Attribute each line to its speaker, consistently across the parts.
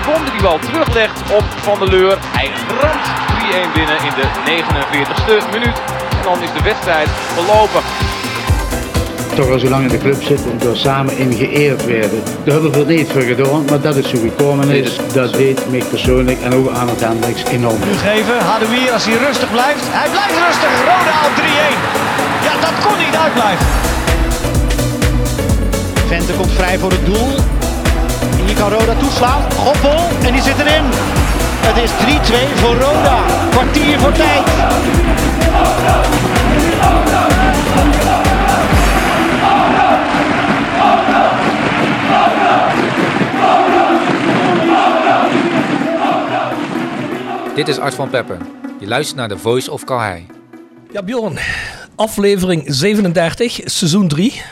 Speaker 1: Sibon die die bal teruglegt op Van der Leur. Hij ramt 3-1 binnen in de 49ste minuut. En dan is de wedstrijd verlopen.
Speaker 2: toch al zo lang in de club zitten en door samen in geëerd werden. Daar hebben we er niet voor gedaan, maar dat is zo gekomen is. Dat deed mij persoonlijk en ook aan het Hendricks enorm.
Speaker 3: geven. Hadouier als hij rustig blijft. Hij blijft rustig. Roda op 3-1. Ja, dat kon niet uitblijven. Vente komt vrij voor het doel. Kan Roda toeslaan. Goppel en die zit erin. Het is 3-2 voor Roda. Kwartier voor tijd.
Speaker 4: Dit is Art van Pepper. Je luistert naar de Voice of Calhei.
Speaker 5: Ja, Bjorn, aflevering 37, seizoen 3.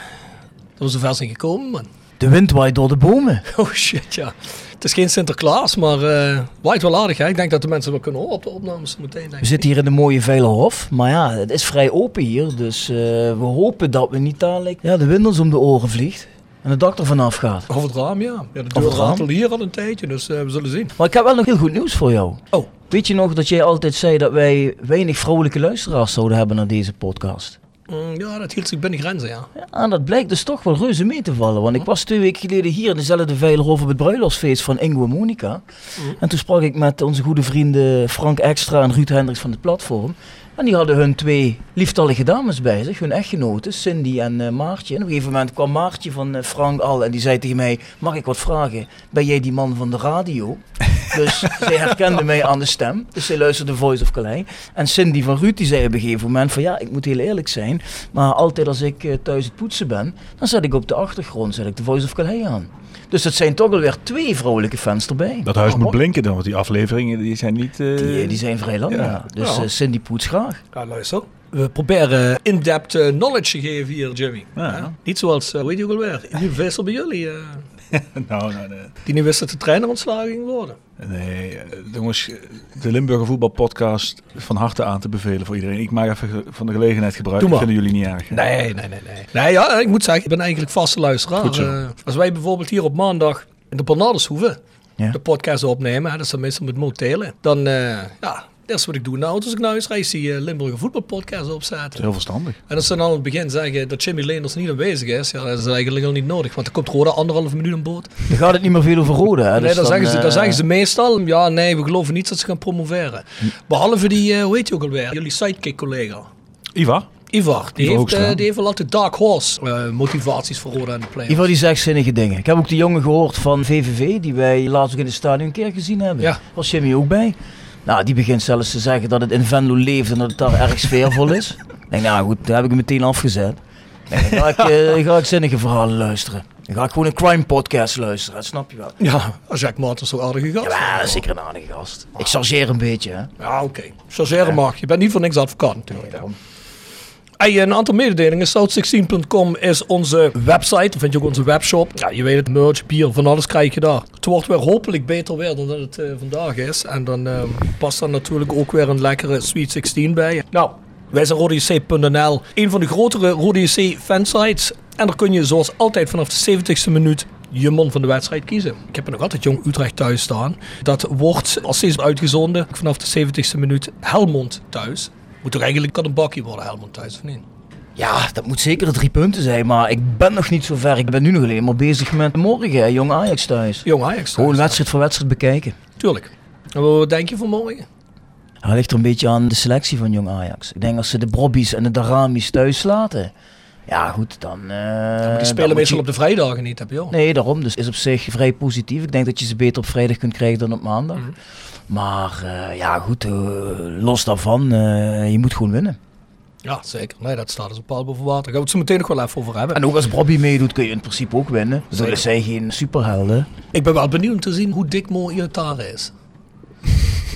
Speaker 5: Dat we zover zijn gekomen, man.
Speaker 3: De wind waait door de bomen.
Speaker 5: Oh shit, ja. Het is geen Sinterklaas, maar eh waait wel aardig. Hè? Ik denk dat de mensen wel kunnen horen op de opnames meteen.
Speaker 3: We zitten hier in de mooie Veilerhof. Maar ja, het is vrij open hier. Dus eh, we hopen dat we niet dadelijk ja, de wind ons om de oren vliegt. En het dak er vanaf gaat.
Speaker 5: Over het raam, ja. ja de
Speaker 3: Over
Speaker 5: deur
Speaker 3: het raam?
Speaker 5: ratelde hier al een tijdje, dus eh, we zullen zien.
Speaker 3: Maar ik heb wel nog heel goed nieuws voor jou.
Speaker 5: Oh,
Speaker 3: Weet je nog dat jij altijd zei dat wij weinig vrolijke luisteraars zouden hebben naar deze podcast?
Speaker 5: Mm, ja, dat hield zich binnen grenzen, ja.
Speaker 3: Ja, dat blijkt dus toch wel reuze mee te vallen. Want ik was twee weken geleden hier in dezelfde Veilerhof op het bruiloftsfeest van Ingo en Monica. En toen sprak ik met onze goede vrienden Frank Extra en Ruud Hendricks van het platform. En die hadden hun twee lieftallige dames bij zich, hun echtgenoten, Cindy en eh, Maartje. En op een gegeven moment kwam Maartje van eh, Frank al en die zei tegen mij, mag ik wat vragen? Ben jij die man van de radio? Dus zij herkende mij aan de stem. Dus zij luisterde Voice of Calais. En Cindy van Ruud die zei op een gegeven moment van ja, ik moet heel eerlijk zijn. Maar altijd als ik eh, thuis het poetsen ben, dan zet ik op de achtergrond zet ik de Voice of Calais aan. Dus dat zijn toch alweer twee vrouwelijke fans erbij.
Speaker 6: Dat huis moet blinken dan, want die afleveringen die zijn niet... eh,
Speaker 3: Die, eh, die zijn vrij lang, ja.
Speaker 6: ja.
Speaker 3: Dus
Speaker 5: Ja.
Speaker 3: Cindy poets graag.
Speaker 5: Ja, luister. We proberen in-depth knowledge te geven hier, Jimmy.
Speaker 6: Ja.
Speaker 5: Ja. Niet zoals, eh, weet je ook alweer, nu Vessel bij jullie. eh,
Speaker 6: nou, nou, nee.
Speaker 5: die niet wist dat de trainer ontslagen ging worden.
Speaker 6: Nee, eh, jongens, de Limburger voetbalpodcast van harte aan te bevelen voor iedereen. Ik maak even van de gelegenheid gebruik.
Speaker 5: Maar.
Speaker 6: Vinden jullie niet erg? hè?
Speaker 5: Nee, nee, nee, nee. Nee, ja, ik moet zeggen, ik ben eigenlijk vaste luisteraar. Eh, als wij bijvoorbeeld hier op maandag in de Bernardeshoeve
Speaker 3: Ja.
Speaker 5: de podcast opnemen, hè, dat is dan meestal met motelen, dan, eh, ja, eerste wat ik doe de auto als ik naar huis rijd, is die eh, Limburger voetbalpodcast
Speaker 6: Dat is
Speaker 5: opzetten.
Speaker 6: heel verstandig.
Speaker 5: En als ze dan aan het begin zeggen dat Jimmy Leenders niet aanwezig is, ja, dat is eigenlijk al niet nodig, want er komt Roda anderhalve minuut aan boord.
Speaker 3: Dan gaat het niet meer veel over rode. Hè?
Speaker 5: nee,
Speaker 3: Dus
Speaker 5: dan, zeggen ze, dan
Speaker 3: eh,
Speaker 5: zeggen ze meestal, ja, nee, we geloven niet dat ze gaan promoveren. Behalve die, eh, hoe heet je ook alweer, jullie sidekick-collega.
Speaker 6: Ivar?
Speaker 5: Ivar, die,
Speaker 6: Ivar
Speaker 5: heeft, eh, die heeft wel altijd Dark Horse eh, motivaties voor Roda en de play.
Speaker 3: Ivar die zegt zinnige dingen. Ik heb ook die jongen gehoord van VVV, die wij laatst ook in het stadion een keer gezien hebben.
Speaker 5: Ja.
Speaker 3: Was Jimmy ook bij? Nou, die begint zelfs te zeggen dat het in Venlo leeft en dat het daar erg sfeervol is. Ik denk, nou goed, daar heb ik hem meteen afgezet. Nee, dan, ga ik, eh, ga ik zinnige verhalen luisteren. Dan ga ik gewoon een crime podcast luisteren, dat snap je wel.
Speaker 5: Ja, Jack Martens zo aardige gast.
Speaker 3: Ja, zeker een aardige gast. Ik chargeer een beetje, hè.
Speaker 5: Ja, oké. Chargeren mag. Je bent niet voor niks advocaat natuurlijk. Hey, een aantal mededelingen. South16.com is onze website. Dan vind je ook onze webshop. Ja, je weet het, merch, bier, van alles krijg je daar. Het wordt weer hopelijk beter weer dan dat het eh, vandaag is. En dan eh, past er natuurlijk ook weer een lekkere Sweet 16 bij. Nou, wij zijn RodeJC.nl. Een van de grotere RodeJC fansites. En daar kun je zoals altijd vanaf de 70ste minuut je man van de wedstrijd kiezen. Ik heb er nog altijd Jong Utrecht thuis staan. Dat wordt als steeds uitgezonden vanaf de 70ste minuut Helmond thuis. Moet toch eigenlijk kan een bakje worden Helmond thuis of niet?
Speaker 3: Ja, dat moet zeker de drie punten zijn, maar ik ben nog niet zo ver. Ik ben nu nog alleen maar bezig met morgen, hè, jong Ajax thuis.
Speaker 5: Jong Ajax thuis.
Speaker 3: Gewoon wedstrijd voor wedstrijd bekijken.
Speaker 5: Tuurlijk. En wat denk je van morgen?
Speaker 3: Dat ligt er een beetje aan de selectie van jong Ajax. Ik denk als ze de Brobbies en de Daramis thuis laten. Ja, goed, dan. eh,
Speaker 5: die
Speaker 3: dan
Speaker 5: spelen meestal
Speaker 3: je-
Speaker 5: op de vrijdagen niet, heb je wel.
Speaker 3: Nee, daarom. Dus is op zich vrij positief. Ik denk dat je ze beter op vrijdag kunt krijgen dan op maandag.
Speaker 5: Mhm.
Speaker 3: Maar eh, ja, goed, eh, los daarvan, eh, je moet gewoon winnen.
Speaker 5: Ja, zeker. Nee, dat staat dus op paal boven water. Daar gaan we het zo meteen nog wel even over hebben.
Speaker 3: En ook als Bobby meedoet, kun je in principe ook winnen. Dus dat zijn geen superhelden.
Speaker 5: Ik ben wel benieuwd om te zien hoe dik Mo Iatare is.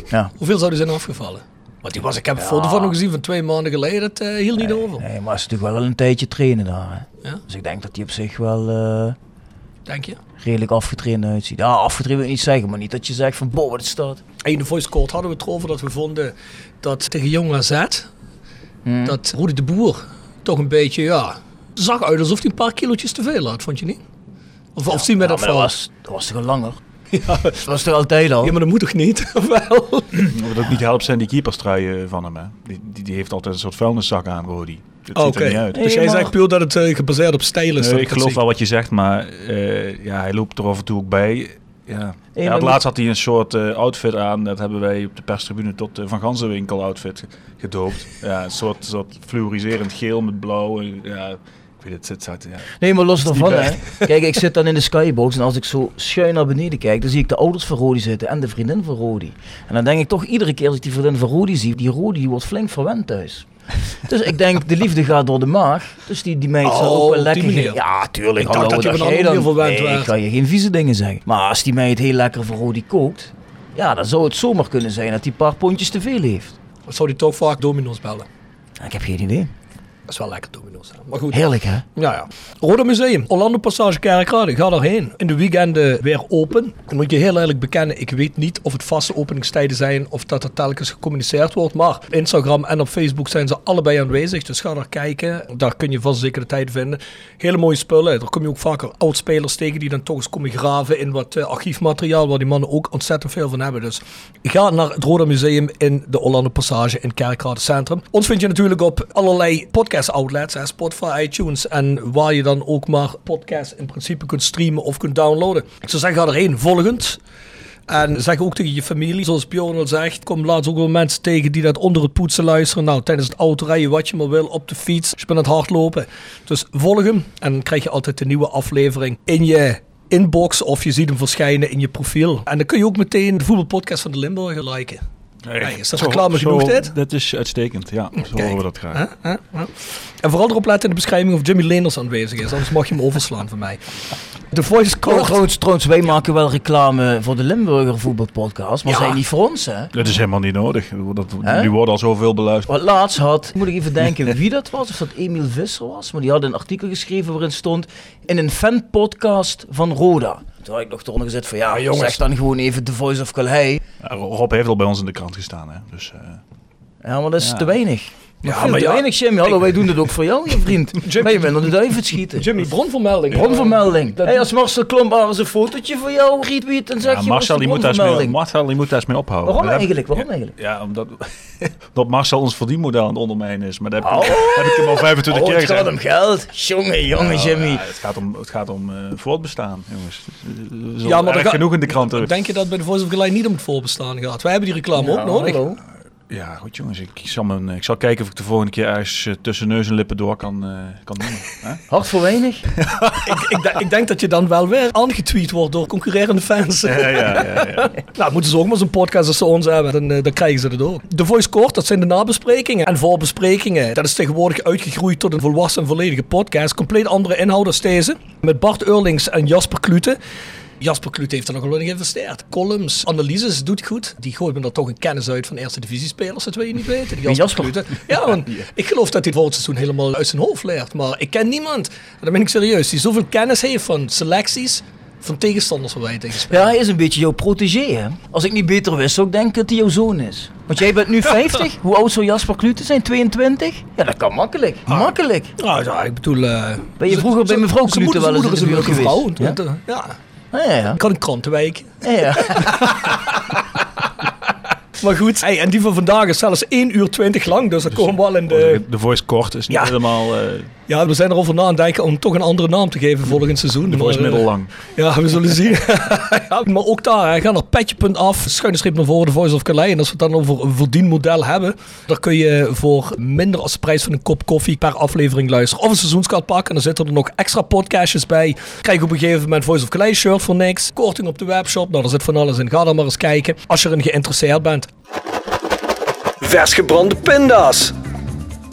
Speaker 3: Ja.
Speaker 5: Hoeveel zou die zijn afgevallen? Want die was, ik heb een foto van hem gezien van twee maanden geleden. Het eh, hield niet over.
Speaker 3: Nee, maar hij is natuurlijk wel een tijdje trainen daar. Hè.
Speaker 5: Ja?
Speaker 3: Dus ik denk dat hij op zich wel eh,
Speaker 5: Denk je?
Speaker 3: Redelijk afgetraind uitziet. Ja, afgetraind wil ik niet zeggen, maar niet dat je zegt van, boh, wat is dat?
Speaker 5: En in de voice court hadden we het erover dat we vonden dat tegen Jong AZ,
Speaker 3: Hm.
Speaker 5: dat Rudy de Boer toch een beetje, ja, zag uit alsof hij een paar kilootjes te veel had, vond je niet? Of, of zien wij
Speaker 3: Ja,
Speaker 5: dat
Speaker 3: maar dat
Speaker 5: fout?
Speaker 3: was, dat was toch al langer?
Speaker 5: Ja,
Speaker 3: Dat was toch altijd al?
Speaker 5: ja, maar dat moet toch niet? Of wel?
Speaker 6: Wat ook niet helpt zijn die keeperstruien van hem. Hè. Die, die, die heeft altijd een soort vuilniszak aan, Rodi.
Speaker 5: Oké.
Speaker 6: ziet er niet uit.
Speaker 5: Dus jij zegt puur dat het eh, gebaseerd op stijl is.
Speaker 6: Nee, ik geloof wel wat je zegt, maar eh, ja, hij loopt er af en toe ook bij. Ja. Ja, het laatst had hij een soort eh, outfit aan. Dat hebben wij op de perstribune tot de Van Ganzenwinkel outfit ge- gedoopt. Ja, een soort, soort fluoriserend geel met blauw. En, Ja, ik weet het, het zit ja.
Speaker 3: Nee, maar los daarvan, hè. Kijk, ik zit dan in de skybox en als ik zo schuin naar beneden kijk, dan zie ik de ouders van Rodi zitten en de vriendin van Rodi. En dan denk ik toch iedere keer als ik die vriendin van Rodi zie, die Rodi wordt flink verwend thuis. Dus ik denk, de liefde gaat door de maag. Dus die, die meid zal
Speaker 5: Oh,
Speaker 3: ook
Speaker 5: op
Speaker 3: wel
Speaker 5: die
Speaker 3: lekker... Ja, tuurlijk.
Speaker 5: Ik dacht
Speaker 3: hallo,
Speaker 5: dat je van
Speaker 3: Nee, ik ga je geen vieze dingen zeggen. Maar als die meid heel lekker voor Rodi kookt, ja, dan zou het zomaar kunnen zijn dat hij een paar pondjes te veel heeft.
Speaker 5: Zou die toch vaak domino's bellen?
Speaker 3: Ik heb geen idee.
Speaker 5: Dat is wel lekker domino's. hè. Maar goed.
Speaker 3: Heerlijk, hè?
Speaker 5: Ja, ja. Rode Museum, Orlando Passage Kerkrade, ga daarheen. In de weekenden weer open. Dan moet je heel eerlijk bekennen, ik weet niet of het vaste openingstijden zijn of dat er telkens gecommuniceerd wordt. Maar op Instagram en op Facebook zijn ze allebei aanwezig, dus ga daar kijken. Daar kun je vast zeker de tijd vinden. Hele mooie spullen. Daar kom je ook vaker oudspelers tegen die dan toch eens komen graven in wat eh, archiefmateriaal, waar die mannen ook ontzettend veel van hebben. Dus ga naar het Rode Museum in de Orlando Passage in Kerkrade Centrum. Ons vind je natuurlijk op allerlei podcast outlets, hè, Spotify, iTunes en waar je dan ook maar podcasts in principe kunt streamen of kunt downloaden. Zou zeggen, ga erheen volgend. En zeg ook tegen je familie, zoals Bjorn al zegt, kom laatst ook wel mensen tegen die dat onder het poetsen luisteren. Nou, tijdens het autorijden, wat je maar wil, op de fiets, je bent aan het hardlopen. Dus volg hem en dan krijg je altijd de nieuwe aflevering in je inbox of je ziet hem verschijnen in je profiel. En dan kun je ook meteen de voetbalpodcast van de Limburger liken. Nee, is dat
Speaker 6: Zo-
Speaker 5: reclame
Speaker 6: zo-
Speaker 5: genoeg dit?
Speaker 6: Dat is uitstekend, ja. Zo
Speaker 5: Kijk.
Speaker 6: horen we dat graag.
Speaker 5: En vooral erop letten in de beschrijving of Jimmy Leenders aanwezig is, anders mag je hem overslaan van mij. De voice code.
Speaker 3: trouwens, trouwens, wij maken wel reclame voor de Limburger voetbalpodcast, maar
Speaker 5: Ja.
Speaker 3: zijn niet voor ons, hè?
Speaker 6: Dat is helemaal niet nodig. Dat, die worden al zoveel beluisterd.
Speaker 3: Wat laatst had, moet ik even denken wie dat was, of dat Emiel Visser was, maar die had een artikel geschreven waarin stond in een fanpodcast van Roda. Toen had ik nog eronder gezet van ja, zeg dan gewoon even The Voice of Calais.
Speaker 6: Ja, Rob heeft al bij ons in de krant gestaan. Hè? Dus, eh,
Speaker 3: Ja, maar dat is
Speaker 6: Ja.
Speaker 3: te weinig. Maar
Speaker 5: Ja, maar ja.
Speaker 3: weinig, Jimmy. Hallo, wij doen dit ook voor jou, je vriend.
Speaker 5: Jimmy-
Speaker 3: Maar je bent aan de duiven schieten.
Speaker 5: Jimmy, bronvermelding.
Speaker 3: Bronvermelding.
Speaker 5: Dat-
Speaker 3: Hey, als Marcel Klomp eens een fotootje voor jou retweet, dan zeg
Speaker 6: ja,
Speaker 3: je
Speaker 6: Marcel, die
Speaker 3: was
Speaker 6: moet daar mee. Marcel die moet daar eens mee ophouden.
Speaker 3: Waarom
Speaker 6: Dat
Speaker 3: eigenlijk? Waarom eigenlijk?
Speaker 6: Ja, omdat, omdat Marcel ons verdienmodel aan het ondermijnen is. Maar dat heb, ik-
Speaker 3: Oh.
Speaker 6: heb ik hem al 25
Speaker 3: Oh,
Speaker 6: keer
Speaker 3: het gaat
Speaker 6: gezegd.
Speaker 3: om geld. Jongen, jongen,
Speaker 6: Ja,
Speaker 3: Jimmy.
Speaker 6: ja, het gaat om, het gaat om eh, voortbestaan, jongens. Ja,
Speaker 5: Ja, maar ga-
Speaker 6: genoeg in de kranten.
Speaker 5: Denk je dat bij de Voice of Gelijk niet om het voorbestaan gaat? Wij hebben die reclame ook nodig.
Speaker 3: hallo.
Speaker 6: Ja, goed jongens. Ik, ik zal mijn, ik zal kijken of ik de volgende keer ergens eh, tussen neus en lippen door kan, eh, kan doen.
Speaker 3: Voor weinig.
Speaker 5: ik, ik, denk- ik denk dat je dan wel weer aangetweet wordt door concurrerende fans.
Speaker 6: Ja, ja, ja, ja.
Speaker 5: Nou, moeten ze ook maar zo'n podcast als ze ons hebben, dan, eh, dan krijgen ze het ook. De Voice Court, dat zijn de nabesprekingen en voorbesprekingen. Dat is tegenwoordig uitgegroeid tot een volwassen en volledige podcast. Compleet andere inhoud als deze. Met Bart Eurlings en Jasper Klute. Jasper Klute heeft er nog wel in geïnvesteerd. Columns, analyses, doet goed. Die gooit me er toch een kennis uit van eerste divisiespelers, dat wil je niet weten. Die
Speaker 3: Jasper?
Speaker 5: Klute. Ja, want ik geloof dat hij het volgend seizoen helemaal uit zijn hoofd leert. Maar ik ken niemand, en dan ben ik serieus, die zoveel kennis heeft van selecties van tegenstanders waar wij tegen spelen.
Speaker 3: Ja, hij is een beetje jouw protégé, hè. Als ik niet beter wist, zou ik denken dat hij jouw zoon is. Want jij bent nu 50. Hoe oud zou Jasper Klute zijn? 22? Ja, dat kan makkelijk. Makkelijk.
Speaker 5: Nou ja, ik bedoel... eh,
Speaker 3: Ben je vroeger bij mevrouw Klute wel eens in de buurt
Speaker 5: een
Speaker 3: geweest?
Speaker 5: want, eh, Ja.
Speaker 3: Ja, ja.
Speaker 5: Ik kan een krantenwijk.
Speaker 3: ja, ja.
Speaker 5: Maar goed, hey, en die van vandaag is zelfs 1 uur 20 lang. Dus dat komen we wel in de...
Speaker 6: De voice kort is niet
Speaker 5: Ja.
Speaker 6: helemaal... eh,
Speaker 5: Ja, we zijn erover na aan het denken om toch een andere naam te geven volgend seizoen.
Speaker 6: De is
Speaker 5: Maar, eh,
Speaker 6: middellang.
Speaker 5: Ja, we zullen zien. ja, maar ook daar, hè, ga naar petje.af, schuine streep naar voren, de Voice of Calais. En als we het dan over een verdienmodel hebben, dan kun je voor minder als de prijs van een kop koffie per aflevering luisteren. Of een seizoenskaart pakken en dan zitten er nog extra podcastjes bij. Krijg je op een gegeven moment Voice of Calais shirt voor niks. Korting op de webshop, nou daar zit van alles in. Ga dan maar eens kijken als je erin geïnteresseerd bent. Vers gebrande pinda's.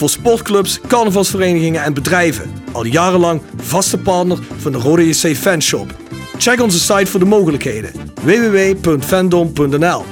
Speaker 5: Voor sportclubs, carnavalsverenigingen en bedrijven. Al jarenlang vaste partner van de Rode JC Fanshop. Check onze site voor de mogelijkheden. www.fandom.nl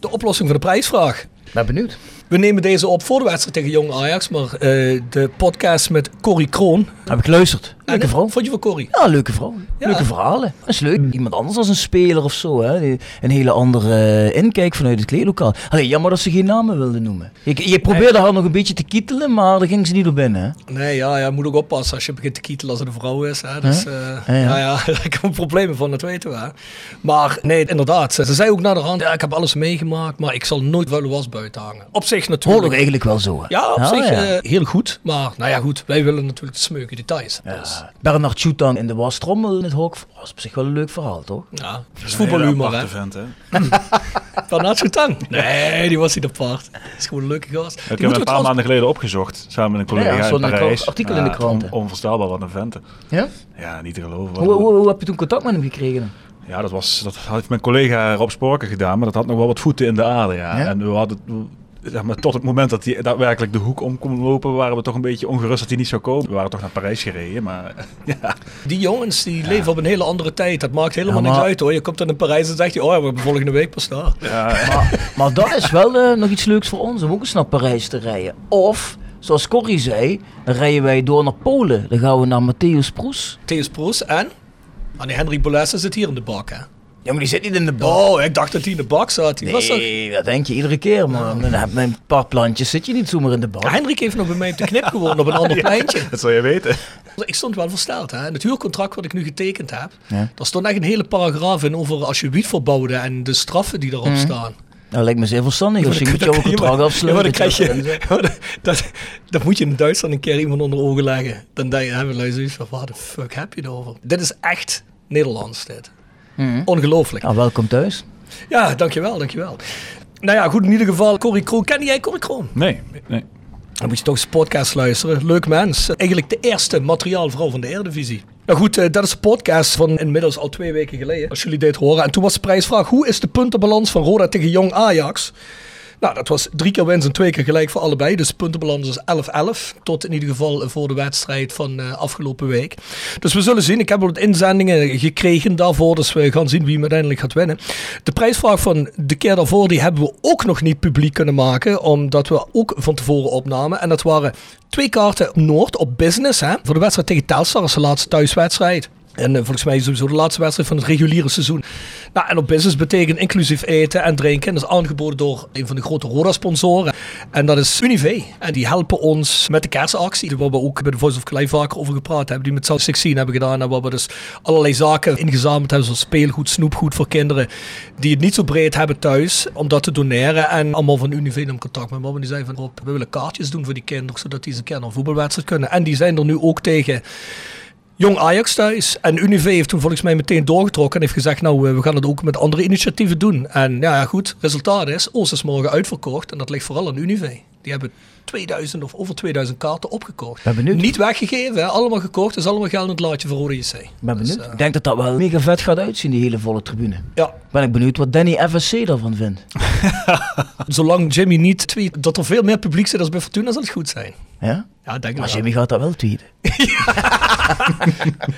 Speaker 5: De oplossing voor de prijsvraag.
Speaker 3: Ben benieuwd.
Speaker 5: We nemen deze op voor de wedstrijd tegen Jong Ajax, maar eh, de podcast met Corrie Kroon.
Speaker 3: Heb ik geluisterd. Leuke vrouw.
Speaker 5: Vond je van Corrie?
Speaker 3: Ja, leuke vrouw.
Speaker 5: Ja.
Speaker 3: Leuke verhalen. Dat is leuk. Iemand anders als een speler of zo. Hè. Die- Een hele andere eh, inkijk vanuit het kleedlokaal. Allee, jammer dat ze geen namen wilden noemen. Je, je probeerde haar nog een beetje te kietelen, maar daar ging ze niet op binnen. Hè.
Speaker 5: Nee, ja, ja, moet ook oppassen als je begint te kietelen als het een vrouw is. Hè. Dus, eh,
Speaker 3: Ja, ja.
Speaker 5: ja, ja, daar komen problemen van, dat weten we. hè. Maar nee, inderdaad. Ze, ze zei ook naar de hand, ja, ik heb alles meegemaakt, maar ik zal nooit vuile was buiten hangen. Op zich natuurlijk.
Speaker 3: ook eigenlijk wel zo. Hè.
Speaker 5: Ja, op
Speaker 3: Ja,
Speaker 5: zich eh, heel goed. Maar nou ja, goed, wij willen natuurlijk de smeuke details. Dus,
Speaker 3: Ja. Bernard Schutang in de wastrommel in het hok. Was op zich wel een leuk verhaal, toch?
Speaker 5: ja, dat is voetbalhumor, hè.
Speaker 6: aparte vent, hè?
Speaker 5: Van Nacho Tang. Nee, die was niet apart. Dat is gewoon een leuke gast.
Speaker 6: Ik
Speaker 5: Die
Speaker 6: heb hem
Speaker 5: we
Speaker 6: een paar maanden geleden opgezocht, samen met een collega
Speaker 3: Ja, ja,
Speaker 6: in Parijs.
Speaker 3: artikel in de krant,
Speaker 6: on- onvoorstelbaar wat een venten.
Speaker 3: Ja?
Speaker 6: Ja, niet te geloven.
Speaker 3: Hoe, hoe, hoe heb je toen contact met hem gekregen?
Speaker 6: Ja, dat, was, dat had mijn collega Rob Sporken gedaan, maar dat had nog wel wat voeten in de aarde. Ja.
Speaker 3: Ja?
Speaker 6: En we hadden, zeg maar, tot het moment dat hij daadwerkelijk de hoek om kon lopen, waren we toch een beetje ongerust dat hij niet zou komen. We waren toch naar Parijs gereden, maar ja.
Speaker 5: Die jongens die leven op een hele andere tijd. Dat maakt helemaal
Speaker 3: Ja, maar-
Speaker 5: niks uit hoor. Je komt dan in Parijs en zegt je, oh ja, we hebben volgende week pas daar.
Speaker 6: ja
Speaker 3: Maar, maar dat is wel eh, nog iets leuks voor ons om ook eens naar Parijs te rijden. Of, zoals Corrie zei, dan rijden wij door naar Polen. Dan gaan we naar Matthäus Proes.
Speaker 5: Theus Proes en? Ah nee, Henry Bolesse zit hier in de bak hè.
Speaker 3: Ja, maar die zit niet in de bak.
Speaker 5: Oh, ik dacht dat hij in de bak zat. Die was toch...
Speaker 3: Nee, dat denk je iedere keer, man. Dan heb je een paar plantjes, zit je niet zomaar in de bak.
Speaker 5: Ja, Hendrik heeft nog bij mij op de knip gewoond op een ander pleintje.
Speaker 6: dat zou je weten.
Speaker 5: Ik stond wel versteld. Hè. Het huurcontract wat ik nu getekend heb,
Speaker 3: Ja.
Speaker 5: daar stond echt een hele paragraaf in over als je wiet verbouwde en de straffen die erop staan.
Speaker 3: Dat lijkt me zeer verstandig als je
Speaker 5: dan-
Speaker 3: jouw
Speaker 5: ja,
Speaker 3: contract
Speaker 5: maar-
Speaker 3: afsluit.
Speaker 5: Ja, maar dan
Speaker 3: dat
Speaker 5: krijg
Speaker 3: je
Speaker 5: je,
Speaker 3: dat
Speaker 5: moet je in Duitsland een keer iemand onder ogen leggen. Dan denk je, hebben van, wat de fuck heb je erover? Dit is echt Nederlands, dit.
Speaker 3: Mhm.
Speaker 5: Ongelooflijk.
Speaker 3: Nou, welkom thuis.
Speaker 5: Ja, dankjewel, dankjewel. Nou ja, goed, in ieder geval, Corrie Kroon. Ken jij Corrie Kroon?
Speaker 6: Nee, nee.
Speaker 5: Dan moet je toch eens podcast luisteren. Leuk mens. Eigenlijk de eerste materiaalvrouw van de Eredivisie. Nou goed, eh, dat is een podcast van inmiddels al twee weken geleden. Als jullie dit horen. En toen was de prijsvraag, hoe is de puntenbalans van Roda tegen Jong Ajax? Nou, dat was drie keer winst en twee keer gelijk voor allebei. Dus puntenbalans is 11-11. Tot in ieder geval voor de wedstrijd van eh, afgelopen week. Dus we zullen zien. Ik heb al wat inzendingen gekregen daarvoor. Dus we gaan zien wie hem uiteindelijk gaat winnen. De prijsvraag van de keer daarvoor, die hebben we ook nog niet publiek kunnen maken. Omdat we ook van tevoren opnamen. En dat waren twee kaarten op Noord op business. Hè, voor de wedstrijd tegen Telstar. Is de laatste thuiswedstrijd. En eh, volgens mij is het sowieso de laatste wedstrijd van het reguliere seizoen. Nou, en op business betekent inclusief eten en drinken. Dat is aangeboden door een van de grote Roda-sponsoren. En dat is Unive. En die helpen ons met de kerstactie. Waar we ook bij de Voice of Clay vaker over gepraat hebben. Die met South 16 hebben gedaan. En waar we dus allerlei zaken ingezameld hebben. Zoals speelgoed, snoepgoed voor kinderen. Die het niet zo breed hebben thuis. Om dat te doneren. En allemaal van Unive in contact met me. Die zeiden van, Rob, we willen kaartjes doen voor die kinderen. Zodat die eens een keer naar een voetbalwedstrijd kunnen. En die zijn er nu ook tegen... Jong Ajax thuis. En Unive heeft toen volgens mij meteen doorgetrokken en heeft gezegd, nou, eh, we gaan het ook met andere initiatieven doen. En ja, ja, goed, resultaat is, Oost is morgen uitverkocht en dat ligt vooral aan Unive. Die hebben 2000 of over 2000 kaarten opgekocht.
Speaker 3: Ben benieuwd.
Speaker 5: Niet weggegeven, hè? allemaal gekocht. Dat is allemaal geld in het laadje voor Rode JC.
Speaker 3: Ik ben
Speaker 5: Dus,
Speaker 3: benieuwd.
Speaker 5: eh,
Speaker 3: Ik denk dat dat wel mega vet gaat uitzien, die hele volle tribune.
Speaker 5: ja,
Speaker 3: Ben ik benieuwd wat Danny FSC daarvan vindt.
Speaker 5: zolang Jimmy niet tweet dat er veel meer publiek zit als bij Fortuna, zal het goed zijn.
Speaker 3: Ja?
Speaker 5: Ja, denk
Speaker 3: Maar
Speaker 5: wel.
Speaker 3: Jimmy gaat dat wel tweeten.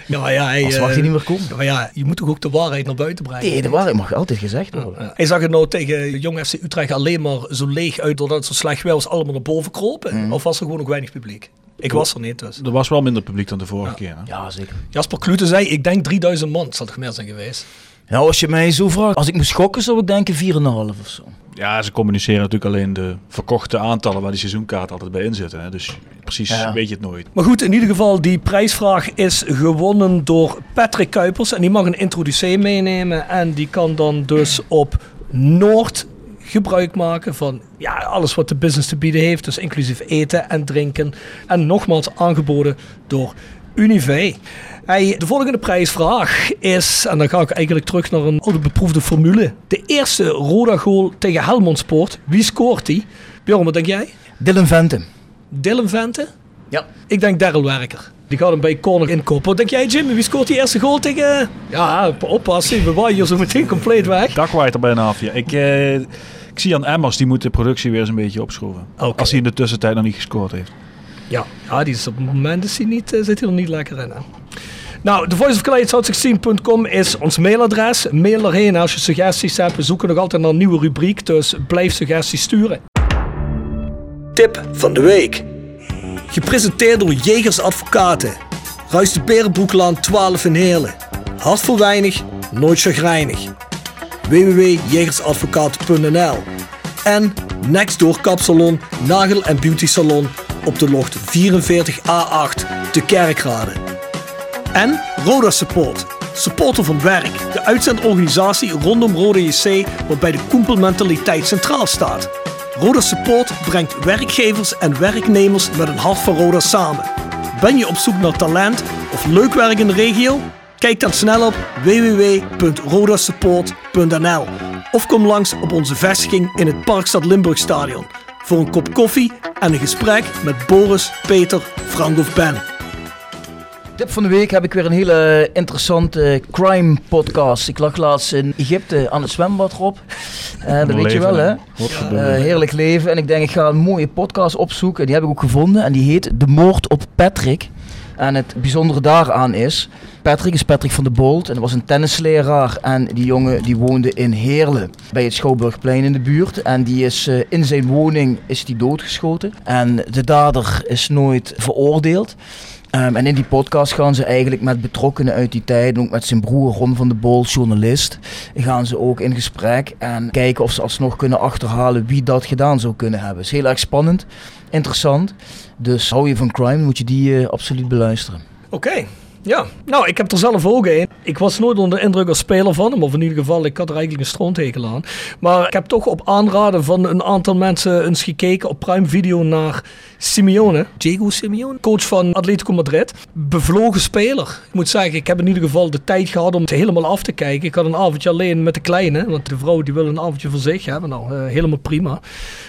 Speaker 5: Ja, maar ja, hij,
Speaker 3: Als
Speaker 5: eh,
Speaker 3: mag hij niet meer komen.
Speaker 5: ja, maar ja, je moet toch ook de waarheid naar buiten brengen.
Speaker 3: Nee, de waarheid mag altijd gezegd worden.
Speaker 5: Ja. Hij zag het nou tegen Jong FC Utrecht alleen maar zo leeg uit doordat het zo slecht was, allemaal naar boven kropen. Of was er gewoon ook weinig publiek? Ik was er niet dus.
Speaker 6: Er was wel minder publiek dan de vorige
Speaker 5: Ja.
Speaker 6: keer. Hè?
Speaker 3: Ja, zeker.
Speaker 5: Jasper Klute zei, ik denk 3000 man. Zal toch meer zijn geweest?
Speaker 3: Nou, als je mij zo vraagt, als ik moest gokken, zou ik denken 4,5 of zo.
Speaker 6: Ja, ze communiceren natuurlijk alleen de verkochte aantallen waar die seizoenkaart altijd bij in zitten. Hè? Dus precies
Speaker 3: Ja.
Speaker 6: weet je het nooit.
Speaker 5: Maar goed, in ieder geval, die prijsvraag is gewonnen door Patrick Kuipers. En die mag een introducee meenemen. En die kan dan dus op Noord gebruik maken van ja, alles wat de business te bieden heeft. Dus inclusief eten en drinken. En nogmaals aangeboden door Unive. Hey, de volgende prijsvraag is, en dan ga ik eigenlijk terug naar een oude beproefde formule. De eerste Roda goal tegen Helmond Sport. Wie scoort die? Bjorn, wat denk jij?
Speaker 3: Dylan Vente.
Speaker 5: Dylan Vente?
Speaker 3: Ja.
Speaker 5: Ik denk Daryl Werker. Die gaat hem bij corner inkoppen. Wat denk jij, Jimmy? Wie scoort die eerste goal tegen... Ja, oppassen. We waaien hier zo meteen compleet weg.
Speaker 6: Dak waait er bijna af. Ja. Ik, eh, ik zie aan Emmers, die moet de productie weer eens een beetje opschroeven. Als hij in de tussentijd nog niet gescoord heeft.
Speaker 5: Ja, ja die is op het moment niet, eh, zit hij er niet lekker in. Hè? Nou, de voiceofclients.com is ons mailadres. Mail erheen als je suggesties hebt. We zoeken nog altijd naar een nieuwe rubriek, dus blijf suggesties sturen. Tip van de week. Gepresenteerd door Jegers Advocaten. Ruist de Berenbroeklaan 12 in Heerlen. Hart voor weinig, nooit chagrijnig. www.jegersadvocaten.nl En Nextdoor Kapsalon, Nagel en Beauty Salon op de locht 44A8 te Kerkrade. En Roda Support, supporter van werk, de uitzendorganisatie rondom Roda JC waarbij de koempelmentaliteit centraal staat. Roda Support brengt werkgevers en werknemers met een hart voor Roda samen. Ben je op zoek naar talent of leuk werk in de regio? Kijk dan snel op www.rodasupport.nl of kom langs op onze vestiging in het Parkstad Limburg Stadion voor een kop koffie en een gesprek met Boris, Peter, Frank of Ben.
Speaker 3: Tip van de week heb ik weer een hele interessante crime podcast. Ik lag laatst in Egypte aan het zwembad, Rob. Eh, dat weet je wel, hè? Eh, heerlijk leven. En ik denk, ik ga een mooie podcast opzoeken. Die heb ik ook gevonden. En die heet De Moord op Patrick. En het bijzondere daaraan is... Patrick is Patrick van de Bolt. En was een tennisleraar. En die jongen die woonde in Heerlen. Bij het Schouwburgplein in de buurt. En die is eh, in zijn woning is die doodgeschoten. En de dader is nooit veroordeeld. Ehm, en in die podcast gaan ze eigenlijk met betrokkenen uit die tijd, ook met zijn broer Ron van de Bol, journalist, gaan ze ook in gesprek en kijken of ze alsnog kunnen achterhalen wie dat gedaan zou kunnen hebben. is heel erg spannend, interessant. Dus hou je van crime, moet je die eh, absoluut beluisteren.
Speaker 5: Oké, ja. Nou, ik heb er zelf ook een. Ik was nooit onder de indruk als speler van hem. Of in ieder geval, ik had er eigenlijk een stroontekel aan. Maar ik heb toch op aanraden van een aantal mensen eens gekeken op Prime Video naar Simeone. Diego Simeone, coach van Atletico Madrid. Bevlogen speler. Ik moet zeggen, ik heb in ieder geval de tijd gehad om het helemaal af te kijken. Ik had een avondje alleen met de kleine. Want de vrouw die wil een avondje voor zich hebben. Nou, eh, helemaal prima.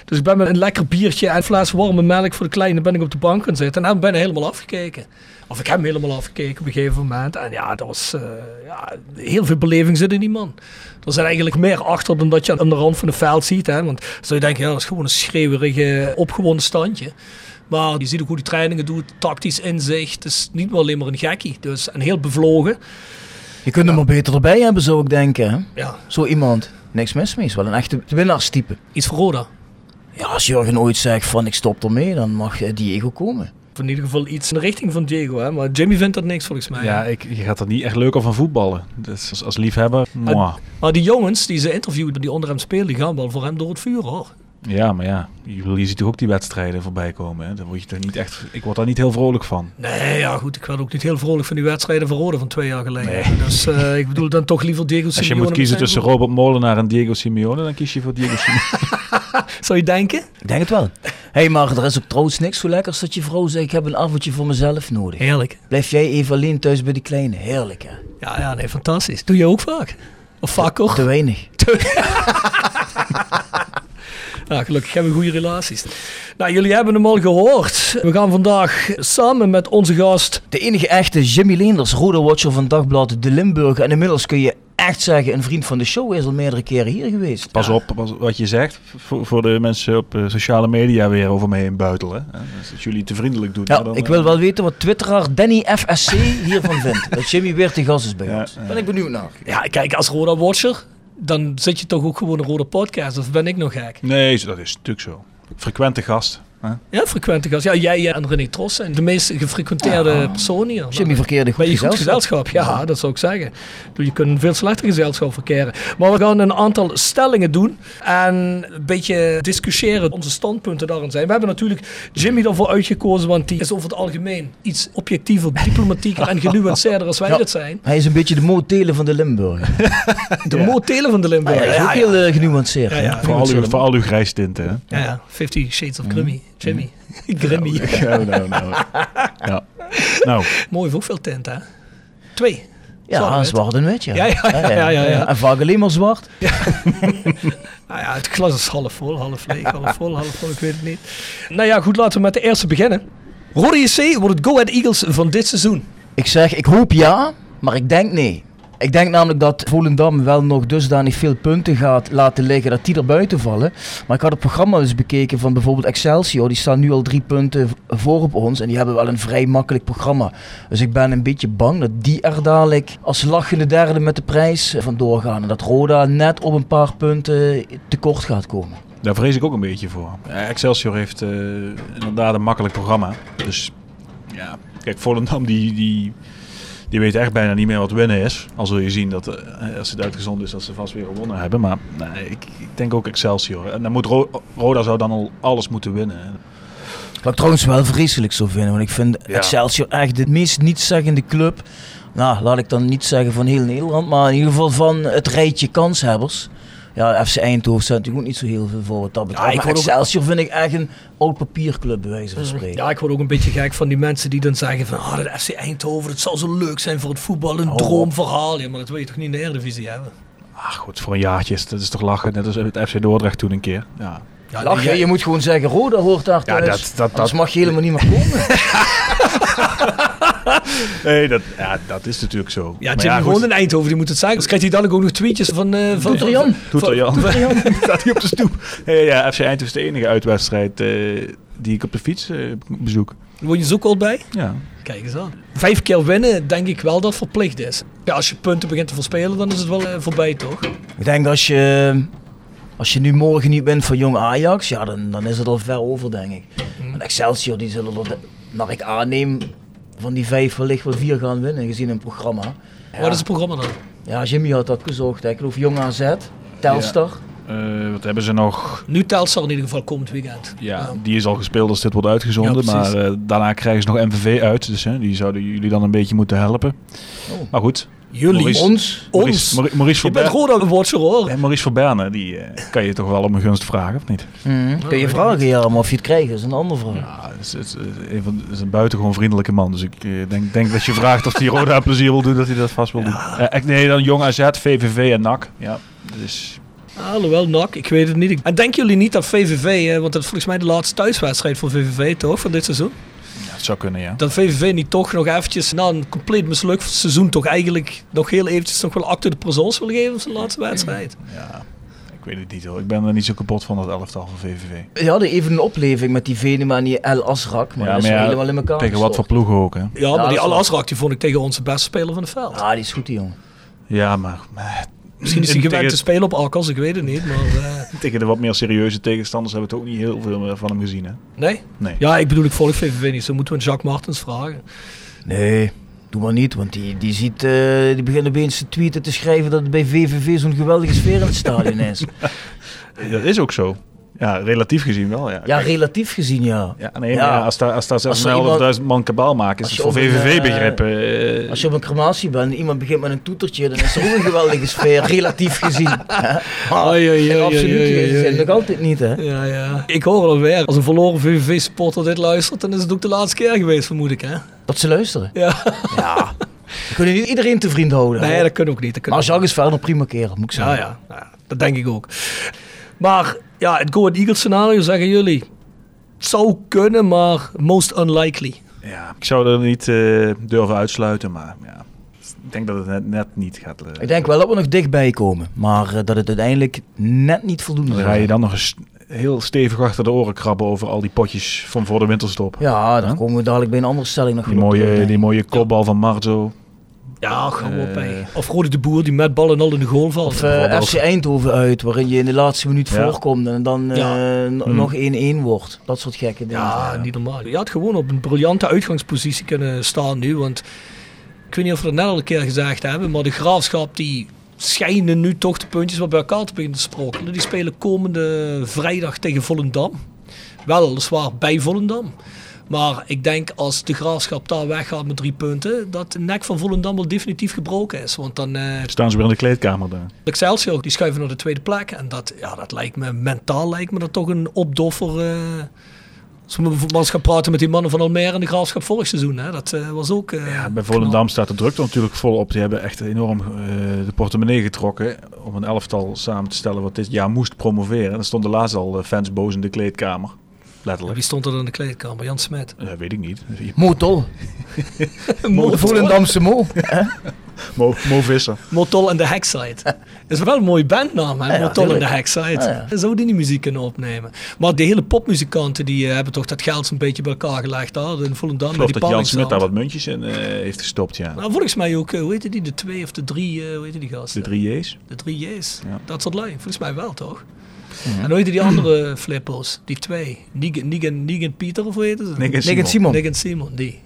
Speaker 5: Dus ik ben met een lekker biertje en een fles warme melk voor de kleine ben ik op de bank gaan zitten. En heb bijna helemaal afgekeken. Of ik heb hem helemaal afgekeken op een gegeven moment. En ja, dat was eh, ja, heel veel beleving zit in die man. Er zit eigenlijk meer achter dan dat je aan de rand van het veld ziet. Hè? Want zou je denken, ja, dat is gewoon een schreeuwerige, opgewonden standje. Maar je ziet ook hoe die trainingen doet, tactisch inzicht. Het is niet meer alleen maar een gekkie. Dus een heel bevlogen.
Speaker 3: Je kunt hem maar beter erbij hebben, zou ik denken. Hè?
Speaker 5: Ja,
Speaker 3: Zo iemand, niks mis mee, is wel een echte winnaarstype.
Speaker 5: iets voor Roda.
Speaker 3: Ja, als Jurgen ooit zegt van ik stop ermee, dan mag eh, Diego komen.
Speaker 5: In ieder geval iets in de richting van Diego. Hè? Maar Jimmy vindt dat niks volgens mij.
Speaker 6: Ja, ik, je gaat er niet echt leuk van voetballen. Dus als, als liefhebber, mwah.
Speaker 5: Maar die jongens die ze interviewden, die onder hem spelen, die gaan wel voor hem door het vuur hoor.
Speaker 6: Ja, maar ja, je, ziet toch ook die wedstrijden voorbij komen. Hè? Dan word je toch niet echt, ik word daar niet heel vrolijk van.
Speaker 5: Nee, ja goed, ik werd ook niet heel vrolijk van die wedstrijden van Rode van twee jaar geleden. Dus eh, ik bedoel dan toch liever Diego
Speaker 6: Als je
Speaker 5: Simeone
Speaker 6: moet kiezen tussen Robert Molenaar en Diego Simeone, dan kies je voor Diego Simeone.
Speaker 5: Zou je denken?
Speaker 3: Ik denk het wel. Hé, hey, maar er is ook trouwens niks zo lekkers dat je vrouw zegt ik heb een avondje voor mezelf nodig.
Speaker 5: Heerlijk.
Speaker 3: Blijf jij even alleen thuis bij die kleine. Heerlijk hè.
Speaker 5: Ja, ja, nee, fantastisch. Doe je ook vaak? Of vaker?
Speaker 3: Te weinig.
Speaker 5: Ja, gelukkig hebben we goede relaties. Nou, jullie hebben hem al gehoord. We gaan vandaag samen met onze gast...
Speaker 3: De enige echte Jimmy Leenders, Roda Watcher van Dagblad De Limburg. En inmiddels kun je echt zeggen, een vriend van de show is al meerdere keren hier geweest.
Speaker 6: Pas op pas wat je zegt, voor, voor de mensen op eh, sociale media weer over me heen buitelen. Hè? Dus als jullie te vriendelijk doen.
Speaker 3: Ja,
Speaker 6: dan,
Speaker 3: ik
Speaker 6: eh,
Speaker 3: wil wel weten wat twitteraar Danny FSC hiervan vindt. Dat Jimmy weer te gast is bij
Speaker 6: Ja,
Speaker 3: ons.
Speaker 6: ja.
Speaker 3: Ben ik benieuwd naar.
Speaker 5: Ja, kijk, als Roda Watcher, dan zit je toch ook gewoon een Rode podcast. Of ben ik nog gek?
Speaker 6: Nee, dat is natuurlijk zo. Frequente gast.
Speaker 5: Ja, frequente gast. Ja, jij en René Tros zijn de meest gefrequenteerde personen hier.
Speaker 3: Jimmy verkeerde goed
Speaker 5: je goed
Speaker 3: gezelschap.
Speaker 5: gezelschap? Ja, dat zou ik zeggen. Je kunt een veel slechter gezelschap verkeren. Maar we gaan een aantal stellingen doen. En een beetje discussiëren onze standpunten daarin zijn. We hebben natuurlijk Jimmy ervoor uitgekozen. Want die is over het algemeen iets objectiever, diplomatieker en genuanceerder als wij
Speaker 3: Ja.
Speaker 5: dat zijn.
Speaker 3: Hij is een beetje de motelen van de Limburg.
Speaker 5: De motelen van de Limburg.
Speaker 3: Hij is ook heel eh, genuanceerd.
Speaker 5: Ja, ja.
Speaker 6: Voor al uw, voor al uw grijstinten, hè?
Speaker 5: Ja, ja. Fifty Shades of Grimmy. Jimmy. Grimmy.
Speaker 6: Nou, nou, nou. Ja. Nou,
Speaker 5: Mooi tint, hè? Twee.
Speaker 3: Ja,
Speaker 5: Zwart-wit.
Speaker 3: zwart en wit, ja.
Speaker 5: Ja, ja, ja, ja, ja, ja.
Speaker 3: En vaak alleen maar zwart.
Speaker 5: Nou ja, het glas is half vol, half leeg, half vol, half vol, ik weet het niet. Nou ja, goed, laten we met de eerste beginnen. Rode JC wordt het Go Ahead Eagles van dit seizoen.
Speaker 3: Ik zeg, ik hoop ja, maar ik denk nee. Ik denk namelijk dat Volendam wel nog dusdanig veel punten gaat laten liggen dat die er buiten vallen. Maar ik had het programma eens bekeken van bijvoorbeeld Excelsior. Die staan nu al drie punten voor op ons en die hebben wel een vrij makkelijk programma. Dus ik ben een beetje bang dat die er dadelijk als lachende derde met de prijs vandoor gaan. En dat Roda net op een paar punten tekort gaat komen.
Speaker 6: daar vrees ik ook een beetje voor. Eh, Excelsior heeft eh, inderdaad een makkelijk programma. Dus ja, kijk, Volendam die, die, die weet echt bijna niet meer wat winnen is. Al zul je zien dat eh, als het uitgezonden is dat ze vast weer gewonnen hebben. Maar nee, ik, ik denk ook Excelsior. En dan moet Ro- Roda zou dan al alles moeten winnen.
Speaker 3: Wat ik trouwens wel vreselijk zou vinden, want ik vind
Speaker 6: Ja.
Speaker 3: Excelsior echt de meest nietszeggende club. Nou, laat ik dan niet zeggen van heel Nederland, maar in ieder geval van het rijtje kanshebbers. Ja, FC Eindhoven staat natuurlijk ook niet zo heel veel voor wat dat betreft.
Speaker 5: ik
Speaker 3: maar
Speaker 5: ook-
Speaker 3: Excelsior vind ik echt een oud papierclub, bij wijze van spreken.
Speaker 5: Ja, ik word ook een beetje gek van die mensen die dan zeggen van... Ah, de FC Eindhoven, het zou zo leuk zijn voor het voetbal, een droomverhaal. Ja, maar dat wil je toch niet in de Eredivisie hebben?
Speaker 6: Ach goed, voor een jaartje is dat is toch lachen. Net als het FC Dordrecht toen een keer. Ja,
Speaker 5: Ja,
Speaker 3: Lach je, moet gewoon zeggen, Roda hoort daar
Speaker 6: Ja,
Speaker 3: thuis.
Speaker 6: dat- dat-
Speaker 3: Anders
Speaker 6: dat-
Speaker 3: mag je helemaal niet meer komen.
Speaker 6: nee, dat, ja, dat is natuurlijk zo.
Speaker 5: Ja,
Speaker 6: Maar
Speaker 5: Jimmy
Speaker 6: goed,
Speaker 5: gewoon in Eindhoven, die moet het zeggen. Dus krijgt hij dan ook nog tweetjes van... eh van
Speaker 3: Toeter Jan.
Speaker 6: Toeter Jan. Staat hij op de stoep. Ja, ja, FC Eindhoven is de enige uitwedstrijd eh, die ik op de fiets eh, bezoek.
Speaker 5: Word je zo kort bij?
Speaker 6: Ja.
Speaker 5: Kijk eens aan. Vijf keer winnen, denk ik wel dat verplicht is. Ja, als je punten begint te verspelen, dan is het wel voorbij, toch?
Speaker 3: Ik denk als je, als je nu morgen niet bent van jong Ajax, ja, dan, dan is het al ver over, denk ik.
Speaker 5: Mm.
Speaker 3: Want Excelsior, die zullen er, naar ik aanneem, van die vijf wellicht wel vier gaan winnen, gezien hun programma.
Speaker 5: Wat is het programma dan?
Speaker 3: Ja, Jimmy had dat gezocht. hè. Ik geloof jong AZ, Telstar.
Speaker 6: Eh, wat hebben ze nog?
Speaker 5: Nu Telstar in ieder geval komend weekend.
Speaker 6: Ja, die is al gespeeld als dit wordt uitgezonden.
Speaker 5: Ja,
Speaker 6: maar eh, daarna krijgen ze nog MVV uit. Dus hè, die zouden jullie dan een beetje moeten helpen.
Speaker 3: Oh.
Speaker 6: Maar goed.
Speaker 5: Jullie,
Speaker 6: Maurice-
Speaker 3: Ons.
Speaker 6: Maurice,
Speaker 5: ons.
Speaker 6: Maurice, Maurice
Speaker 5: Je bent
Speaker 6: Verberne,
Speaker 5: Roda-watcher hoor.
Speaker 6: en Maurice Verberne, die eh, kan je toch wel om een gunst vragen, of niet?
Speaker 3: Mhm. Kun je vragen, of je het krijgt is een andere vraag.
Speaker 6: Ja, het is, het is een, het is een buitengewoon vriendelijke man. Dus ik eh, denk, denk dat je vraagt of hij Roda plezier wil doen, dat hij dat vast wil doen. Echt, nee, dan Jong AZ, VVV en NAC. Ja, dus
Speaker 5: Alhoewel, NAC, ik weet het niet. En denken jullie niet dat VVV, want dat is volgens mij de laatste thuiswedstrijd voor VVV toch, van dit seizoen?
Speaker 6: Ja, het zou kunnen, ja.
Speaker 5: Dat VVV niet toch nog eventjes, na een compleet mislukt seizoen, toch eigenlijk nog heel eventjes nog wel acte de présence wil geven op zijn laatste wedstrijd?
Speaker 6: ja. Ik weet het niet hoor. Ik ben er niet zo kapot van dat elftal van VVV.
Speaker 3: Hadden even een opleving met die Venema en die El Asrak, maar
Speaker 6: Ja,
Speaker 3: dat is
Speaker 6: ja,
Speaker 3: helemaal in elkaar
Speaker 6: Tegen wat voor ploegen ook, hè?
Speaker 5: Ja, maar die
Speaker 3: waar.
Speaker 5: Asrak, die vond ik tegen onze beste speler van het veld.
Speaker 3: Ja, die is goed, die jongen.
Speaker 6: Ja, maar... maar
Speaker 5: Misschien is hij gewend te spelen op Akkels, ik weet het niet, maar... eh,
Speaker 6: tegen de wat meer serieuze tegenstanders hebben we het ook niet heel veel van hem gezien, hè?
Speaker 5: nee?
Speaker 6: Nee.
Speaker 5: Ja, ik bedoel, ik volg VVV niet, zo moeten we Jacques Martens vragen.
Speaker 3: Nee, doe maar niet, want die, die, ziet, eh, die begint opeens te tweeten, te schrijven dat het bij VVV zo'n geweldige sfeer in het stadion is.
Speaker 6: Dat is ook zo. Ja, relatief gezien wel, ja.
Speaker 3: Ja, relatief gezien ja.
Speaker 6: Ja, nee,
Speaker 3: Ja.
Speaker 6: als daar, als daar
Speaker 3: Als er iemand-
Speaker 6: 6.500 man kabaal maken, is het voor
Speaker 3: een, eh,
Speaker 6: VVV-begrippen...
Speaker 3: Als je op een crematie bent en iemand begint met een toetertje, dan is er ook een geweldige sfeer, relatief gezien.
Speaker 5: Oei, oei,
Speaker 3: zin
Speaker 5: oei.
Speaker 3: nog altijd niet, hè.
Speaker 5: Ja, ja. Ik hoor alweer, als een verloren VVV-supporter dit luistert, dan is het ook de laatste keer geweest, vermoed ik, hè?
Speaker 3: Dat ze luisteren.
Speaker 5: Ja.
Speaker 3: Ja. We kunnen niet iedereen te vriend houden.
Speaker 5: Nee,
Speaker 3: hoor.
Speaker 5: dat kan ook niet. Dat kan
Speaker 3: maar
Speaker 5: ook
Speaker 3: Jacques is verder prima kerel, moet ik
Speaker 5: Ja,
Speaker 3: zeggen.
Speaker 5: ja, ja, dat denk ik ook. Maar ja, het Go Ahead Eagles scenario zeggen jullie. Het zou kunnen, maar most unlikely.
Speaker 6: Ja, ik zou er niet eh, durven uitsluiten, maar ja, ik denk dat het net, net niet gaat. eh,
Speaker 3: Ik denk wel dat we nog dichtbij komen, maar eh, dat het uiteindelijk net niet voldoende
Speaker 6: dan
Speaker 3: zal
Speaker 6: ga je dan nog eens heel stevig achter de oren krabben over al die potjes van voor de winterstop.
Speaker 3: Ja, dan komen we dadelijk bij een andere stelling nog
Speaker 6: Die mooie, die mooie kopbal van Marzo.
Speaker 5: Ja, gewoon op
Speaker 6: Eh.
Speaker 5: bij. Of Rode de Boer die met ballen al in de goal valt.
Speaker 3: Of eh, FC Eindhoven uit, waarin je in de laatste minuut
Speaker 6: Ja.
Speaker 3: voorkomt en dan eh,
Speaker 5: Ja.
Speaker 3: n-
Speaker 6: Hmm.
Speaker 3: nog 1-1 wordt. Dat soort gekke dingen.
Speaker 5: Ja, niet normaal. Je had gewoon op een briljante uitgangspositie kunnen staan nu. Want ik weet niet of we dat net al een keer gezegd hebben. Maar de graafschap die schijnen nu toch de puntjes wat bij elkaar te beginnen te sprokkelen. Die spelen komende vrijdag tegen Volendam. Wel zwaar bij Volendam. Maar ik denk als de graafschap daar weggaat met drie punten. Dat de nek van Volendam wel definitief gebroken is. Want dan. eh
Speaker 6: Staan ze weer in de kleedkamer daar.
Speaker 5: Excelsior die schuiven naar de tweede plek. En dat, ja, dat lijkt me mentaal lijkt me dat toch een opdoffer. eh als we bijvoorbeeld gaan praten met die mannen van Almere en de graafschap vorig seizoen. Hè, dat eh, was ook.
Speaker 6: Ja, bij Volendam staat de druk er natuurlijk volop. Die hebben echt enorm de portemonnee getrokken om een elftal samen te stellen wat dit jaar moest promoveren. En er stonden laatst al fans boos in de kleedkamer. Letterlijk.
Speaker 5: Wie stond er in de kleedkamer? Jan Smet.
Speaker 6: Ja, weet ik niet.
Speaker 3: Motol. De Volendamse Mo.
Speaker 6: Mo, Mo Visser.
Speaker 5: Motol en de Hackside. Dat is wel een mooie bandnaam, hè?
Speaker 3: Ja, ja,
Speaker 5: Motol en de. Hackside.
Speaker 3: Ja, ja.
Speaker 5: Zou die niet muziek kunnen opnemen? Maar de hele popmuzikanten die eh, hebben toch dat geld zo'n beetje bij elkaar gelegd daar in Volendam.
Speaker 6: Ik
Speaker 5: met
Speaker 6: geloof dat Jan Smit daar wat muntjes in eh, heeft gestopt, ja.
Speaker 5: Nou, volgens mij ook, eh, hoe heette die? De twee of de drie, eh hoe heette die
Speaker 6: De
Speaker 5: gasten?
Speaker 6: drie J's.
Speaker 5: De drie J's.
Speaker 6: Ja.
Speaker 5: Dat soort lui. Volgens mij wel, toch? En hoe heette die andere flippers? Die twee. Negan, Negan, Negan Pieter of hoe?
Speaker 6: Nick en
Speaker 3: Nick
Speaker 6: Simon.
Speaker 3: en Simon.
Speaker 5: Nick en Simon, die.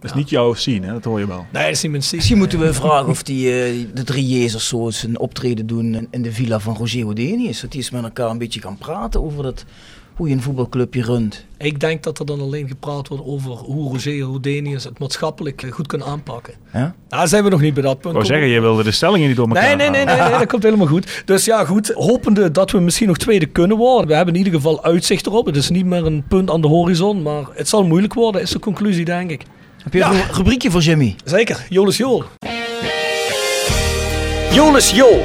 Speaker 6: Dat is niet jouw scene, hè? dat hoor je wel.
Speaker 5: Nee, dat is niet mijn scene.
Speaker 3: Misschien moeten we vragen of die, eh, de drie Jezers zo eens een optreden doen in, de villa van Roger Houdinius. Dat die eens met elkaar een beetje gaan praten over dat, hoe je een voetbalclubje runt.
Speaker 5: Ik denk dat er dan alleen gepraat wordt over hoe Roger Houdinius het maatschappelijk eh, goed kan aanpakken.
Speaker 3: Ja?
Speaker 5: Daar zijn we nog niet bij dat punt.
Speaker 6: Ik wou zeggen, je wilde de stellingen niet door elkaar
Speaker 5: Nee, nee, nee, nee,
Speaker 6: halen.
Speaker 5: nee, dat komt helemaal goed. Dus ja, goed. Hopende dat we misschien nog tweede kunnen worden. We hebben in ieder geval uitzicht erop. Het is niet meer een punt aan de horizon, maar het zal moeilijk worden, is de conclusie, denk ik.
Speaker 3: Heb je
Speaker 5: Ja.
Speaker 3: een rubriekje voor Jimmy?
Speaker 5: Zeker, Jolis Jool. Jolis Jool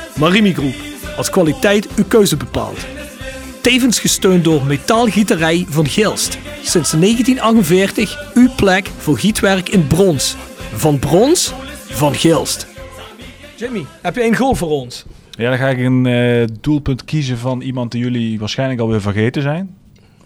Speaker 5: Marimi Groep, als kwaliteit uw keuze bepaalt. Tevens gesteund door Metaalgieterij van Gilst. Sinds 1948 uw plek voor gietwerk in brons. Van brons, van Gilst. Jimmy, heb je een goal voor ons?
Speaker 6: Ja, dan ga ik een eh, doelpunt kiezen van iemand die jullie waarschijnlijk alweer vergeten zijn.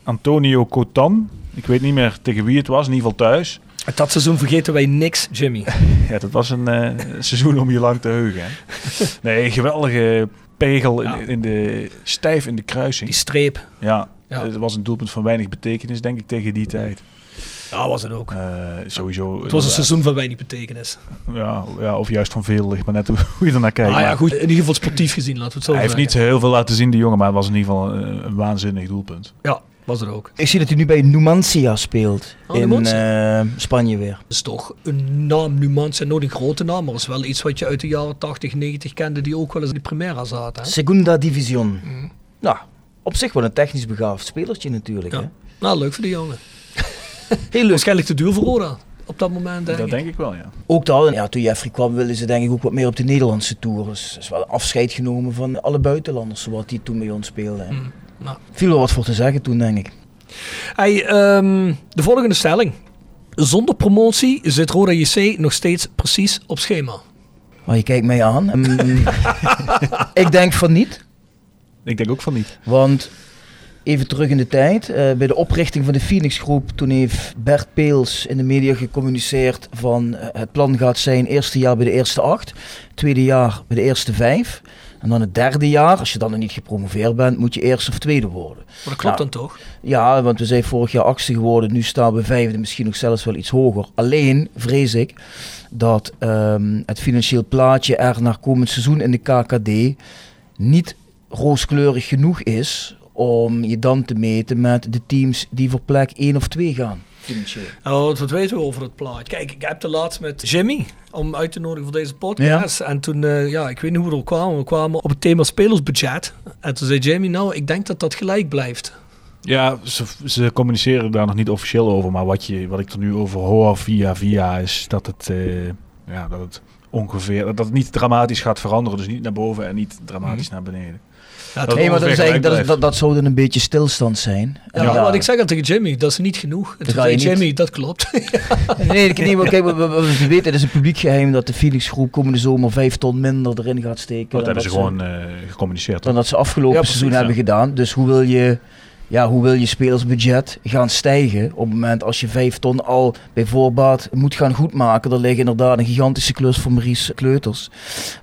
Speaker 6: Antonio Cotan. Ik weet niet meer tegen wie het was, in ieder geval thuis.
Speaker 5: Uit dat seizoen vergeten wij niks, Jimmy.
Speaker 6: Ja, dat was een eh, seizoen om je lang te heugen. Hè? Nee, een geweldige pegel in,
Speaker 5: Ja.
Speaker 6: in de, stijf in de kruising.
Speaker 5: Die streep.
Speaker 6: Ja,
Speaker 5: Ja.
Speaker 6: het was een doelpunt van weinig betekenis, denk ik, tegen die tijd.
Speaker 5: Ja, was het ook.
Speaker 6: Eh, sowieso.
Speaker 5: Het was een seizoen van weinig betekenis.
Speaker 6: Ja, ja, of juist van veel, ligt maar net hoe je er naar kijkt.
Speaker 5: Ah ja, goed. In ieder geval sportief gezien, laten we het zo
Speaker 6: Hij heeft niet heel veel laten zien, die jongen, maar het was in ieder geval een, een waanzinnig doelpunt.
Speaker 5: Ja, was het ook.
Speaker 3: Ik zie dat hij nu bij Numancia speelt.
Speaker 5: Oh,
Speaker 3: in
Speaker 5: Numancia.
Speaker 3: eh, Spanje weer.
Speaker 5: Dat is toch een naam, Numancia, nooit een grote naam, maar dat is wel iets wat je uit de jaren 80, 90 kende, die ook wel eens in de Primera zaten. Hè?
Speaker 3: Segunda Division. Nou, op zich wel een technisch begaafd spelertje natuurlijk. Hè?
Speaker 5: Nou, leuk voor de jongen.
Speaker 3: Heel leuk.
Speaker 5: Waarschijnlijk te duur voor Roda op dat moment, denk
Speaker 6: dat
Speaker 5: ik.
Speaker 6: denk ik wel, ja.
Speaker 3: Ook dan, ja, toen Jeffrey kwam wilden ze denk ik ook wat meer op de Nederlandse tour. Dus er is wel afscheid genomen van alle buitenlanders zoals die toen bij ons speelden.
Speaker 5: Mm, nou.
Speaker 3: Viel wel wat voor te zeggen toen denk ik.
Speaker 5: Hey, ehm, de volgende stelling. Zonder promotie zit Roda JC nog steeds precies op schema.
Speaker 3: Maar je kijkt mij aan. Ik denk van niet.
Speaker 6: Ik denk ook van niet.
Speaker 3: Want even terug in de tijd, eh, bij de oprichting van de Phoenix Groep, toen heeft Bert Peels in de media gecommuniceerd van eh, het plan gaat zijn eerste jaar bij de eerste acht, tweede jaar bij de eerste vijf. En dan het derde jaar, als je dan nog niet gepromoveerd bent, moet je eerste of tweede worden.
Speaker 5: Maar dat klopt
Speaker 3: Ja.
Speaker 5: dan toch?
Speaker 3: Ja, want we zijn vorig jaar achtste geworden, nu staan we vijfde, misschien nog zelfs wel iets hoger. Alleen vrees ik dat ehm, het financieel plaatje er naar komend seizoen in de KKD niet rooskleurig genoeg is om je dan te meten met de teams die voor plek 1 of 2 gaan. Financieel.
Speaker 5: Oh, wat weten we over het plaatje? Kijk, ik heb de laatst met Jimmy om uit te nodigen voor deze podcast. En toen, eh, ja, ik weet niet hoe we er kwamen. We kwamen op het thema spelersbudget. En toen zei Jimmy, nou, ik denk dat dat gelijk blijft.
Speaker 6: Ja, ze, ze communiceren daar nog niet officieel over. Maar wat, je, wat ik er nu over hoor via via is dat het, eh, ja, dat het ongeveer... Dat het niet dramatisch gaat veranderen. Dus niet naar boven en niet dramatisch naar beneden.
Speaker 5: Ja,
Speaker 6: Dat
Speaker 3: Nee, maar dat, is
Speaker 6: ongeveer
Speaker 3: eigenlijk, dat, dat, dat zou dan een beetje stilstand zijn.
Speaker 5: Ja, wat ik zeg al tegen Jimmy, dat is niet genoeg. En
Speaker 3: niet-
Speaker 5: Jimmy, dat klopt.
Speaker 3: Nee, ik, nee maar kijk, we, we- we weten, het is een publiek geheim dat de Felix groep komende zomer 5 ton minder erin gaat steken.
Speaker 6: Dat
Speaker 3: dan
Speaker 6: hebben ze gewoon eh, gecommuniceerd.
Speaker 3: dan dat ze afgelopen
Speaker 5: Ja, precies,
Speaker 3: seizoen hebben gedaan. Dus hoe wil je, ja, hoe wil je spelersbudget gaan stijgen op het moment als je 5 ton al bij voorbaat moet gaan goedmaken? Er ligt inderdaad een gigantische klus voor Maurice Kleuters.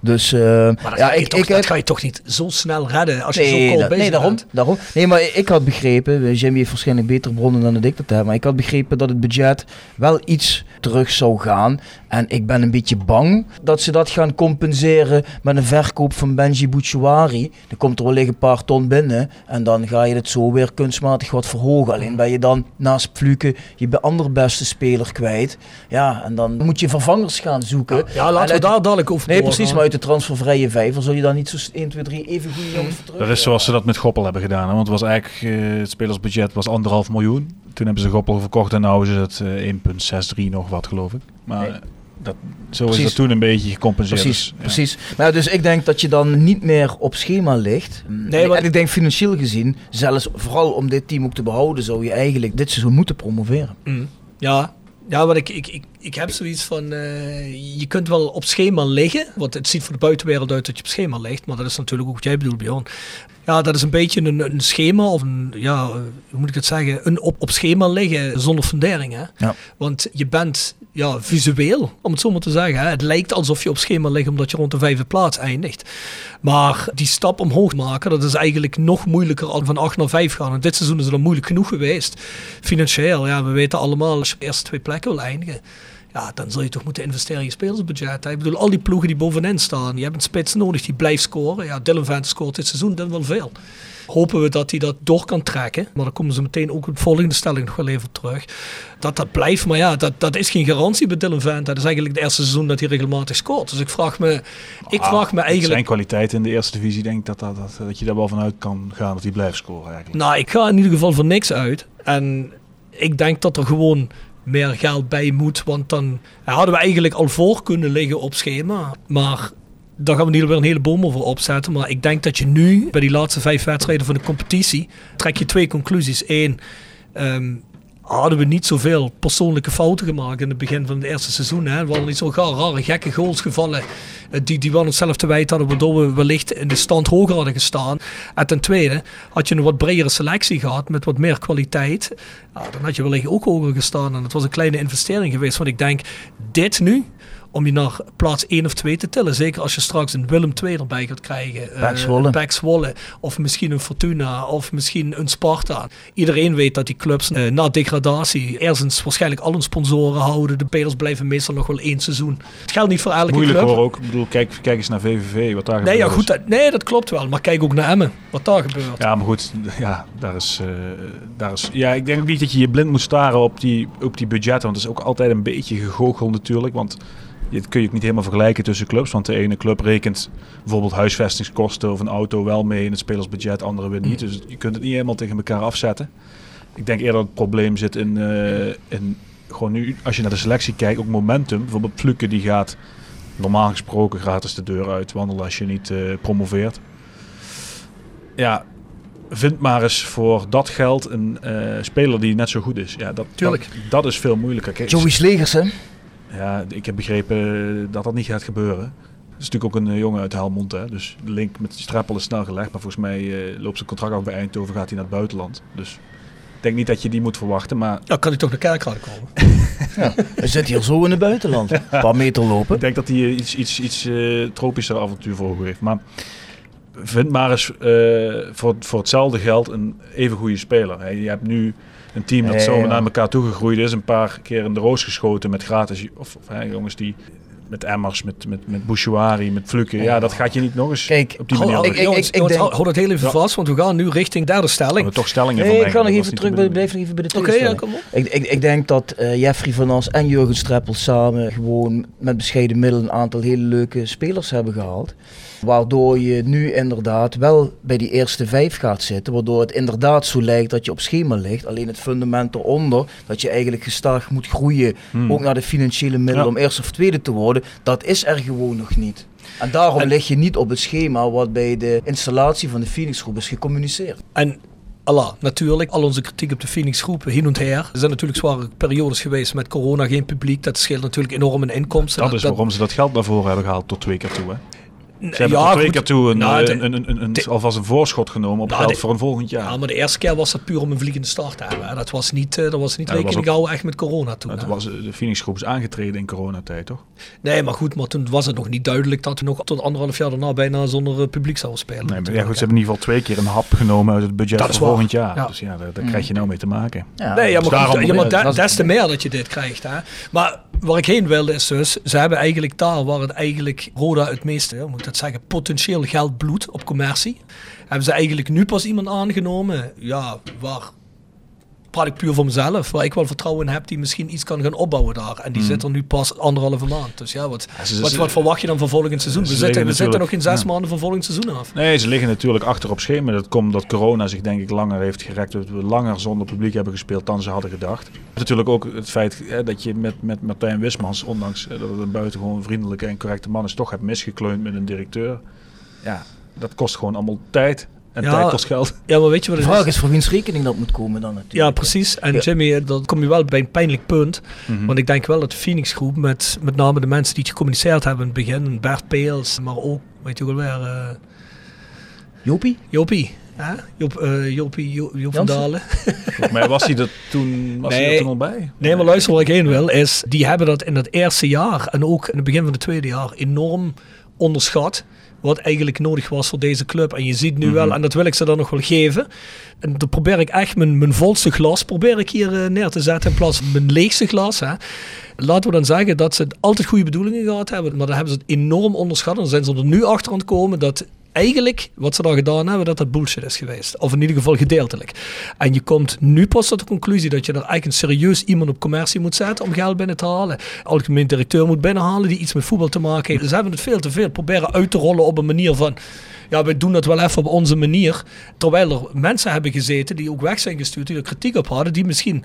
Speaker 3: Dus eh,
Speaker 5: Maar dat,
Speaker 3: ja,
Speaker 5: ga je
Speaker 3: ik,
Speaker 5: toch,
Speaker 3: ik,
Speaker 5: dat ga je toch niet zo snel redden als je zo
Speaker 3: dat-
Speaker 5: bezig
Speaker 3: nee daarom,
Speaker 5: bent.
Speaker 3: daarom. Nee, maar ik had begrepen, eh, Jimmy heeft waarschijnlijk betere bronnen dan dat ik dat heb, maar ik had begrepen dat het budget wel iets terug zou gaan. En ik ben een beetje bang dat ze dat gaan compenseren met een verkoop van Benji Bouchouari. Dan komt er wellicht een paar ton binnen en dan ga je het zo weer kunstmatig wat verhogen. Alleen ben je dan naast Fluke je andere beste speler kwijt. Ja, en dan moet je vervangers gaan zoeken.
Speaker 5: Ja,
Speaker 3: En
Speaker 5: laten we
Speaker 3: uit-
Speaker 5: daar dadelijk over
Speaker 3: Nee,
Speaker 5: doorgaan.
Speaker 3: precies, maar uit de transfervrije vijver zul je dan niet zo 1, 2, 3 even goede jongens voor terug.
Speaker 6: Dat is zoals ze dat met Goppel hebben gedaan. Hè? Want het was eigenlijk, eh, het spelersbudget was anderhalf miljoen. Toen hebben ze Goppel verkocht en nu is het eh, 1,63 nog wat geloof ik. Maar
Speaker 3: Nee.
Speaker 6: Dat, zo is dat toen een beetje gecompenseerd.
Speaker 3: Precies,
Speaker 6: Dus, ja.
Speaker 3: precies. Nou, dus ik denk dat je dan niet meer op schema ligt.
Speaker 5: Nee, maar-
Speaker 3: en ik denk financieel gezien, zelfs vooral om dit team ook te behouden, zou je eigenlijk dit seizoen moeten promoveren.
Speaker 5: Mm. Ja, ja want ik, ik, ik, ik heb zoiets van, eh, je kunt wel op schema liggen, want het ziet voor de buitenwereld uit dat je op schema ligt, maar dat is natuurlijk ook wat jij bedoelt, Bjorn. Ja, dat is een beetje een, een schema of een, ja, hoe moet ik het zeggen, een op, op schema liggen zonder fundering. Hè?
Speaker 3: Ja.
Speaker 5: Want je bent ja, visueel, om het zo maar te zeggen. Het lijkt alsof je op schema ligt omdat je rond de vijfde plaats eindigt. Maar die stap omhoog maken, dat is eigenlijk nog moeilijker dan van 8 naar 5 gaan. Dit seizoen is het al moeilijk genoeg geweest. Financieel, ja, we weten allemaal, als je op de eerste twee plekken wil eindigen, ja, dan zul je toch moeten investeren in je spelersbudget. Ik bedoel, al die ploegen die bovenin staan, je hebt een spits nodig die blijft scoren. Ja, Dylan Vance scoort dit seizoen dan wel veel. Hopen we dat hij dat door kan trekken. Maar dan komen ze meteen ook in de volgende stelling nog wel even op terug. Dat dat blijft, maar ja, dat, dat is geen garantie bij Dylan Vance. Dat is eigenlijk het eerste seizoen dat hij regelmatig scoort. Dus ik vraag me, ik
Speaker 6: Ah,
Speaker 5: vraag me eigenlijk...
Speaker 6: Zijn kwaliteit in de eerste divisie denk ik dat, dat, dat, dat je daar wel vanuit kan gaan dat hij blijft scoren eigenlijk.
Speaker 5: Nou, ik ga in ieder geval voor niks uit. En ik denk dat er gewoon meer geld bij moet. Want dan hadden we eigenlijk al voor kunnen liggen op schema. Maar daar gaan we niet weer een hele boom over opzetten. Maar ik denk dat je nu, bij die laatste vijf wedstrijden van de competitie, trek je twee conclusies. Eén, ehm, hadden we niet zoveel persoonlijke fouten gemaakt in het begin van het eerste seizoen. Hè. Er waren niet zo rare, gekke goals gevallen eh, die, die we aan onszelf te wijten hadden, waardoor we wellicht in de stand hoger hadden gestaan. En ten tweede, had je een wat bredere selectie gehad met wat meer kwaliteit, ja, dan had je wellicht ook hoger gestaan. En het was een kleine investering geweest. Want ik denk, dit nu, om je naar plaats 1 of 2 te tillen. Zeker als je straks een Willem 2 erbij gaat krijgen. eh,
Speaker 3: Pek Zwolle.
Speaker 5: Of misschien een Fortuna. Of misschien een Sparta. Iedereen weet dat die clubs eh, na degradatie eerstens waarschijnlijk al hun sponsoren houden. De spelers blijven meestal nog wel één seizoen. Het geldt niet voor elke
Speaker 6: Moeilijk
Speaker 5: club.
Speaker 6: hoor ook. Ik bedoel, kijk, kijk eens naar VVV, wat daar
Speaker 5: Nee, ja, goed, dat, nee, dat klopt wel. Maar kijk ook naar Emmen. Wat daar gebeurt.
Speaker 6: Ja, maar goed, ja, daar is, eh, daar is. Ja, ik denk ook niet dat je je blind moet staren op die, op die budgetten. Want het is ook altijd een beetje gegoochel natuurlijk. Want kun je ook niet helemaal vergelijken tussen clubs. Want de ene club rekent bijvoorbeeld huisvestingskosten of een auto wel mee in het spelersbudget, de andere weer niet. Dus je kunt het niet helemaal tegen elkaar afzetten. Ik denk eerder dat het probleem zit in, eh, in gewoon nu, als je naar de selectie kijkt, ook momentum. Bijvoorbeeld Fluke die gaat normaal gesproken gratis de deur uit wandelen als je niet eh, promoveert. Ja, vind maar eens voor dat geld een eh, speler die net zo goed is. Ja, dat,
Speaker 5: Tuurlijk.
Speaker 6: Dat, dat is veel moeilijker. Kijk,
Speaker 3: Joey Slegers, hè?
Speaker 6: Ja, ik heb begrepen dat dat niet gaat gebeuren. Het is natuurlijk ook een eh, jongen uit Helmond, hè? dus de link met Strappel is snel gelegd. Maar volgens mij eh, loopt zijn contract af bij Eindhoven, gaat hij naar het buitenland. Dus ik denk niet dat je die moet verwachten, maar
Speaker 5: Ja, kan hij toch naar Kerkrade komen.
Speaker 3: We zitten hier zo in het buitenland. Een paar meter lopen.
Speaker 6: ik denk dat hij eh, iets, iets, iets eh, tropischer avontuur voor ogen heeft. Maar vind maar eens eh, voor, voor hetzelfde geld een even goede speler. Hè. Je hebt nu een team dat zo
Speaker 3: ja.
Speaker 6: naar elkaar toegegroeid is. Een paar keer in de roos geschoten met gratis. Of, of hè, jongens die met Emmers, met, met, met Bouchouari, met Fluke. Ja, dat gaat je niet nog eens
Speaker 3: Kijk,
Speaker 6: op die manier.
Speaker 5: hou-
Speaker 3: ik-
Speaker 5: jongens,
Speaker 3: ik
Speaker 5: jongens,
Speaker 3: denk-
Speaker 5: hou dat heel even
Speaker 6: Ja.
Speaker 5: vast, want we gaan nu richting derde
Speaker 6: We
Speaker 5: stelling.
Speaker 6: hebben toch stellingen
Speaker 3: Nee,
Speaker 6: van
Speaker 3: ik ga nog even terug, bij- blijf nog even bij de
Speaker 5: Oké, ja,
Speaker 3: terugstelling.
Speaker 5: kom op.
Speaker 3: Ik, ik, ik denk dat eh, Jeffrey van As en Jurgen Streppel samen gewoon met bescheiden middelen een aantal hele leuke spelers hebben gehaald. Waardoor je nu inderdaad wel bij die eerste vijf gaat zitten. Waardoor het inderdaad zo lijkt dat je op schema ligt. Alleen het fundament eronder, dat je eigenlijk gestaag moet groeien.
Speaker 6: Hmm.
Speaker 3: Ook naar de financiële middelen
Speaker 6: Ja.
Speaker 3: om eerste of tweede te worden. Dat is er gewoon nog niet. En daarom
Speaker 5: En-
Speaker 3: lig je niet op het schema wat bij de installatie van de Phoenix Groep is gecommuniceerd.
Speaker 5: En Allah, natuurlijk, al onze kritiek op de Phoenix groep, hin en her. Er zijn natuurlijk zware periodes geweest met corona, geen publiek. Dat scheelt natuurlijk enorm in inkomsten.
Speaker 6: Dat is waarom ze dat geld daarvoor hebben gehaald tot twee keer toe. Hè. Ze hebben tot twee
Speaker 5: goed.
Speaker 6: keer toe een,
Speaker 5: Nou,
Speaker 6: eh,
Speaker 5: de-
Speaker 6: een, een, een, een-
Speaker 5: de-
Speaker 6: alvast een voorschot genomen op
Speaker 5: Nou,
Speaker 6: geld
Speaker 5: de-
Speaker 6: voor een volgend jaar.
Speaker 5: Ja, maar de eerste keer was dat puur om een vliegende start te hebben. hè. Dat was niet, eh, dat was niet
Speaker 6: Ja,
Speaker 5: rekening houden echt met corona toen.
Speaker 6: Nou, toen was de Phoenix Groep is aangetreden in coronatijd, toch?
Speaker 5: Nee, maar goed, maar toen was het nog niet duidelijk dat we nog tot anderhalf jaar daarna bijna zonder eh, publiek zouden spelen.
Speaker 6: Nee, maar ja, goed, ze hebben in ieder geval twee keer een hap genomen uit het budget
Speaker 5: Dat
Speaker 6: voor
Speaker 5: waar.
Speaker 6: volgend jaar.
Speaker 5: Ja.
Speaker 6: Dus ja, daar, daar krijg je nou mee te maken.
Speaker 3: Ja,
Speaker 5: Nee, ja,
Speaker 6: Dus
Speaker 5: maar, goed,
Speaker 6: daarom-
Speaker 5: ja, maar
Speaker 3: Ja,
Speaker 5: da-
Speaker 3: dat is-
Speaker 5: des te meer dat je dit krijgt. Hè. Maar waar ik heen wilde is dus, ze hebben eigenlijk daar waar het eigenlijk Roda het meeste, hoe moet ik dat zeggen, potentieel geld bloedt op commercie. Hebben ze eigenlijk nu pas iemand aangenomen, ja, waar praat ik puur voor mezelf, waar ik wel vertrouwen in heb die misschien iets kan gaan opbouwen daar. En die zit er nu pas anderhalve maand. Dus ja, wat,
Speaker 6: ze-
Speaker 5: wat, wat verwacht je dan van volgend seizoen? We zitten, we zitten nog geen zes
Speaker 6: ja.
Speaker 5: maanden van volgend seizoen af.
Speaker 6: Nee, ze liggen natuurlijk achter op schema. Dat komt omdat corona zich denk ik langer heeft gerekt. Dat we langer zonder publiek hebben gespeeld dan ze hadden gedacht. Natuurlijk ook het feit hè, dat je met, met Martijn Wismans, ondanks dat het een buitengewoon vriendelijke en correcte man is, toch hebt misgekleund met een directeur. Ja, dat kost gewoon allemaal tijd. En
Speaker 5: Ja.
Speaker 6: tijd kost geld.
Speaker 5: Ja, maar weet je wat
Speaker 3: De
Speaker 5: het
Speaker 3: vraag
Speaker 5: is?
Speaker 3: is voor wiens rekening dat moet komen dan natuurlijk.
Speaker 5: Ja, precies. En
Speaker 3: Ja.
Speaker 5: Jimmy, dan kom je wel bij een pijnlijk punt.
Speaker 6: Mhm.
Speaker 5: Want ik denk wel dat de Phoenix groep, met, met name de mensen die het gecommuniceerd hebben in het begin, Bert Peels, maar ook, weet je wel weer, eh
Speaker 3: Jopie?
Speaker 5: Jopie. Hè? Joop, eh, Jopie, Jo- Joop van? Dalen.
Speaker 6: Volgens mij was hij er toen, was hij er toen al bij.
Speaker 5: Nee, maar luister waar ik heen wil, is die hebben dat in het eerste jaar en ook in het begin van het tweede jaar enorm onderschat. Wat eigenlijk nodig was voor deze club. En je ziet nu wel, en dat wil ik ze dan nog wel geven. En dan probeer ik echt mijn, mijn volste glas probeer ik hier eh, neer te zetten in plaats van mijn leegste glas. Hè. Laten we dan zeggen dat ze altijd goede bedoelingen gehad hebben. Maar dan hebben ze het enorm onderschat. En dan zijn ze er nu achter aan het komen dat eigenlijk wat ze daar gedaan hebben, dat dat bullshit is geweest. Of in ieder geval gedeeltelijk. En je komt nu pas tot de conclusie dat je er eigenlijk een serieus iemand op commercie moet zetten om geld binnen te halen. Algemeen directeur moet binnenhalen die iets met voetbal te maken heeft. Ze hebben het veel te veel proberen uit te rollen op een manier van... Ja, wij doen dat wel even op onze manier. Terwijl er mensen hebben gezeten die ook weg zijn gestuurd, die er kritiek op hadden. Die misschien,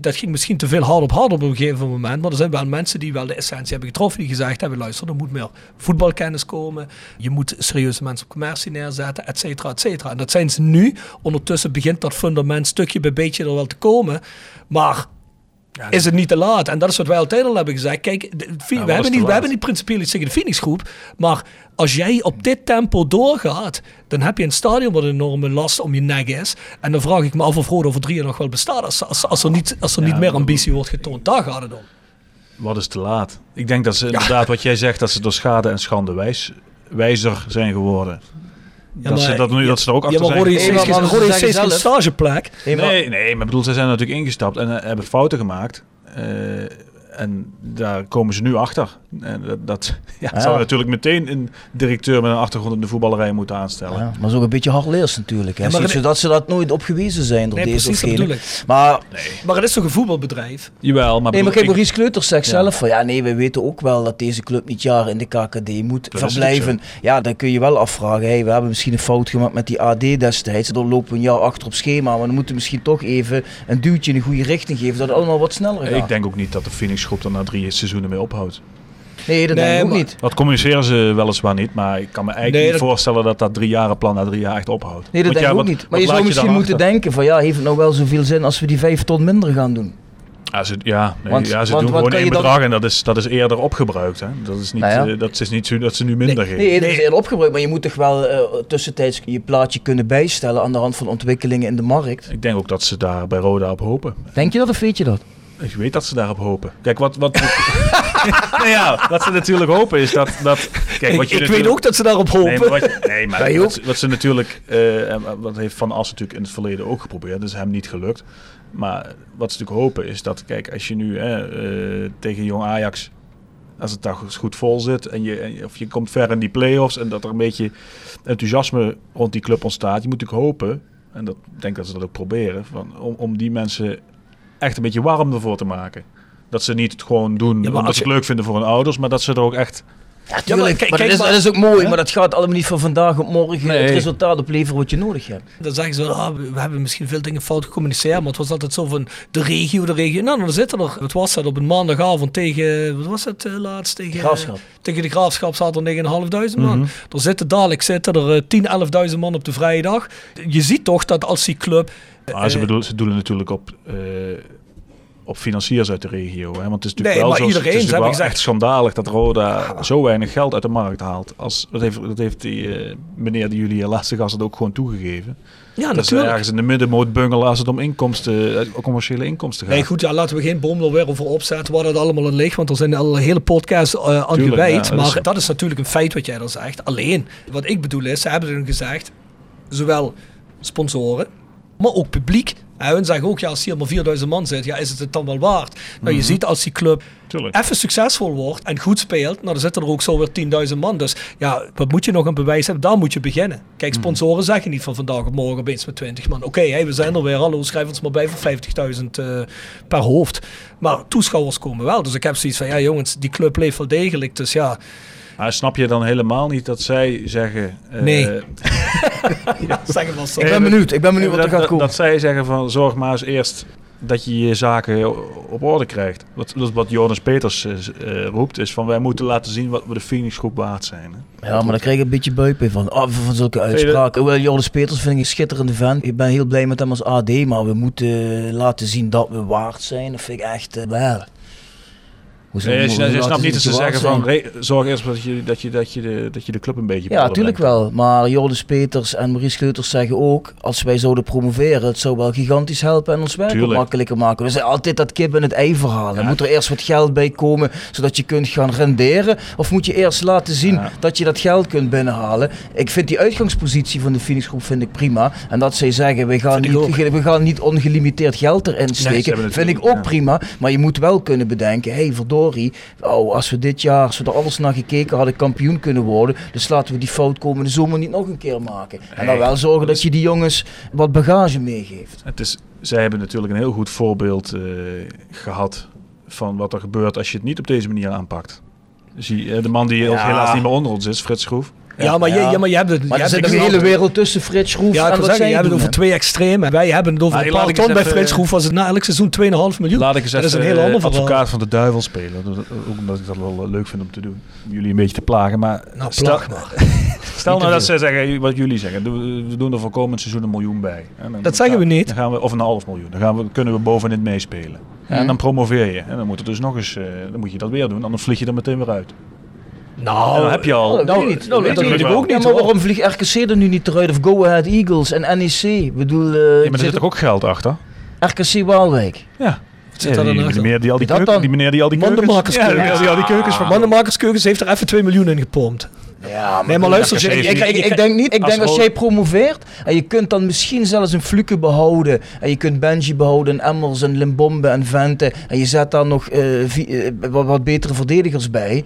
Speaker 5: dat ging misschien te veel hard op hard op een gegeven moment. Maar er zijn wel mensen die wel de essentie hebben getroffen. Die gezegd hebben, luister, er moet meer voetbalkennis komen. Je moet serieuze mensen op commercie neerzetten, et cetera, et cetera. En dat zijn ze nu. Ondertussen begint dat fundament stukje bij beetje er wel te komen. Maar is het niet te laat? En dat is wat wij altijd al hebben gezegd. Kijk, de- we, hebben niet, we hebben niet principieel iets tegen de Phoenix groep. Maar als jij op dit tempo doorgaat, dan heb je een stadion wat een enorme last om je nek is. En dan vraag ik me af of Roda over drie jaar nog wel bestaat. Als, als, als er niet, als er niet meer ambitie wordt getoond. Daar gaat het om.
Speaker 6: Wat is te laat? Ik denk dat ze inderdaad, wat jij zegt, dat ze door schade en schande wijs, wijzer zijn geworden.
Speaker 5: Ja,
Speaker 6: dat, ze, dat, nu, dat ze er ook
Speaker 5: ja,
Speaker 6: achter
Speaker 5: maar
Speaker 6: zijn.
Speaker 3: Maar- ze
Speaker 5: heeft steeds geen stageplek.
Speaker 3: Nee, maar-
Speaker 6: Nee, nee, maar bedoel, ze zijn natuurlijk ingestapt en eh, hebben fouten gemaakt. Eh, en daar komen ze nu achter. En dat, dat ja,
Speaker 3: Ja.
Speaker 6: zou natuurlijk meteen een directeur met een achtergrond in de voetballerij moeten aanstellen.
Speaker 3: Ja, maar dat is ook een beetje hardleers natuurlijk. Hè.
Speaker 5: Het-
Speaker 3: zodat ze dat nooit op gewezen zijn door
Speaker 5: Nee,
Speaker 3: deze of gene. Maar,
Speaker 5: Maar het is toch een voetbalbedrijf?
Speaker 6: Jawel, maar,
Speaker 3: nee, maar kijk,
Speaker 6: ik-
Speaker 3: Maurice Kleuters zegt zelf van ja, nee, we weten ook wel dat deze club niet jaren in de KKD moet
Speaker 6: Dat
Speaker 3: verblijven. Ja, dan kun je wel afvragen, hey, we hebben misschien een fout gemaakt met die AD destijds. Dan lopen we een jaar achter op schema, maar dan moeten we misschien toch even een duwtje in de goede richting geven, dat het allemaal wat sneller gaat.
Speaker 6: ik denk ook niet dat de Phoenix groep er na drie seizoenen mee ophoudt.
Speaker 3: nee, dat
Speaker 5: Nee,
Speaker 3: denk ik ook
Speaker 5: maar-
Speaker 3: niet.
Speaker 6: Dat communiceren ze weliswaar niet, maar ik kan me eigenlijk
Speaker 5: Nee,
Speaker 6: niet
Speaker 5: dat-
Speaker 6: voorstellen dat dat drie jaren plan na drie jaar echt ophoudt.
Speaker 3: Nee, dat
Speaker 6: Want
Speaker 3: denk ik ook
Speaker 6: wat-
Speaker 3: niet. Maar je zou misschien moeten denken van ja, heeft het nou wel zoveel zin als we die vijf ton minder gaan doen?
Speaker 6: Ja, ze, ja, nee,
Speaker 3: Want-
Speaker 6: ja, ze
Speaker 3: want
Speaker 6: doen
Speaker 3: wat
Speaker 6: gewoon
Speaker 3: kan
Speaker 6: één
Speaker 3: je dan-
Speaker 6: bedrag en dat is, dat is eerder opgebruikt. Hè? Dat, is niet,
Speaker 3: Nou ja.
Speaker 6: eh, dat is niet zo dat ze nu minder geven.
Speaker 3: Nee, dat is heel opgebruikt, maar je moet toch wel eh, tussentijds je plaatje kunnen bijstellen aan de hand van ontwikkelingen in de markt.
Speaker 6: Ik denk ook dat ze daar bij Roda op hopen.
Speaker 3: Denk je dat of weet je dat?
Speaker 6: Ik weet dat ze daarop hopen. Kijk, wat, wat, nou ja, wat ze natuurlijk hopen is dat... dat kijk, wat
Speaker 5: Ik,
Speaker 6: je
Speaker 5: ik weet ook dat ze daarop hopen.
Speaker 6: Nee, maar, wat, je- nee, maar
Speaker 3: Wij
Speaker 6: wat,
Speaker 3: ook.
Speaker 6: ze- wat ze natuurlijk... eh, en wat heeft Van As natuurlijk in het verleden ook geprobeerd. Dat is hem niet gelukt. Maar wat ze natuurlijk hopen is dat... Kijk, als je nu eh, eh, tegen Jong Ajax als het daar goed vol zit en je, en je- of je komt ver in die play-offs en dat er een beetje enthousiasme rond die club ontstaat. Je moet natuurlijk hopen, en dat ik denk dat ze dat ook proberen, van, om, om die mensen echt een beetje warm ervoor te maken. Dat ze niet het gewoon doen omdat ze het
Speaker 5: je-
Speaker 6: leuk vinden voor hun ouders, maar dat ze er ook echt...
Speaker 3: Ja, tuurlijk. maar, dat, is,
Speaker 5: maar-
Speaker 3: dat is ook mooi,
Speaker 6: Hè?
Speaker 3: maar dat gaat allemaal niet van vandaag op morgen
Speaker 6: Nee.
Speaker 3: het resultaat opleveren wat je nodig hebt.
Speaker 5: Dan zeggen ze, ah, we hebben misschien veel dingen fout gecommuniceerd, maar het was altijd zo van de regio, de regio. Nou, dan zitten er, wat was dat, op een maandagavond tegen, wat was het eh, laatst? Tegen,
Speaker 3: Graafschap.
Speaker 5: tegen de Graafschap zaten er 9.500 man.
Speaker 6: Mhm.
Speaker 5: Er zitten dadelijk zitten er eh, 10, 11.000 man op de vrijdag. Je ziet toch dat als die club...
Speaker 6: Maar ze,
Speaker 5: eh,
Speaker 6: bedoelen, ze doelen natuurlijk op, eh, op financiers uit de regio. Hè? Want het is natuurlijk
Speaker 5: Nee,
Speaker 6: wel,
Speaker 5: maar
Speaker 6: zo,
Speaker 5: iedereen,
Speaker 6: het is wel echt schandalig dat Roda zo weinig geld uit de markt haalt. Als, dat, heeft, dat heeft die eh, meneer die jullie hier laatste gast had ook gewoon toegegeven.
Speaker 5: ja,
Speaker 6: dat ze
Speaker 5: natuurlijk.
Speaker 6: ergens in de middenmoot bungelen als het om inkomsten, eh, commerciële inkomsten gaat.
Speaker 5: Nee, goed, ja, laten we geen er weer over opzetten waar dat allemaal in ligt. Want er zijn al hele podcasts eh, aan
Speaker 6: Tuurlijk,
Speaker 5: gewijd.
Speaker 6: ja, dat
Speaker 5: maar
Speaker 6: is-
Speaker 5: dat is natuurlijk een feit wat jij dan zegt. Alleen, wat ik bedoel is, ze hebben gezegd, zowel sponsoren, maar ook publiek. En hun zeggen ook, ja, als hier maar 4000 man zit, ja, is het het dan wel waard? Nou, je ziet als die club
Speaker 6: Tuurlijk.
Speaker 5: even succesvol wordt en goed speelt, nou, dan zitten er ook zo weer 10.000 man. Dus ja, wat moet je nog een bewijs hebben? Daar moet je beginnen. Kijk, sponsoren zeggen niet van vandaag op morgen opeens met 20 man. Oké, hey, we zijn er weer, hallo, schrijf ons maar bij voor 50.000 eh, per hoofd. Maar toeschouwers komen wel. Dus ik heb zoiets van, ja jongens, die club leeft wel degelijk. Dus ja,
Speaker 6: Maar snap je dan helemaal niet dat zij zeggen... eh,
Speaker 5: Nee. zeg het wel zo.
Speaker 3: Ik ben benieuwd, ik ben benieuwd wat er
Speaker 6: dat,
Speaker 3: gaat
Speaker 6: dat,
Speaker 3: komen.
Speaker 6: dat zij zeggen van zorg maar eens eerst dat je je zaken op orde krijgt. Wat, wat Jonas Peters eh, eh, roept, is van wij moeten laten zien wat we de Phoenix groep waard zijn. Hè?
Speaker 3: Ja, maar daar krijg ik een beetje buikpijn van. Ah, van zulke uitspraken. Hoewel Joris Peters vind ik een schitterende vent. Ik ben heel blij met hem als AD, maar we moeten laten zien dat we waard zijn. Dat vind ik echt uh, wel. Hoe zou-
Speaker 6: Nee, je, snapt niet dat ze zeggen van re- zorg eerst dat je, dat, je, dat, je de, dat je de club een beetje
Speaker 3: Ja, natuurlijk wel. Maar Joris Peters en Maurice Sleuters zeggen ook... als wij zouden promoveren, het zou wel gigantisch helpen... en ons werk makkelijker maken. We zijn altijd dat kip en het ei verhaal.
Speaker 6: Ja.
Speaker 3: Moet er eerst wat geld bij komen... zodat je kunt gaan renderen? Of moet je eerst laten zien
Speaker 6: Ja.
Speaker 3: dat je dat geld kunt binnenhalen? Ik vind die uitgangspositie van de Phoenix Groep vind ik prima. En dat zij zeggen, we gaan,
Speaker 5: Vind
Speaker 3: niet, we gaan niet ongelimiteerd geld erin steken... vind ik ook
Speaker 6: ja.
Speaker 3: prima. Maar je moet wel kunnen bedenken... hé, hey, verdorie, oh, als we dit jaar... als we er alles naar gekeken hadden, kampioen kunnen worden... dus laten we die fout komende zomer niet nog een keer maken. En dan wel zorgen
Speaker 6: dat
Speaker 3: je die jongens wat bagage meegeeft.
Speaker 6: Het is, zij hebben natuurlijk een heel goed voorbeeld eh, gehad van wat er gebeurt als je het niet op deze manier aanpakt. Zie, de man die
Speaker 3: Ja.
Speaker 6: helaas niet meer onder ons is, Frits Schroef.
Speaker 5: Ja, maar, Je, ja, maar je hebt het.
Speaker 3: Maar
Speaker 5: je
Speaker 3: er
Speaker 5: hebt
Speaker 3: zit een
Speaker 5: het
Speaker 3: hele wereld tussen Frits Schroef
Speaker 5: Ja,
Speaker 3: en wat
Speaker 5: zeggen, je hebt het over twee extremen. Wij hebben het over
Speaker 6: Maar
Speaker 5: een paar ton bij Frits Schroef. Was het na elk seizoen 2,5 miljoen.
Speaker 6: Laat ik eens
Speaker 5: dat is een heel ander
Speaker 6: eh,
Speaker 5: verhaal.
Speaker 6: advocaat van de duivel spelen. Dat- Ook omdat ik dat wel eh, leuk vind om te doen. Om jullie een beetje te plagen. Maar
Speaker 5: Nou,
Speaker 6: stel,
Speaker 5: plag maar.
Speaker 6: stel nou dat zij zeggen, wat jullie zeggen. We doen er voor komend seizoen een miljoen bij.
Speaker 5: Dat zeggen we niet.
Speaker 6: Dan gaan we, of een half miljoen. Dan gaan we, kunnen we bovenin meespelen. En dan promoveer je. En dan moet, er dus nog eens, eh, dan moet je dat weer doen. Anders vlieg je er meteen weer uit.
Speaker 5: Nou,
Speaker 6: dan heb je al...
Speaker 3: Dat
Speaker 5: Nou,
Speaker 3: weet ik niet.
Speaker 5: nou,
Speaker 3: Dat
Speaker 5: dat
Speaker 3: weet ik ook niet. maar waarom vliegt RKC er nu niet eruit? Of Go Ahead Eagles en NEC? Ik bedoel, eh,
Speaker 6: Ja, maar er
Speaker 3: zit
Speaker 6: toch ook geld achter?
Speaker 3: RKC Waalwijk.
Speaker 6: Ja.
Speaker 5: zit daar dan
Speaker 6: die,
Speaker 5: achter?
Speaker 6: die meneer die al die,
Speaker 3: Dat
Speaker 6: keuken,
Speaker 3: dan?
Speaker 6: die meneer die al die keukens... Ja, die al die keukens van...
Speaker 5: Mandenmakerskeukens heeft er even 2 miljoen in gepompt.
Speaker 3: Ja,
Speaker 5: Nee, maar luister,
Speaker 3: Ik, ik, denk niet. Ik
Speaker 6: als
Speaker 3: denk als jij promoveert en je kunt dan misschien zelfs een Fluke behouden en je kunt Benji behouden en Emmers en Limbombe en Vente en je zet daar nog eh, vi- eh, wat, wat betere verdedigers bij.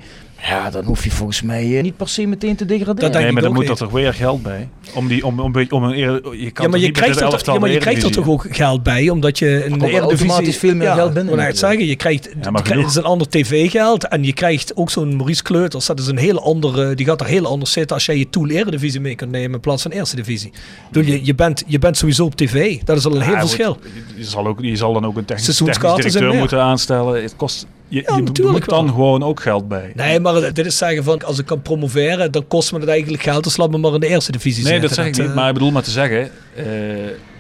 Speaker 3: Ja, dan hoef je volgens mij eh, niet per se meteen te degraderen.
Speaker 5: Dat denk
Speaker 6: Nee,
Speaker 5: ik
Speaker 6: maar dan moet er toch weer geld bij. Om die, om, om, om een eer, je kan
Speaker 5: Ja,
Speaker 6: toch
Speaker 5: maar je
Speaker 6: niet
Speaker 5: krijgt, er, toch- ja, maar je krijgt er toch ook geld bij, omdat je in de
Speaker 3: er
Speaker 5: Eredivisie...
Speaker 3: automatisch veel meer geld binnen
Speaker 5: Ja, maar het zeggen, je krijgt,
Speaker 6: Ja, maar
Speaker 5: het
Speaker 6: genoeg.
Speaker 5: is een ander tv-geld en je krijgt ook zo'n Maurice Kleuters. Dat is een hele andere, die gaat er heel anders zitten als jij je Tool Eredivisie mee kunt nemen in plaats van Eerste Divisie. Ik je, je, bent, je bent sowieso op tv. Dat is al een
Speaker 6: Ja,
Speaker 5: heel verschil.
Speaker 6: Je zal, ook, je zal dan ook een technisch, technisch directeur moeten aanstellen. Het kost, je,
Speaker 5: Ja,
Speaker 6: je moet dan
Speaker 5: wel.
Speaker 6: gewoon ook geld bij.
Speaker 5: Nee, maar dit is zeggen van, als ik kan promoveren, dan kost me het eigenlijk geld. Dus laat me maar in de Eerste Divisie
Speaker 6: Nee, dat zeg ik niet.
Speaker 5: eh,
Speaker 6: Maar ik bedoel maar te zeggen, eh,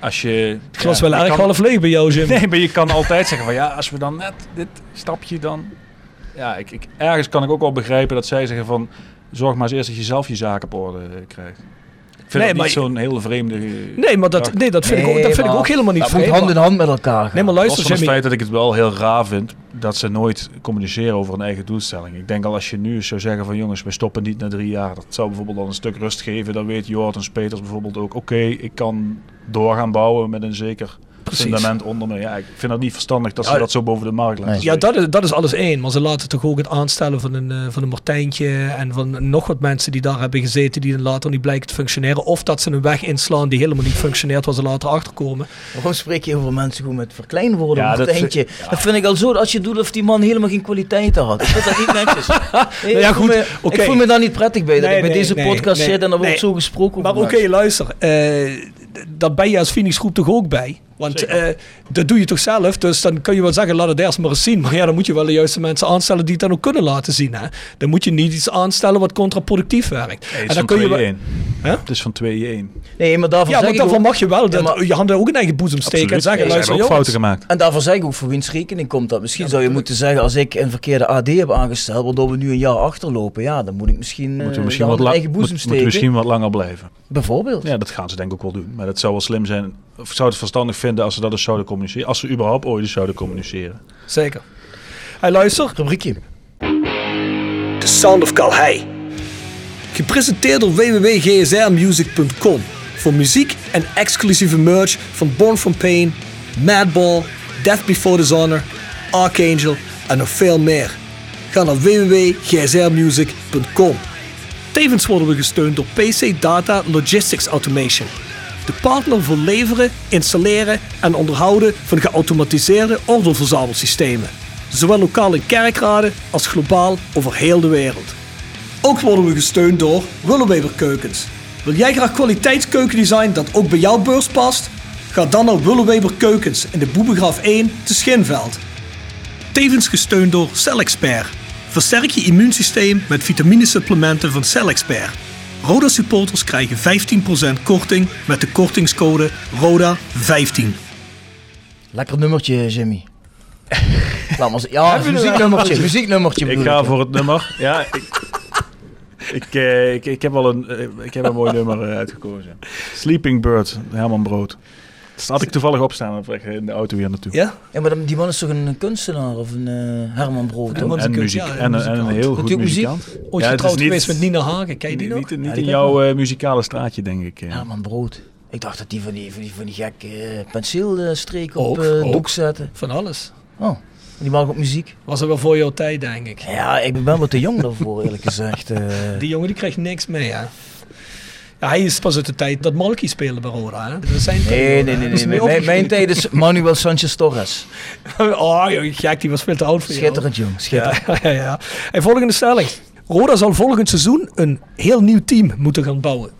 Speaker 6: als je...
Speaker 5: Het glas
Speaker 6: ja,
Speaker 5: wel erg half leeg bij jou, Jim.
Speaker 6: Nee, maar je kan altijd zeggen van ja, als we dan net dit stapje dan... Ja, ik, ik, ergens kan ik ook wel begrijpen dat zij zeggen van... Zorg maar eens eerst dat je zelf je zaken op orde eh, krijgt. Ik vind
Speaker 5: Nee,
Speaker 6: dat niet
Speaker 5: maar-
Speaker 6: zo'n hele vreemde...
Speaker 5: Nee, maar dat, nee, dat vind, ik, ook, dat vind ik ook helemaal niet
Speaker 3: Dat hand in hand met elkaar gaan.
Speaker 5: Nee, maar
Speaker 6: Los
Speaker 5: luister,
Speaker 6: het feit dat ik het wel heel raar vind dat ze nooit communiceren over een eigen doelstelling. Ik denk al als je nu zou zeggen van jongens, we stoppen niet na drie jaar. Dat zou bijvoorbeeld al een stuk rust geven. Dan weet Jordan Peters bijvoorbeeld ook, oké, ik kan doorgaan bouwen met een zeker
Speaker 5: Precies.
Speaker 6: fundament onder. Maar ja, ik vind dat niet verstandig dat ze
Speaker 3: Ja,
Speaker 6: dat zo boven de markt laten.
Speaker 3: nee.
Speaker 5: Ja, dat is, dat is alles één. Maar ze laten toch ook het aanstellen van een, eh, van een Martijntje en van nog wat mensen die daar hebben gezeten die dan later niet blijken te functioneren. Of dat ze een weg inslaan die helemaal niet functioneert waar ze later achterkomen.
Speaker 3: Waarom spreek je over mensen gewoon met verkleinwoorden?
Speaker 6: Ja,
Speaker 3: Ja,
Speaker 6: dat vind-
Speaker 3: dat vind ik al zo, als je doet of die man helemaal geen kwaliteiten had. Ik vind dat niet netjes. Nee,
Speaker 5: ja,
Speaker 3: ik voel
Speaker 5: goed,
Speaker 3: me,
Speaker 5: oké.
Speaker 3: Ik voel me daar niet prettig bij, dat
Speaker 5: Nee,
Speaker 3: ik bij
Speaker 5: nee,
Speaker 3: deze
Speaker 5: nee,
Speaker 3: podcast
Speaker 5: nee,
Speaker 3: zit en er wordt zo gesproken
Speaker 5: Maar oké, luister. eh, d- dat ben je als Phoenix groep toch ook bij? Want eh, dat doe je toch zelf? Dus dan kun je wel zeggen, laat het eerst maar eens zien. Maar ja, dan moet je wel de juiste mensen aanstellen die het dan ook kunnen laten zien. Hè? Dan moet je niet iets aanstellen wat contraproductief werkt.
Speaker 6: Nee,
Speaker 5: en
Speaker 6: is
Speaker 5: dan kun je wel-
Speaker 6: 2-1.
Speaker 5: Hè?
Speaker 6: Het is van 2-1.
Speaker 3: Nee, maar daarvoor
Speaker 5: Ja,
Speaker 3: zeg
Speaker 5: daarvan
Speaker 3: ook-
Speaker 5: mag je wel
Speaker 3: Ja,
Speaker 5: dat,
Speaker 3: maar-
Speaker 5: je handen ook in eigen boezem steken en zeggen,
Speaker 6: Ze
Speaker 5: luister
Speaker 6: hebben ook
Speaker 5: jongens.
Speaker 6: fouten gemaakt.
Speaker 3: En daarvoor zeg ik ook voor wiens rekening komt dat. Misschien zou je moeten zeggen, als ik een verkeerde AD heb aangesteld, waardoor we nu een jaar achterlopen, ja, dan moet ik misschien, eh,
Speaker 6: Moeten we
Speaker 3: de
Speaker 6: misschien, wat, lang,
Speaker 3: eigen
Speaker 6: moet,
Speaker 3: boezem
Speaker 6: moeten
Speaker 3: steken.
Speaker 6: we misschien wat langer blijven.
Speaker 3: Bijvoorbeeld.
Speaker 6: Ja, dat gaan ze denk ik ook wel doen. Maar dat zou wel slim zijn. Zou het verstandig vinden als ze dat eens zouden communiceren. Als ze überhaupt ooit eens zouden communiceren.
Speaker 5: Zeker. Hij luister.
Speaker 3: Rubriekje.
Speaker 5: The Sound of Calhei. Gepresenteerd door www.gsrmusic.com voor muziek en exclusieve merch van Born From Pain, Madball, Death Before Dishonor, Archangel en nog veel meer. Ga naar www.gsrmusic.com. Tevens worden we gesteund door PC Data Logistics Automation. De partner voor leveren, installeren en onderhouden van geautomatiseerde ordeelverzamelsystemen. Zowel lokaal in kerkraden als globaal over heel de wereld. Ook worden we gesteund door Willeweber Keukens. Wil jij graag kwaliteitskeukendesign dat ook bij jouw beurs past? Ga dan naar Willeweber Keukens in de Boebegraaf 1 te Schinveld. Tevens gesteund door CellExpert. Versterk je immuunsysteem met vitaminesupplementen van CellExpert. Roda supporters krijgen 15% korting met de kortingscode RODA15.
Speaker 3: Lekker nummertje, Jimmy. Laat maar ja, muzieknummertje, muzieknummertje
Speaker 6: Ik ga
Speaker 3: ik.
Speaker 6: voor het nummer. Ja, ik, ik, eh, ik, ik heb wel een, eh, ik heb een mooi nummer eh, uitgekozen. Sleeping Bird, Herman Brood. Dat had ik toevallig opstaan op weg in de auto weer naartoe.
Speaker 5: Ja?
Speaker 3: Ja, maar die man is toch een kunstenaar of een eh, Herman Brood?
Speaker 6: En
Speaker 5: een
Speaker 6: muziek.
Speaker 5: ja,
Speaker 6: en,
Speaker 5: een
Speaker 6: en heel goed
Speaker 3: muziek?
Speaker 6: muzikant.
Speaker 5: Ooit
Speaker 6: Ja,
Speaker 5: getrouwd
Speaker 6: niet-
Speaker 5: geweest met Nina Hagen, ken je die
Speaker 6: Niet,
Speaker 5: nog?
Speaker 6: niet,
Speaker 3: Ja,
Speaker 6: in jouw eh, muzikale straatje, denk ik. eh.
Speaker 3: Herman Brood. Ik dacht dat die van die, van die, van die gekke penseelstreken op
Speaker 5: Ook,
Speaker 3: doek zetten.
Speaker 5: Van alles.
Speaker 3: Oh, die mag ook muziek.
Speaker 5: Was er wel voor jouw tijd, denk ik.
Speaker 3: Ja, ik ben wat te jong daarvoor, eerlijk gezegd. eh.
Speaker 5: Die jongen die krijgt niks mee, hè? Hij is pas uit de tijd dat Malky speelde bij Roda, hè? Dat zijn
Speaker 3: Nee, nee, nee. Nee. Mijn, mijn tijd is Manuel Sanchez Torres.
Speaker 5: oh, joh, gek, die was veel te oud voor jou.
Speaker 3: Schitterend, jong. Schitterend.
Speaker 5: Ja, ja, ja. En volgende stelling. Roda zal volgend seizoen een heel nieuw team moeten gaan bouwen.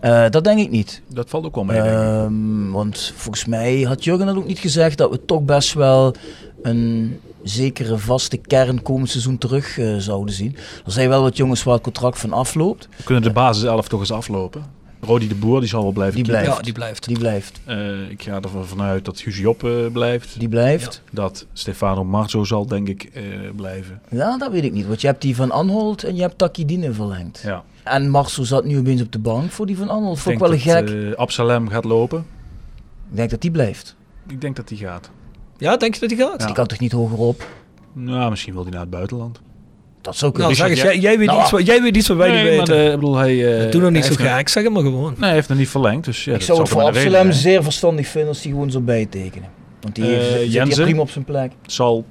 Speaker 3: Eh, dat denk ik niet.
Speaker 6: Dat valt ook wel mee, denk ik.
Speaker 3: Ehm, want volgens mij had Jurgen dat ook niet gezegd dat we toch best wel een zekere vaste kern komend seizoen terug eh, zouden zien. Er zijn wel wat jongens waar het contract van afloopt.
Speaker 6: We kunnen de basis 11 toch eens aflopen. Rodi de Boer, die zal wel blijven
Speaker 3: Die blijft.
Speaker 5: Ja, die blijft.
Speaker 3: Die blijft.
Speaker 6: Eh, ik ga ervan vanuit dat Guus Job eh, blijft.
Speaker 3: Die blijft.
Speaker 6: Dat Stefano Marzo zal, denk ik, eh, blijven.
Speaker 3: Ja. dat weet ik niet. Want je hebt die van Anholt en je hebt Takidine verlengd.
Speaker 6: Ja.
Speaker 3: En Marcel zat nu opeens op de bank voor die van Anholt.
Speaker 6: Ik
Speaker 3: Vond
Speaker 6: denk
Speaker 3: ik wel
Speaker 6: dat
Speaker 3: gek.
Speaker 6: eh, Absalem gaat lopen.
Speaker 3: ik denk dat die blijft.
Speaker 6: Ik denk dat die gaat.
Speaker 5: Ja, denk je dat hij gaat?
Speaker 3: Die kan toch niet hoger op?
Speaker 6: Nou, misschien wil hij naar het buitenland.
Speaker 3: Dat zou kunnen.
Speaker 5: Nou, zeg eens, jij, jij, weet
Speaker 3: Nou,
Speaker 5: iets, wat- jij weet iets wat wij niet
Speaker 6: Nee, maar
Speaker 5: weten.
Speaker 6: ik bedoel, hij... eh,
Speaker 5: Doe nog niet zo gek, zeg maar gewoon.
Speaker 6: Nee, hij heeft nog niet verlengd. Dus ja,
Speaker 3: ik
Speaker 6: dat
Speaker 3: zou het voor Absalem zeer verstandig vinden als hij gewoon zou bijtekenen. Want die
Speaker 6: Eh,
Speaker 3: heeft, zit hier
Speaker 6: Jensen?
Speaker 3: prima op zijn plek.
Speaker 6: Zal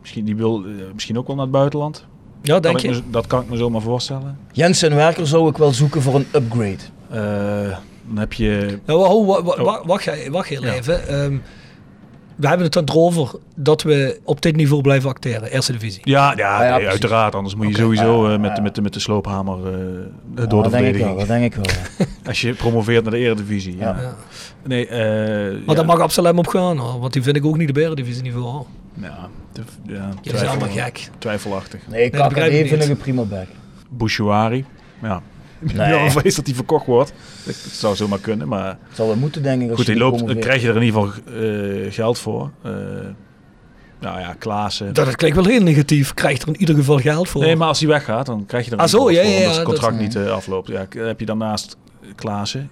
Speaker 6: misschien, die wil eh, misschien ook wel naar het buitenland.
Speaker 5: Ja, denk
Speaker 6: ik
Speaker 5: je?
Speaker 6: me- dat kan ik me zomaar voorstellen.
Speaker 3: Jens en Werker zou ik wel zoeken voor een upgrade.
Speaker 6: Eh, dan heb je...
Speaker 5: Nou,
Speaker 6: Oh.
Speaker 5: wa- wacht, jij- wacht heel
Speaker 6: Ja.
Speaker 5: even. Ehm, we hebben het dan erover dat we op dit niveau blijven acteren. Eerste divisie.
Speaker 6: Ja, ja, nee, uiteraard. Anders moet je sowieso eh, met, de- met, de- met de sloophamer eh, door
Speaker 3: dat
Speaker 6: de
Speaker 3: denk ik wel,
Speaker 6: verdediging.
Speaker 3: dat denk ik wel.
Speaker 6: Als je promoveert naar de eredivisie. Ja. Nee, eh
Speaker 5: Maar
Speaker 6: ja.
Speaker 5: daar mag Absalem op gaan, hoor, want die vind ik ook niet de eredivisie niveau. hoor.
Speaker 6: Ja, te- ja,
Speaker 5: Je is allemaal gek.
Speaker 6: twijfelachtig.
Speaker 3: Nee,
Speaker 5: dat ik
Speaker 3: vind
Speaker 5: niet.
Speaker 3: ik een prima back.
Speaker 6: Bouchouari. Ja. Ik ben
Speaker 3: Nee.
Speaker 6: wel vrees dat hij verkocht wordt. Dat zou zomaar kunnen, maar
Speaker 3: Het zal wel moeten, denk ik. Als
Speaker 6: goed,
Speaker 3: je
Speaker 6: die
Speaker 3: die
Speaker 6: loopt, dan krijg je er in ieder geval eh, geld voor. Eh, nou ja, Klaassen.
Speaker 5: Dat, dat klinkt wel heel negatief. Krijgt er in ieder geval geld voor.
Speaker 6: Nee, maar als hij weggaat, dan krijg je er
Speaker 5: Ah,
Speaker 6: een
Speaker 5: zo,
Speaker 6: geld
Speaker 5: ja,
Speaker 6: voor,
Speaker 5: ja,
Speaker 6: omdat
Speaker 5: ja,
Speaker 6: zijn
Speaker 5: dat-
Speaker 6: contract niet eh, afloopt. Ja, heb je daarnaast Klaassen.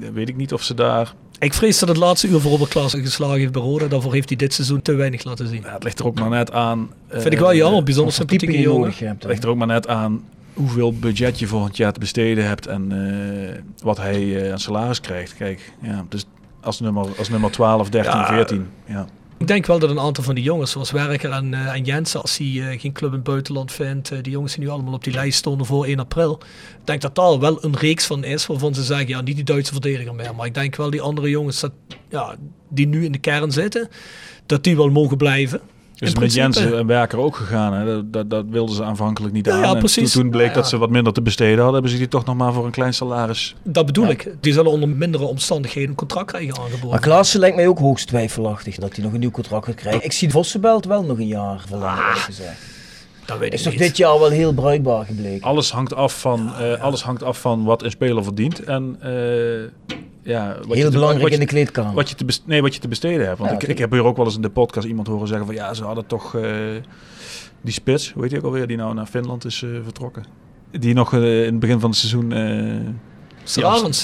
Speaker 6: Dan weet ik niet of ze daar...
Speaker 5: Ik vrees dat het laatste uur voor Robert Klaassen geslagen heeft bij Roda. Daarvoor heeft hij dit seizoen te weinig laten zien.
Speaker 6: Ja, het ligt er ook maar net aan...
Speaker 5: Vind ik wel jammer. Bijzonder sympathieke jongen.
Speaker 6: Het ligt er ook maar net aan hoeveel budget je volgend jaar te besteden hebt en eh, wat hij eh, aan salaris krijgt. Kijk, ja, dus als nummer, als nummer 12, 13,
Speaker 5: Ja.
Speaker 6: 14. Ja.
Speaker 5: Ik denk wel dat een aantal van die jongens, zoals Werker en, eh, en Jensen, als hij geen club in het buitenland vindt, die jongens die nu allemaal op die lijst stonden voor 1 april. Ik denk dat daar wel een reeks van is waarvan ze zeggen, ja, niet die Duitse verdediger meer. Maar ik denk wel die andere jongens dat, ja, die nu in de kern zitten, dat die wel mogen blijven.
Speaker 6: Dus
Speaker 5: In
Speaker 6: met. Jensen en Werker ook gegaan. Hè? Dat, dat, dat wilden ze aanvankelijk niet
Speaker 5: Ja,
Speaker 6: aan.
Speaker 5: ja, precies.
Speaker 6: Toen, toen bleek
Speaker 5: Ja,
Speaker 6: dat ze wat minder te besteden hadden, hebben ze die toch nog maar voor een klein salaris.
Speaker 5: Dat bedoel ik. Die zullen onder mindere omstandigheden een contract krijgen aangeboden.
Speaker 3: Maar Klaassen lijkt mij ook hoogst twijfelachtig dat hij nog een nieuw contract gaat krijgen. Ik zie Vossenbelt wel nog een jaar verlengen, eerlijk gezegd.
Speaker 5: dat weet ik
Speaker 3: Is toch
Speaker 5: niet.
Speaker 3: dit jaar wel heel bruikbaar gebleken?
Speaker 6: Alles hangt af van, eh, Alles hangt af van wat een speler verdient. En eh, ja, wat je
Speaker 3: Heel
Speaker 6: te-
Speaker 3: belangrijk
Speaker 6: wat je-
Speaker 3: in de kleedkamer.
Speaker 6: Wat je, te nee, wat je te besteden hebt. Want
Speaker 3: Ja,
Speaker 6: ik, ik heb hier ook wel eens in de podcast iemand horen zeggen van ja, ze hadden toch eh, die spits, hoe heet die ook alweer, die nou naar Finland is eh, vertrokken. Die nog eh, in het begin van het seizoen.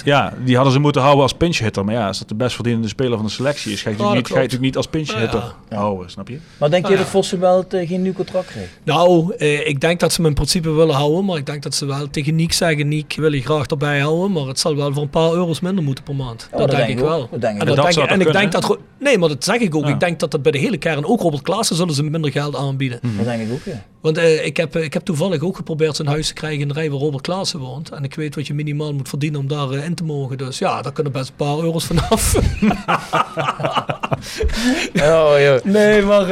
Speaker 6: Ja, die hadden ze moeten houden als pinch hitter. Maar ja, als dat de best verdienende speler van de selectie is, ga je natuurlijk,
Speaker 5: dat
Speaker 6: niet, ga je
Speaker 5: klopt.
Speaker 6: natuurlijk niet als pinch hitter
Speaker 5: Ja.
Speaker 6: houden, snap je?
Speaker 3: Maar denk je
Speaker 5: Ah,
Speaker 3: dat
Speaker 5: ja.
Speaker 3: Vossenbelt eh, geen nieuw contract krijgt?
Speaker 5: Nou, eh, ik denk dat ze hem in principe willen houden, maar ik denk dat ze wel tegen Niek zeggen, Niek wil je graag erbij houden, maar het zal wel voor een paar euro's minder moeten per maand.
Speaker 3: Ja,
Speaker 5: dat,
Speaker 3: dat
Speaker 5: denk ik wel.
Speaker 3: ook. Dat denk ik
Speaker 5: en ik, en
Speaker 6: toch
Speaker 5: ik denk dat, nee, maar dat zeg ik ook.
Speaker 6: Ja.
Speaker 5: Ik denk dat dat bij de hele kern, ook Robert Klaassen, zullen ze minder geld aanbieden.
Speaker 3: Dat denk ik ook, ja.
Speaker 5: Want eh, ik, heb, eh, ik heb toevallig ook geprobeerd zijn huis te krijgen in de rij waar Robert Klaassen woont. En ik weet wat je minimaal moet verdienen om daar eh, in te mogen. Dus ja, daar kunnen best een paar euro's vanaf.
Speaker 3: Oh, ja.
Speaker 5: Nee, maar,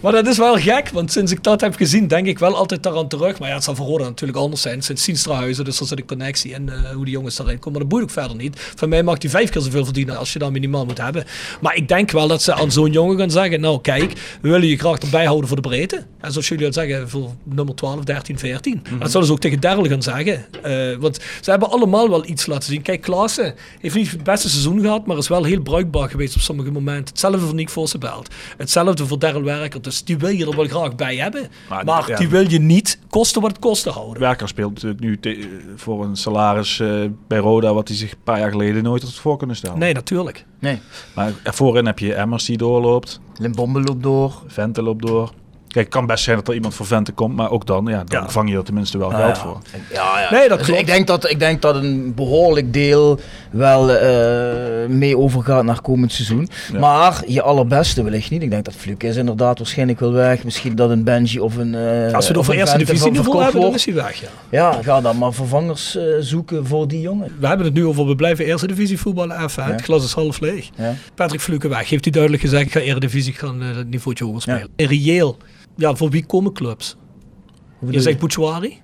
Speaker 5: maar dat is wel gek. Want sinds ik dat heb gezien, denk ik wel altijd daaraan terug. Maar ja, het zal voor Roda natuurlijk anders zijn. Sinds Sienstrahuizen, dus er zit een connectie eh, hoe die jongens daarin komen. Maar dat boeit ook verder niet. Van mij mag hij vijf keer zoveel verdienen als je dan minimaal moet hebben. Maar ik denk wel dat ze aan zo'n jongen gaan zeggen... Nou kijk, we willen je graag erbij houden voor de breedte. En zoals jullie al zeggen, voor nummer 12, 13, 14. En dat zullen ze ook tegen Derl gaan zeggen. Eh, want ze hebben allemaal wel iets laten zien. Kijk, Klaassen heeft niet het beste seizoen gehad... maar is wel heel bruikbaar geweest op sommige momenten. Hetzelfde voor Nick Vossenbelt. Hetzelfde voor Daryl Werker. Dus die wil je er wel graag bij hebben.
Speaker 6: Maar,
Speaker 5: Maar
Speaker 6: ja.
Speaker 5: die wil je niet kosten wat het kosten houden.
Speaker 6: Werker speelt natuurlijk nu te- voor een salaris eh, bij Roda wat hij zich een paar jaar geleden nooit had voor kunnen stellen.
Speaker 5: Nee, natuurlijk.
Speaker 3: Nee.
Speaker 6: Maar voorin heb je Emmers die doorloopt,
Speaker 3: Limbombe loopt door.
Speaker 6: Vente loopt door. Kijk, het kan best zijn dat er iemand voor Vente komt, maar ook dan, ja, dan
Speaker 5: Ja.
Speaker 6: vang je er tenminste wel geld
Speaker 3: ja.
Speaker 6: voor.
Speaker 3: Ja, ja.
Speaker 5: Nee, dat
Speaker 3: Dus
Speaker 5: klopt.
Speaker 3: ik, denk dat, ik denk dat een behoorlijk deel wel eh, mee overgaat naar komend seizoen.
Speaker 6: Ja.
Speaker 3: Maar je allerbeste wellicht niet. Ik denk dat Fluke is inderdaad waarschijnlijk wel weg. Misschien dat een Benji of een. eh,
Speaker 5: Als we het over eerste divisie niveau hebben, dan is hij weg, ja.
Speaker 3: Ja, ga dan maar vervangers eh, zoeken voor die jongen.
Speaker 5: We hebben het nu over, we blijven eerste divisie voetballen even. Het glas is half leeg.
Speaker 3: Ja.
Speaker 5: Patrick Fluke weg. Heeft hij duidelijk gezegd, ik ga eredivisie, ik ga uh, het niveautje hoger spelen. En reëel, ja, voor wie komen clubs? Je zegt Bouchouari?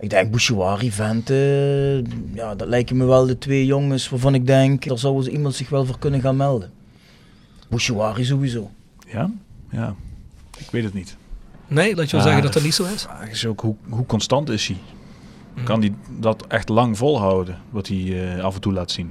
Speaker 3: Ik denk Bouchouari, Vente, ja, dat lijken me wel de twee jongens waarvan ik denk, daar zou iemand zich wel voor kunnen gaan melden. Bouchouari sowieso.
Speaker 6: Ja? Ja. Ik weet het niet.
Speaker 5: Nee, laat je wel
Speaker 6: Ah,
Speaker 5: zeggen dat dat niet zo is.
Speaker 6: vraag is ook, hoe, hoe constant is hij?
Speaker 5: Mhm.
Speaker 6: Kan hij dat echt lang volhouden, wat hij eh, af en toe laat zien?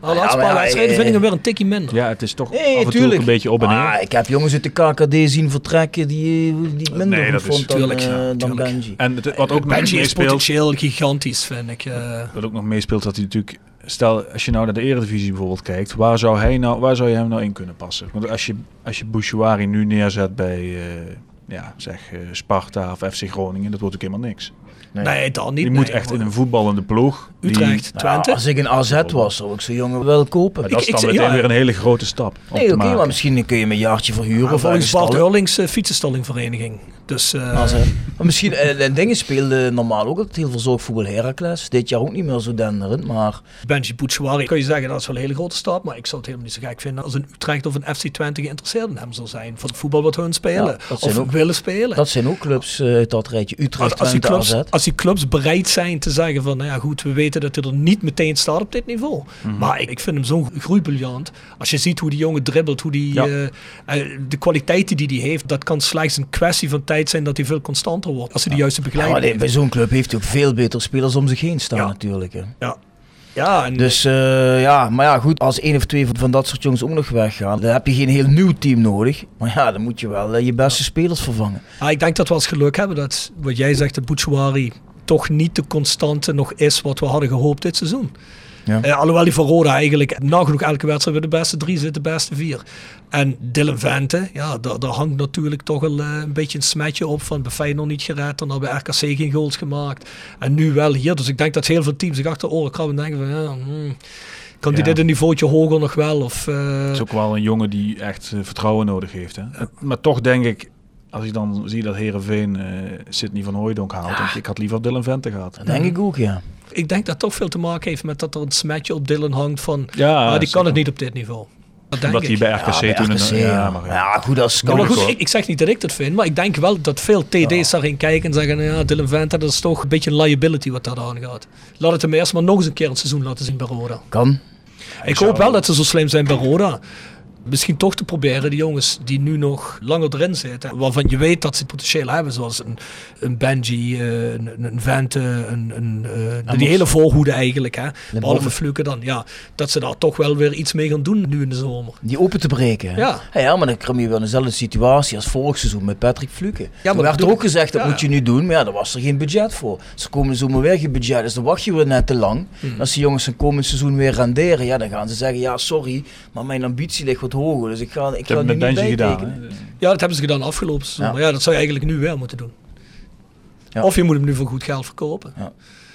Speaker 5: Paar wedstrijden
Speaker 3: eh,
Speaker 5: vind ik hem weer een tikje minder.
Speaker 6: Ja, het is toch
Speaker 3: Nee,
Speaker 6: af en toe een beetje op en neer.
Speaker 3: Maar ik heb jongens uit de KKD zien vertrekken die, die ik minder
Speaker 6: Nee, is-
Speaker 3: vond dan,
Speaker 5: tuurlijk,
Speaker 3: eh,
Speaker 5: ja,
Speaker 3: dan
Speaker 5: tuurlijk.
Speaker 3: Benji.
Speaker 6: En het, wat ook nog
Speaker 5: Benji is
Speaker 6: meespeelt,
Speaker 5: potentieel gigantisch, vind ik. eh.
Speaker 6: wat ook nog meespeelt, dat hij natuurlijk... Stel, als je nou naar de Eredivisie bijvoorbeeld kijkt, waar zou, hij nou, waar zou je hem nou in kunnen passen? Want als je, als je Bouchouari nu neerzet bij, eh, ja, zeg, eh, Sparta of FC Groningen, dat wordt ook helemaal niks.
Speaker 3: Nee.
Speaker 5: nee, dan niet.
Speaker 6: Die
Speaker 5: nee,
Speaker 6: moet echt
Speaker 5: hoor.
Speaker 6: in een voetballende ploeg. die-
Speaker 5: Utrecht,
Speaker 3: Ja,
Speaker 5: Twente.
Speaker 3: als ik een AZ was, zou ik zo'n jongen wel kopen.
Speaker 6: Maar dat is dan
Speaker 5: ik-
Speaker 6: meteen
Speaker 5: ja.
Speaker 6: weer een hele grote stap.
Speaker 3: Nee, oké, maar misschien kun je hem een jaartje verhuren. Of
Speaker 5: volgens
Speaker 3: ergens
Speaker 5: Bart. Hurlings uh, fietsenstallingvereniging. Dus eh.
Speaker 3: Maar misschien, eh, en dingen speelde normaal ook altijd heel veel zorgvoetbal Heracles. Dit jaar ook niet meer zo denderend, maar
Speaker 5: Benji Bouchouari, kun je zeggen dat is wel een hele grote stap. Maar ik zou het helemaal niet zo gek vinden als een Utrecht of een FC Twente geïnteresseerd in hem zou zijn. Voor het voetbal wat hun spelen.
Speaker 3: Ja,
Speaker 5: of
Speaker 3: ook-
Speaker 5: willen spelen.
Speaker 3: dat zijn ook clubs eh, uit dat rijtje. Utrecht,
Speaker 5: als, als, die
Speaker 3: Twente,
Speaker 5: clubs,
Speaker 3: AZ.
Speaker 5: als die clubs bereid zijn te zeggen van, nou ja goed, we weten dat hij er niet meteen staat op dit niveau.
Speaker 3: Mhm.
Speaker 5: Maar ik, ik vind hem zo groeibriljant. Als je ziet hoe die jongen dribbelt, hoe die,
Speaker 6: Ja.
Speaker 5: eh, eh, de kwaliteiten die hij heeft, dat kan slechts een kwestie van tijd zijn dat hij veel constanter wordt. Als hij de juiste begeleiding heeft.
Speaker 3: bij zo'n club heeft hij ook veel betere spelers om zich heen staan natuurlijk. Hè.
Speaker 5: Ja. Ja, en
Speaker 3: Dus eh, ja, maar ja goed, als één of twee van- dat soort jongens ook nog weggaan, dan heb je geen heel nieuw team nodig. Maar ja, dan moet je wel eh, je beste spelers vervangen.
Speaker 5: Ah, ik denk dat we als geluk hebben dat wat jij zegt, dat Bouchouari toch niet de constante nog is wat we hadden gehoopt dit seizoen.
Speaker 3: Ja.
Speaker 5: Eh, alhoewel die van Roda eigenlijk nagenoeg elke wedstrijd bij de beste drie zit, de beste vier. En Dylan Vente, ja, daar, daar hangt natuurlijk toch wel eh, een beetje een smetje op van bij Feyenoord niet gered, dan bij RKC geen goals gemaakt. En nu wel hier, dus ik denk dat heel veel teams zich achter de oren krabben en denken van ja, hmm, Kan die
Speaker 6: Ja.
Speaker 5: dit een niveautje hoger nog wel? Of, eh,
Speaker 6: Het is ook wel een jongen die echt vertrouwen nodig heeft. Hè? Maar toch denk ik, als ik dan zie dat Herenveen eh Sidney van Hooijdonk haalt, denk ik, ik had liever Dylan Vente gehad.
Speaker 3: Dat denk ik ook, ja.
Speaker 5: Ik denk dat het toch veel te maken heeft met dat er een smetje op Dylan hangt van...
Speaker 6: Ja,
Speaker 5: ah, die kan het niet op dit niveau. Dat denk
Speaker 6: Omdat
Speaker 5: ik.
Speaker 6: hij bij RKC
Speaker 3: Ja, bij
Speaker 6: toen...
Speaker 3: RKC,
Speaker 6: een,
Speaker 3: ja.
Speaker 6: ja, maar ja.
Speaker 3: Ja, goed, als
Speaker 5: Ja,
Speaker 3: kan
Speaker 5: maar
Speaker 3: ik
Speaker 5: goed, ik, ik zeg niet dat ik dat vind, maar ik denk wel dat veel TD's daarin kijken en zeggen, ja, Dylan Vente, dat is toch een beetje een liability wat daar aan gaat. Laat het hem eerst maar nog eens een keer een seizoen laten zien bij Roda.
Speaker 3: Kan.
Speaker 5: Ik
Speaker 6: zou-
Speaker 5: hoop wel dat ze zo slim zijn bij Roda. Misschien toch te proberen, die jongens die nu nog langer erin zitten, waarvan je weet dat ze potentieel hebben, zoals een, een Benji, eh, een, een Vente, een, een, eh, die hele voorhoede eigenlijk, hè. behalve Fluke dan, ja, dat ze daar toch wel weer iets mee gaan doen nu in de zomer.
Speaker 3: Die open te breken.
Speaker 5: Ja.
Speaker 3: Ja, maar dan kom je weer in dezelfde situatie als vorig seizoen met Patrick Fluke. Ja,
Speaker 5: maar
Speaker 3: er werd ook gezegd, dat
Speaker 5: ja.
Speaker 3: moet je nu doen. Maar ja, daar was er geen budget voor. Ze komen zomaar weer geen budget, dus dan wacht je weer net te lang.
Speaker 5: Hmm.
Speaker 3: Als die jongens een komend seizoen weer renderen, ja, dan gaan ze zeggen, ja, sorry, maar mijn ambitie ligt wat hoger. Dus ik ga, ik ga
Speaker 6: heb
Speaker 3: nu
Speaker 6: het met
Speaker 3: niet
Speaker 6: Benji gedaan.
Speaker 5: Ja, dat hebben ze gedaan afgelopen seizoen.
Speaker 3: Ja.
Speaker 5: Maar ja, dat zou je eigenlijk nu weer moeten doen.
Speaker 3: Ja.
Speaker 5: Of je moet hem nu voor goed geld verkopen.
Speaker 3: Ja.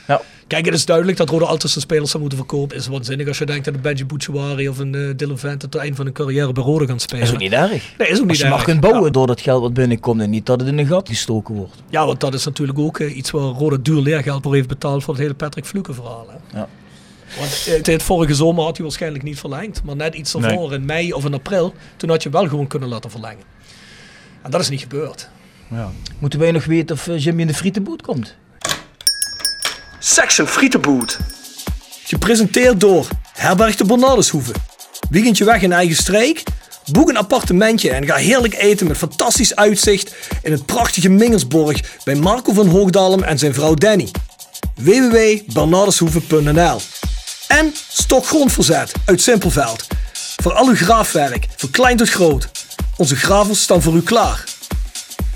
Speaker 3: Ja.
Speaker 5: Kijk, het is duidelijk dat Roda altijd zijn spelers zou moeten verkopen. is waanzinnig als je denkt dat een Benji Bouchouari of een eh, Dylan Vente tot eind van hun carrière bij Roda gaan spelen.
Speaker 3: Dat is ook niet erg.
Speaker 5: Nee, is ook niet
Speaker 3: Als je
Speaker 5: erg.
Speaker 3: kunt bouwen
Speaker 5: Ja.
Speaker 3: door dat geld wat binnenkomt en niet dat het in een gat gestoken wordt.
Speaker 5: Ja, want dat is natuurlijk ook eh, iets waar Roda duur leergeld voor heeft betaald voor het hele Patrick Fluke verhaal. Hè.
Speaker 3: Ja.
Speaker 5: Want eh, het vorige zomer had hij waarschijnlijk niet verlengd. Maar net iets daarvoor, in mei of in april, toen had je wel gewoon kunnen laten verlengen. En dat is niet gebeurd.
Speaker 6: Ja.
Speaker 3: Moeten wij nog weten of eh, Jimmy in de frietenboot komt?
Speaker 5: Section Frietenboot. Gepresenteerd door Herberg de Bernardeshoeve. Weekendje weg in eigen streek? Boek een appartementje en ga heerlijk eten met fantastisch uitzicht in het prachtige Mingersborg bij Marco van Hoogdalem en zijn vrouw Danny. www.bernardeshoeve.nl En Stok Grondverzet uit Simpelveld. Voor al uw graafwerk, van klein tot groot. Onze gravels staan voor u klaar.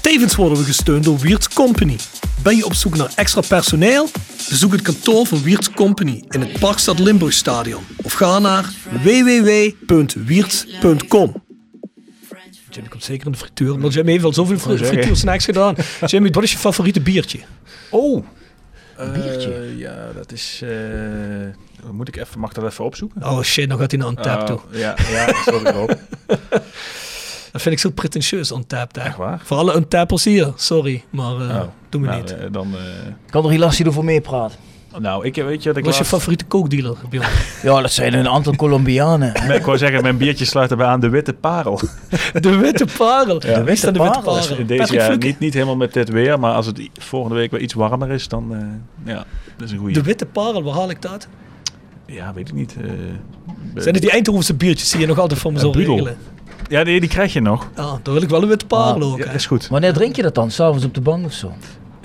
Speaker 5: Tevens worden we gesteund door Wiert's Company. Ben je op zoek naar extra personeel? Bezoek het kantoor van Wiert's Company in het Parkstad Limburgstadion of ga naar www.wierts.com. Jimmy komt zeker in de frituur, maar Jimmy heeft al zoveel
Speaker 6: zeggen.
Speaker 5: frituursnacks gedaan. Jimmy, wat is je favoriete biertje?
Speaker 6: Oh!
Speaker 3: Biertje?
Speaker 6: Eh, ja, dat is... eh, moet ik even, mag ik dat even opzoeken?
Speaker 5: Oh shit, nou gaat hij naar Untap toe.
Speaker 6: Oh, ja, ja, sorry erop.
Speaker 5: Dat vind ik zo pretentieus, Untap. hè.
Speaker 6: Echt waar?
Speaker 5: Voor alle Untappers hier, sorry, maar eh
Speaker 6: Oh,
Speaker 5: doen we
Speaker 6: nou,
Speaker 5: niet.
Speaker 6: eh, dan, eh,
Speaker 3: Kan er helaas niet over meepraten.
Speaker 6: Nou, ik weet je dat ik
Speaker 5: Wat is je favoriete kookdealer?
Speaker 3: Ja, dat zijn een aantal Colombianen.
Speaker 6: Nee, ik wou zeggen, mijn biertje sluit erbij aan de Witte Parel.
Speaker 5: De witte parel.
Speaker 6: Ja.
Speaker 5: De witte
Speaker 3: Parel is
Speaker 5: parel?
Speaker 6: In deze jaar niet, niet helemaal met dit weer, maar als het volgende week weer iets warmer is, dan eh, ja, dat is een goede.
Speaker 5: De witte parel, waar haal ik dat?
Speaker 6: Ja, weet ik niet. eh,
Speaker 5: Zijn het die Eindhovense biertjes die je nog altijd voor me
Speaker 6: Een
Speaker 5: zo regelen?
Speaker 6: Ja, nee, die krijg je nog.
Speaker 5: Ja, dan wil ik wel een witte parel ook.
Speaker 6: Ja,
Speaker 5: hè.
Speaker 6: is goed.
Speaker 3: Wanneer drink je dat dan? S'avonds op de bank of zo?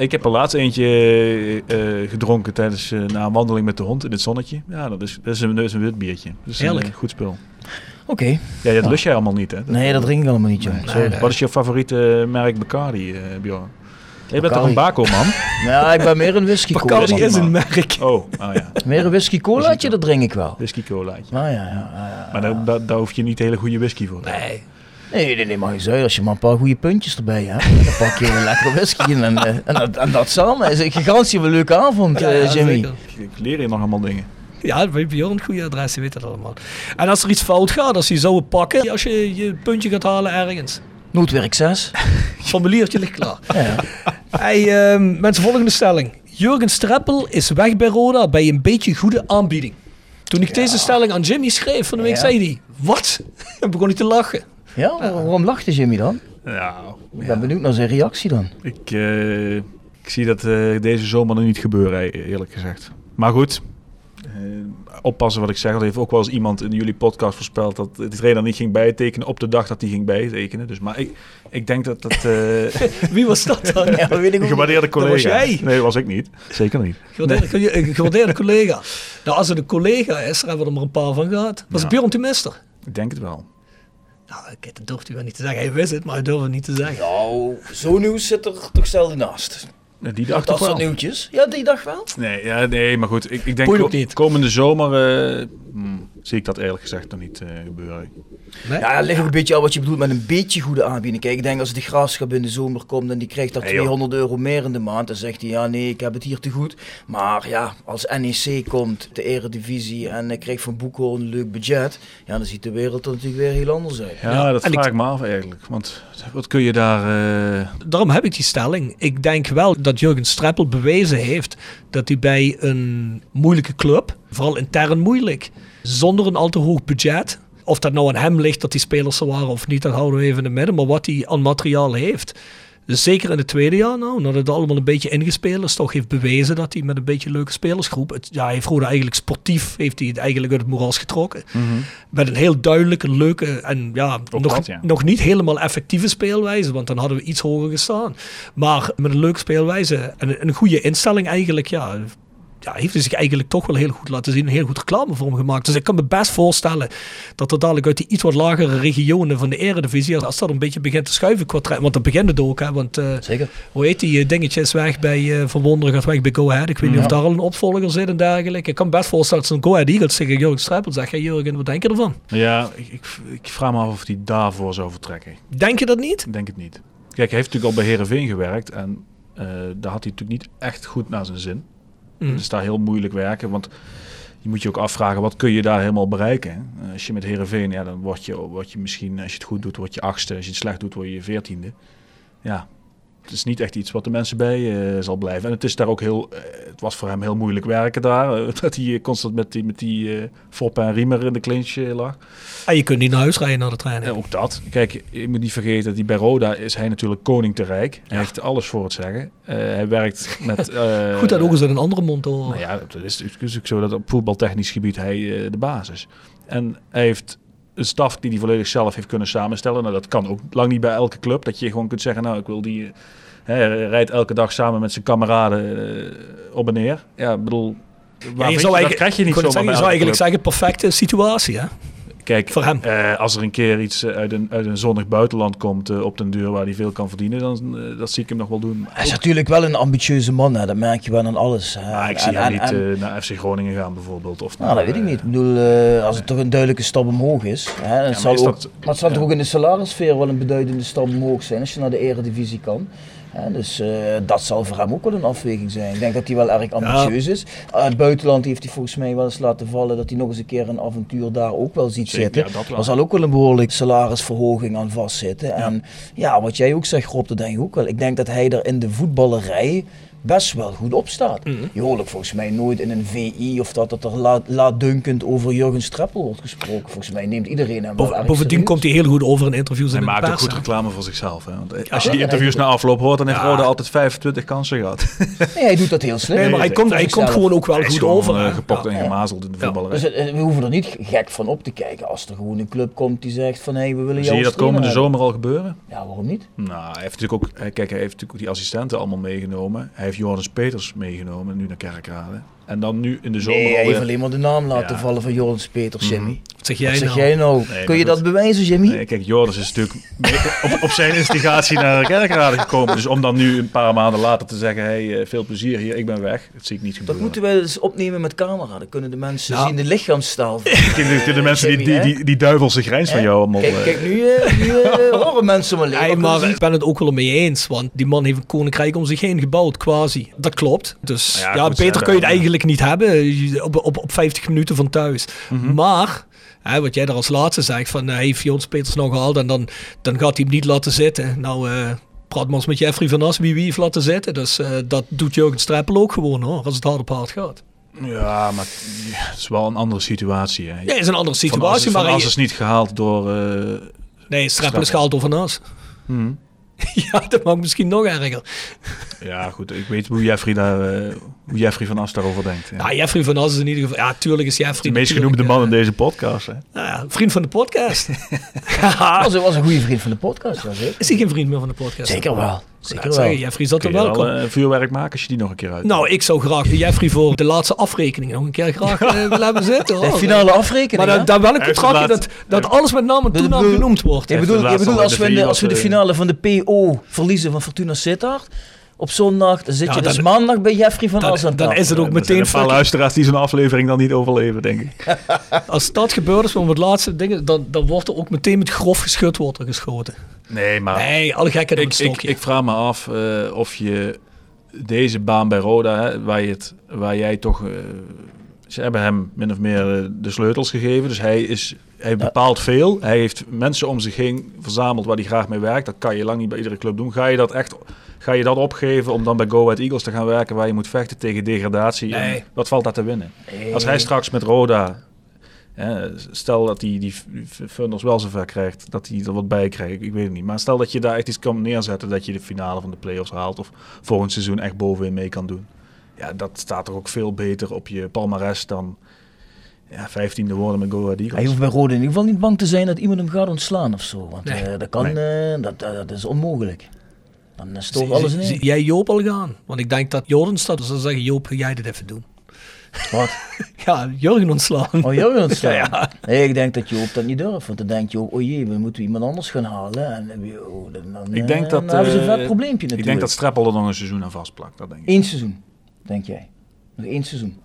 Speaker 6: Ik heb er laatst eentje eh, eh, gedronken tijdens eh, na een wandeling met de hond in het zonnetje. Ja, dat is, dat is, een, dat is een wit biertje. Dat is een
Speaker 5: Heerlijk.
Speaker 6: eh, goed spul.
Speaker 3: Oké.
Speaker 6: Ja, dat lust jij allemaal niet, hè?
Speaker 3: Nee, dat drink ik allemaal niet, jongen.
Speaker 5: Nee.
Speaker 6: Wat is je favoriete merk Bacardi, eh Bjorn? Je bent toch een bako, man?
Speaker 3: Ja, ik ben meer een whisky cola.
Speaker 5: Bacardi is een merk.
Speaker 6: Oh, oh ja.
Speaker 3: Meer een whisky colaatje, dat drink ik wel.
Speaker 6: Whisky colaatje.
Speaker 3: Nou ja, ja, ja, ja.
Speaker 6: Maar daar, daar, daar hoef je niet hele goede whisky voor.
Speaker 5: Nee.
Speaker 3: Nee, nee, nee, maar je zei, als je maar een paar goede puntjes erbij hebt, dan pak je een lekkere whisky in en, eh, en, dat- en dat samen. is een gigantisch leuke avond,
Speaker 5: Ja,
Speaker 3: eh,
Speaker 5: ja,
Speaker 3: Jimmy.
Speaker 5: zeker.
Speaker 6: Ik leer je nog allemaal dingen.
Speaker 5: Ja, bij Bjorn een goede adres, je weet dat allemaal. En als er iets fout gaat, als je zou pakken, als je je puntje gaat halen ergens.
Speaker 3: Noodwerk 6.
Speaker 5: Formuliertje ligt klaar.
Speaker 3: Ja.
Speaker 5: Hey, ehm, mensen, volgende stelling. Jurgen Streppel is weg bij Roda bij een beetje goede aanbieding. Toen ik deze stelling aan Jimmy schreef van de week,
Speaker 3: Ja.
Speaker 5: zei hij, wat? En begon hij te lachen.
Speaker 3: Ja, waarom lachte Jimmy dan?
Speaker 6: Nou,
Speaker 3: Ik ben benieuwd naar zijn reactie dan.
Speaker 6: Ik, eh, ik zie dat eh, deze zomer nog niet gebeuren, e- eerlijk gezegd. Maar goed, eh, oppassen wat ik zeg. Dat heeft ook wel eens iemand in jullie podcast voorspeld dat de trainer niet ging bijtekenen op de dag dat hij ging bijtekenen. Dus, maar ik, ik denk dat dat... eh
Speaker 5: Wie was dat dan?
Speaker 3: Ja, dat weet ik
Speaker 6: een gewaardeerde collega...
Speaker 5: was jij.
Speaker 6: Nee, dat was ik niet. Zeker niet.
Speaker 5: Gewaardeerde, een gewaardeerde collega. Nou, als het een collega is, dan hebben we er maar een paar van gehad. Was
Speaker 6: Ja.
Speaker 5: het Bjorn Timister?
Speaker 6: Ik denk het wel.
Speaker 5: Nou, ik dat durft hij wel niet te zeggen. Hij wist het, maar hij durfde het niet te zeggen.
Speaker 3: Nou, zo'n nieuws zit er toch zelden naast.
Speaker 6: Eh, Die
Speaker 3: Dat,
Speaker 6: dacht
Speaker 3: dat soort
Speaker 6: wel.
Speaker 3: nieuwtjes. Ja, die dag wel.
Speaker 6: Nee, ja, nee, maar goed. Ik, ik denk
Speaker 5: ook niet.
Speaker 6: komende zomer... eh, hmm, zie ik dat eerlijk gezegd nog niet eh, gebeuren.
Speaker 3: Ja, het ligt ook een beetje aan wat je bedoelt met een beetje goede aanbieding. Kijk, ik denk als de graafschap in de zomer komt en die krijgt daar
Speaker 6: Nee, joh.
Speaker 3: 200 euro meer in de maand, dan zegt hij ja nee, ik heb het hier te goed. Maar ja, als NEC komt, de eredivisie en ik krijgt van Boekhoorn een leuk budget, ja, dan ziet de wereld er natuurlijk weer heel anders uit.
Speaker 6: Ja, dat
Speaker 5: en
Speaker 6: vraag
Speaker 5: ik-
Speaker 6: ik me af eigenlijk. Want wat kun je daar... eh,
Speaker 5: Daarom heb ik die stelling. Ik denk wel dat Jurgen Streppel bewezen heeft dat hij bij een moeilijke club, vooral intern moeilijk, zonder een al te hoog budget, of dat nou aan hem ligt dat die spelers er waren of niet, dat houden we even in het midden, maar wat hij aan materiaal heeft. Dus zeker in het tweede jaar nou, nadat het allemaal een beetje ingespeeld is, toch heeft bewezen dat hij met een beetje leuke spelersgroep, het, ja, hij heeft Roda eigenlijk sportief, heeft hij het eigenlijk uit het moeras getrokken. Met een heel duidelijke, leuke en ja,
Speaker 6: Ook
Speaker 5: nog,
Speaker 6: dat, ja.
Speaker 5: nog niet helemaal effectieve speelwijze, want dan hadden we iets hoger gestaan. Maar met een leuke speelwijze en een, een goede instelling eigenlijk, ja, ja, heeft hij zich eigenlijk toch wel heel goed laten zien. Een heel goed reclame voor hem gemaakt. Dus ik kan me best voorstellen dat er dadelijk uit die iets wat lagere regionen van de eredivisie, als dat een beetje begint te schuiven qua trein- want dat begint het ook, hè, want eh,
Speaker 3: Zeker.
Speaker 5: hoe heet die eh, dingetje is weg bij eh Van Wonderen, gaat weg bij Go Ahead. Ik weet niet of daar al een opvolger zit en dergelijke. Ik kan me best voorstellen dat zo'n Go Ahead Eagles tegen Jurgen Streppel zegt, hey Jurgen, wat denk je ervan?
Speaker 6: ja, ik, ik, ik vraag me af of hij daarvoor zou vertrekken.
Speaker 5: Denk je dat niet?
Speaker 6: Ik denk het niet. Kijk, hij heeft natuurlijk al bij Herenveen gewerkt en eh, daar had hij natuurlijk niet echt goed naar zijn zin.
Speaker 5: Mm.
Speaker 6: Is daar heel moeilijk werken, want je moet je ook afvragen, wat kun je daar helemaal bereiken? Eh, als je met Herenveen, ja, dan word je, word je misschien, als je het goed doet, word je achtste. Als je het slecht doet, word je veertiende. Ja, het is niet echt iets wat de mensen bij eh, zal blijven. En het is daar ook heel, eh, het was voor hem heel moeilijk werken daar. eh, dat hij constant met die, met die eh Foppe en Riemer in de clinch lag.
Speaker 5: En je kunt niet naar huis rijden na de training.
Speaker 6: Ja, ook dat. Kijk, je moet niet vergeten dat hij bij Roda is hij natuurlijk koning te rijk. Hij heeft alles voor het zeggen. Hij werkt met...
Speaker 5: Goed, dat ook eens in een andere mond horen.
Speaker 6: Nou ja, dat is natuurlijk ook zo dat op voetbaltechnisch gebied hij de basis. En hij heeft een staf die hij volledig zelf heeft kunnen samenstellen. Nou, dat kan ook lang niet bij elke club. Dat je gewoon kunt zeggen, nou, ik wil die... hè, rijdt elke dag samen met zijn kameraden eh, op en neer. Ja, ik bedoel...
Speaker 5: Ja,
Speaker 6: Waar
Speaker 5: je
Speaker 6: vind
Speaker 5: zou
Speaker 6: je-
Speaker 5: eigenlijk,
Speaker 6: dat krijg je niet zomaar
Speaker 5: zeggen, je zou eigenlijk zeggen, perfecte situatie, hè?
Speaker 6: Kijk,
Speaker 5: Voor hem.
Speaker 6: eh, als er een keer iets eh, uit een, uit een zonnig buitenland komt eh, op den deur waar hij veel kan verdienen, dan dat zie ik hem nog wel doen.
Speaker 3: Hij is natuurlijk wel een ambitieuze man, hè. dat merk je wel aan alles. hè.
Speaker 6: Maar ik zie
Speaker 3: En-
Speaker 6: hem
Speaker 3: en-
Speaker 6: niet
Speaker 3: en-
Speaker 6: naar FC Groningen gaan bijvoorbeeld. Of
Speaker 3: Nou,
Speaker 6: naar,
Speaker 3: dat weet ik niet. Ik bedoel, als het toch een duidelijke stap omhoog is. Hè,
Speaker 6: maar
Speaker 3: zal
Speaker 6: is
Speaker 3: ook,
Speaker 6: dat-
Speaker 3: maar het zal
Speaker 6: ja.
Speaker 3: toch ook in de salarissfeer wel een beduidende stap omhoog zijn als je naar de eredivisie kan. Dus eh, dat zal voor hem ook wel een afweging zijn. Ik denk dat hij wel erg ambitieus is. Uh, het buitenland heeft hij volgens mij wel eens laten vallen dat hij nog eens een keer een avontuur daar ook wel ziet
Speaker 6: Zeker,
Speaker 3: zitten.
Speaker 6: ja, wel.
Speaker 3: Er zal ook wel een behoorlijk salarisverhoging aan vastzitten. En ja, wat jij ook zegt Rob, dat denk ik ook wel. Ik denk dat hij er in de voetballerij best wel goed op staat.
Speaker 5: Mhm.
Speaker 3: Je hoort ook volgens mij nooit in een VI of dat, dat er laat, laatdunkend over Jurgen Streppel wordt gesproken. Volgens mij neemt iedereen hem erg
Speaker 5: bovendien
Speaker 3: serieus.
Speaker 5: komt hij heel goed over in interviews
Speaker 6: Hij
Speaker 5: en in de
Speaker 6: maakt ook goed reclame voor zichzelf. Hè? Want eh, als je die interviews na afloop hoort, dan heeft
Speaker 5: Ja.
Speaker 6: Roda altijd 25 kansen gehad.
Speaker 3: Nee, hij doet dat heel slim.
Speaker 5: Nee, maar hij
Speaker 6: Nee,
Speaker 5: komt, hij komt gewoon ook wel
Speaker 6: Hij
Speaker 5: goed
Speaker 6: gewoon
Speaker 5: over. hè.
Speaker 6: gepokt
Speaker 5: Ja.
Speaker 6: en gemazeld in de
Speaker 5: Ja.
Speaker 6: voetballerij.
Speaker 3: Dus we hoeven er niet gek van op te kijken als er gewoon een club komt die zegt van hé, hey, we willen jou
Speaker 6: Zie je dat komende zomer al gebeuren?
Speaker 3: Ja, waarom niet?
Speaker 6: Nou, hij heeft natuurlijk ook, kijk, hij heeft natuurlijk die assistenten allemaal meegenomen. Hij heeft Joris Peters meegenomen, nu naar Kerkrade. En dan nu in de zomer
Speaker 3: Nee, hij heeft
Speaker 6: alweer-
Speaker 3: alleen maar de naam laten
Speaker 6: Ja.
Speaker 3: vallen van Joris Peters, Jimmy.
Speaker 5: Wat zeg jij
Speaker 3: Wat zeg
Speaker 5: nou?
Speaker 3: jij nou?
Speaker 6: Nee,
Speaker 3: Kun je dat bewijzen, Jimmy?
Speaker 6: Nee, kijk, Joris is natuurlijk mee- op, op zijn instigatie naar de kerkrade gekomen. Dus om dan nu een paar maanden later te zeggen, hey, eh, veel plezier hier, ik ben weg. Dat zie ik niet
Speaker 3: Dat
Speaker 6: gebeuren.
Speaker 3: moeten we eens opnemen met camera. Dan kunnen de mensen
Speaker 5: Nou.
Speaker 3: zien de lichaamstaal. van-
Speaker 6: de, de, de mensen die,
Speaker 3: Jimmy,
Speaker 6: die, die, die duivelse grijns van jou allemaal...
Speaker 3: Kijk,
Speaker 6: eh,
Speaker 3: kijk nu, eh, nu eh, horen mensen maar
Speaker 5: Nee, maar ik ben het ook wel mee eens, want die man heeft een koninkrijk om zich heen gebouwd, quasi. Dat klopt. Dus
Speaker 6: Ja,
Speaker 5: ja,
Speaker 6: goed,
Speaker 5: beter kun je het eigenlijk niet hebben op, op, op 50 minuten van thuis.
Speaker 6: Mhm.
Speaker 5: Maar, hè, wat jij daar als laatste zegt, van hij heeft Jons Peters nou gehaald en dan, dan gaat hij hem niet laten zitten. Nou, eh, praat maar eens met Jeffrey van As wie wie heeft laten zitten. Dus eh, dat doet Jurgen Streppel ook gewoon hoor, als het hard op hard gaat.
Speaker 6: Ja, maar het is wel een andere situatie. Hè.
Speaker 5: Ja, is een andere
Speaker 6: Van As
Speaker 5: situatie,
Speaker 6: is-
Speaker 5: maar
Speaker 6: Van As is niet gehaald door... eh,
Speaker 5: nee, Streppel is gehaald door Van As.
Speaker 6: hm.
Speaker 5: ja, dat maakt misschien nog erger.
Speaker 6: Ja, goed. Ik weet hoe Jeffrey, daar, eh, hoe Jeffrey van As daarover denkt. Ja.
Speaker 5: Ja, Jeffrey van As is in ieder geval... Ja, tuurlijk is Jeffrey...
Speaker 6: de meest genoemde man in
Speaker 5: eh,
Speaker 6: deze podcast. Hè.
Speaker 5: Nou ja, vriend van de podcast.
Speaker 3: was, was een goede vriend van de podcast,
Speaker 5: is hij geen vriend meer van de podcast?
Speaker 3: Zeker wel.
Speaker 5: Ik
Speaker 3: Zeker wel.
Speaker 5: zeggen, Jeffrey zat er
Speaker 6: Kun je
Speaker 5: welkom.
Speaker 6: wel eh, vuurwerk maken als je die nog een keer uit.
Speaker 5: nou, ik zou graag Jeffrey voor de laatste afrekening nog een keer graag eh, willen hebben zitten.
Speaker 3: De finale afrekening.
Speaker 5: Maar dan, dan wel een contractje
Speaker 6: het
Speaker 5: dat, dat alles met naam en
Speaker 3: Ik
Speaker 5: toenaam
Speaker 3: bedoel-
Speaker 5: genoemd wordt.
Speaker 3: Je
Speaker 6: laatste
Speaker 3: bedoelt
Speaker 6: al
Speaker 3: als,
Speaker 6: de
Speaker 3: we, de- als we de finale van de PO verliezen van Fortuna Sittard, op zondag. Dan zit
Speaker 5: Ja,
Speaker 3: je dus
Speaker 5: dan-
Speaker 3: maandag bij Jeffrey van
Speaker 5: dan-
Speaker 3: As aan
Speaker 5: dan is het ook
Speaker 6: Er
Speaker 5: meteen
Speaker 6: zijn een paar
Speaker 5: fucking-
Speaker 6: luisteraars die zo'n aflevering dan niet overleven, denk ik.
Speaker 5: Als dat gebeurt is, met het laatste dingen, dan, dan wordt er ook meteen met grof geschut wordt er geschoten.
Speaker 6: Nee, maar
Speaker 5: Nee, alle op
Speaker 6: ik,
Speaker 5: het
Speaker 6: ik,
Speaker 5: stokje.
Speaker 6: ik vraag me af eh, of je deze baan bij Roda, hè, waar, je het, waar jij toch... eh, ze hebben hem min of meer eh, de sleutels gegeven. Dus hij, is, hij bepaalt veel. Hij heeft mensen om zich heen verzameld waar hij graag mee werkt. Dat kan je lang niet bij iedere club doen. Ga je dat echt... Ga je dat opgeven om dan bij Go Ahead Eagles te gaan werken waar je moet vechten tegen degradatie? En
Speaker 5: Nee.
Speaker 6: wat valt daar te winnen? Als hij straks met Roda, hè, stel dat hij die funders wel zover krijgt, dat hij er wat bij krijgt, ik weet het niet. Maar stel dat je daar echt iets kan neerzetten, dat je de finale van de play-offs haalt of volgend seizoen echt bovenin mee kan doen. Ja, dat staat toch ook veel beter op je palmares dan ja, 15e worden met Go Ahead
Speaker 3: Hij
Speaker 6: Eagles.
Speaker 3: hoeft bij Rode in ieder geval niet bang te zijn dat iemand hem gaat ontslaan of zo. Want
Speaker 5: Nee.
Speaker 3: eh, dat, kan, eh, dat, dat, dat is onmogelijk. Dan is toch alles in
Speaker 5: zie
Speaker 3: één.
Speaker 5: jij Joop al gaan? Want ik denk dat staat, dus dan zeggen Joop, ga jij dit even doen?
Speaker 3: Wat?
Speaker 5: Ja, Jurgen ontslaan.
Speaker 3: Oh, jou ontslaan?
Speaker 5: Ja, ja.
Speaker 3: Nee, ik denk dat Joop dat niet durft. Want dan denkt Joop, oh jee, we moeten iemand anders gaan halen. En eh, oh, dan, dan,
Speaker 6: Ik
Speaker 3: eh,
Speaker 6: denk dat,
Speaker 3: dan hebben ze een
Speaker 6: eh,
Speaker 3: vet probleempje natuurlijk.
Speaker 6: Ik denk dat Streppel er nog een seizoen aan vastplakt, dat denk ik.
Speaker 3: Eén seizoen, denk jij. Nog één seizoen.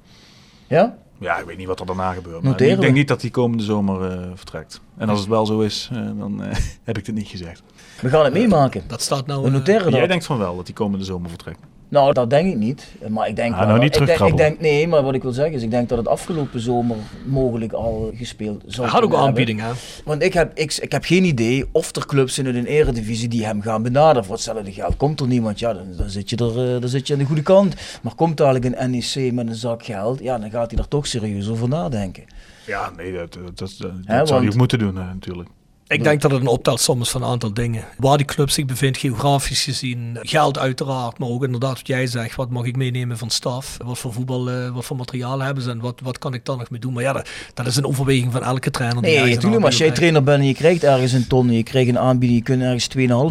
Speaker 3: Ja?
Speaker 6: Ja, ik weet niet wat er daarna gebeurt. Maar ik denk
Speaker 3: we.
Speaker 6: niet dat hij komende zomer eh, vertrekt. En als het wel zo is, eh, dan eh, heb ik het niet gezegd.
Speaker 3: We gaan het meemaken.
Speaker 5: Dat staat nou...
Speaker 3: We noteren
Speaker 6: Jij
Speaker 3: dat.
Speaker 6: denkt van wel dat hij komende zomer vertrekt.
Speaker 3: Nou, dat denk ik niet. Maar ik denk
Speaker 6: Ah,
Speaker 3: wel-
Speaker 6: nou niet
Speaker 3: ik, denk, ik denk, Nee, maar wat ik wil zeggen is, ik denk dat het afgelopen zomer mogelijk al gespeeld zou
Speaker 5: Hij had ook
Speaker 3: kunnen
Speaker 5: aanbieding, hè?
Speaker 3: hebben. Want ik heb, ik, ik heb geen idee of er clubs zijn in de eredivisie die hem gaan benaderen. Voor hetzelfde geld komt er niemand, ja, dan, dan, zit je er, eh, dan zit je aan de goede kant. Maar komt dadelijk een NEC met een zak geld, ja, dan gaat hij er toch serieus over nadenken.
Speaker 6: Ja, nee, dat, dat, dat, zou
Speaker 3: want-
Speaker 6: hij ook moeten doen natuurlijk.
Speaker 5: Ik denk dat het een optelsom is van een aantal dingen. Waar die club zich bevindt, geografisch gezien. Geld uiteraard, maar ook inderdaad wat jij zegt. Wat mag ik meenemen van staf? Wat voor voetbal, eh, wat voor materiaal hebben ze en wat, wat kan ik dan nog mee doen? Maar ja, dat, dat is een overweging van elke trainer. die
Speaker 3: Nee, natuurlijk, maar als jij trainer bent en je krijgt ergens een ton je krijgt een aanbieding, je kunt ergens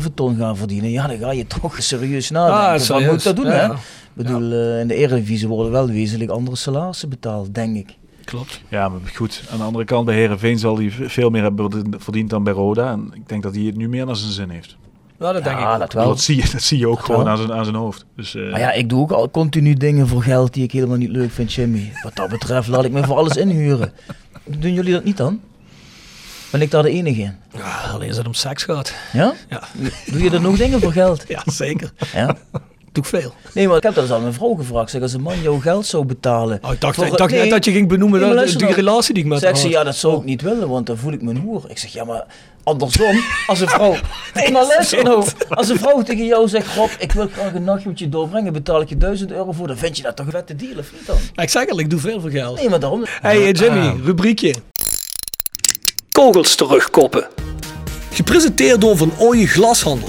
Speaker 3: 2,5 ton gaan verdienen, ja, dan ga je toch serieus nadenken.
Speaker 5: Ah,
Speaker 3: van,
Speaker 5: serieus.
Speaker 3: moet ik dat doen,
Speaker 5: Ja,
Speaker 3: hè?
Speaker 5: ja.
Speaker 3: Ik bedoel, eh, in de Eredivisie worden wel wezenlijk andere salarissen betaald, denk ik.
Speaker 5: Klopt.
Speaker 6: Ja, maar goed. Aan de andere kant, bij Herenveen zal hij veel meer hebben verdiend dan bij Roda. En ik denk dat hij het nu meer naar zijn zin heeft.
Speaker 5: Nou, dat denk ik
Speaker 3: Ja, dat wel.
Speaker 6: Dat zie je, dat zie je ook
Speaker 3: Dat
Speaker 6: gewoon
Speaker 3: wel.
Speaker 6: aan zijn, aan zijn hoofd. Dus, eh,
Speaker 3: Maar ja, ik doe ook al continu dingen voor geld die ik helemaal niet leuk vind, Jimmy. Wat dat betreft laat ik me voor alles inhuren. Doen jullie dat niet dan? Ben ik daar de enige in?
Speaker 5: Ja, alleen als het om seks gaat.
Speaker 3: Ja?
Speaker 5: Ja,
Speaker 3: Doe je er nog dingen voor geld?
Speaker 5: ja zeker.
Speaker 3: Ja?
Speaker 5: Veel.
Speaker 3: Nee, maar ik heb dat eens aan mijn vrouw gevraagd. Zeg, als een man jouw geld zou betalen...
Speaker 5: Oh, ik dacht,
Speaker 3: voor-
Speaker 5: ik dacht
Speaker 3: nee,
Speaker 5: net dat je ging benoemen
Speaker 3: nee,
Speaker 5: dat, die
Speaker 3: nou.
Speaker 5: relatie die ik met
Speaker 3: Zeg
Speaker 5: haar
Speaker 3: ze,
Speaker 5: had.
Speaker 3: ja, dat zou ik niet willen, want dan voel ik me een hoer. Ik zeg, ja, maar andersom, als een vrouw... Nee, maar luister nou. Als een vrouw tegen jou zegt, Rob, ik wil graag een nachtje met je doorbrengen, betaal ik je 1000 euro voor, dan vind je dat toch een vette deal, of niet dan?
Speaker 5: Ik zeg al, ik doe veel voor geld.
Speaker 3: Nee, maar daarom...
Speaker 5: Hey eh, Jimmy, rubriekje. Kogels terugkoppen. Gepresenteerd door Van Ooyen Glashandel.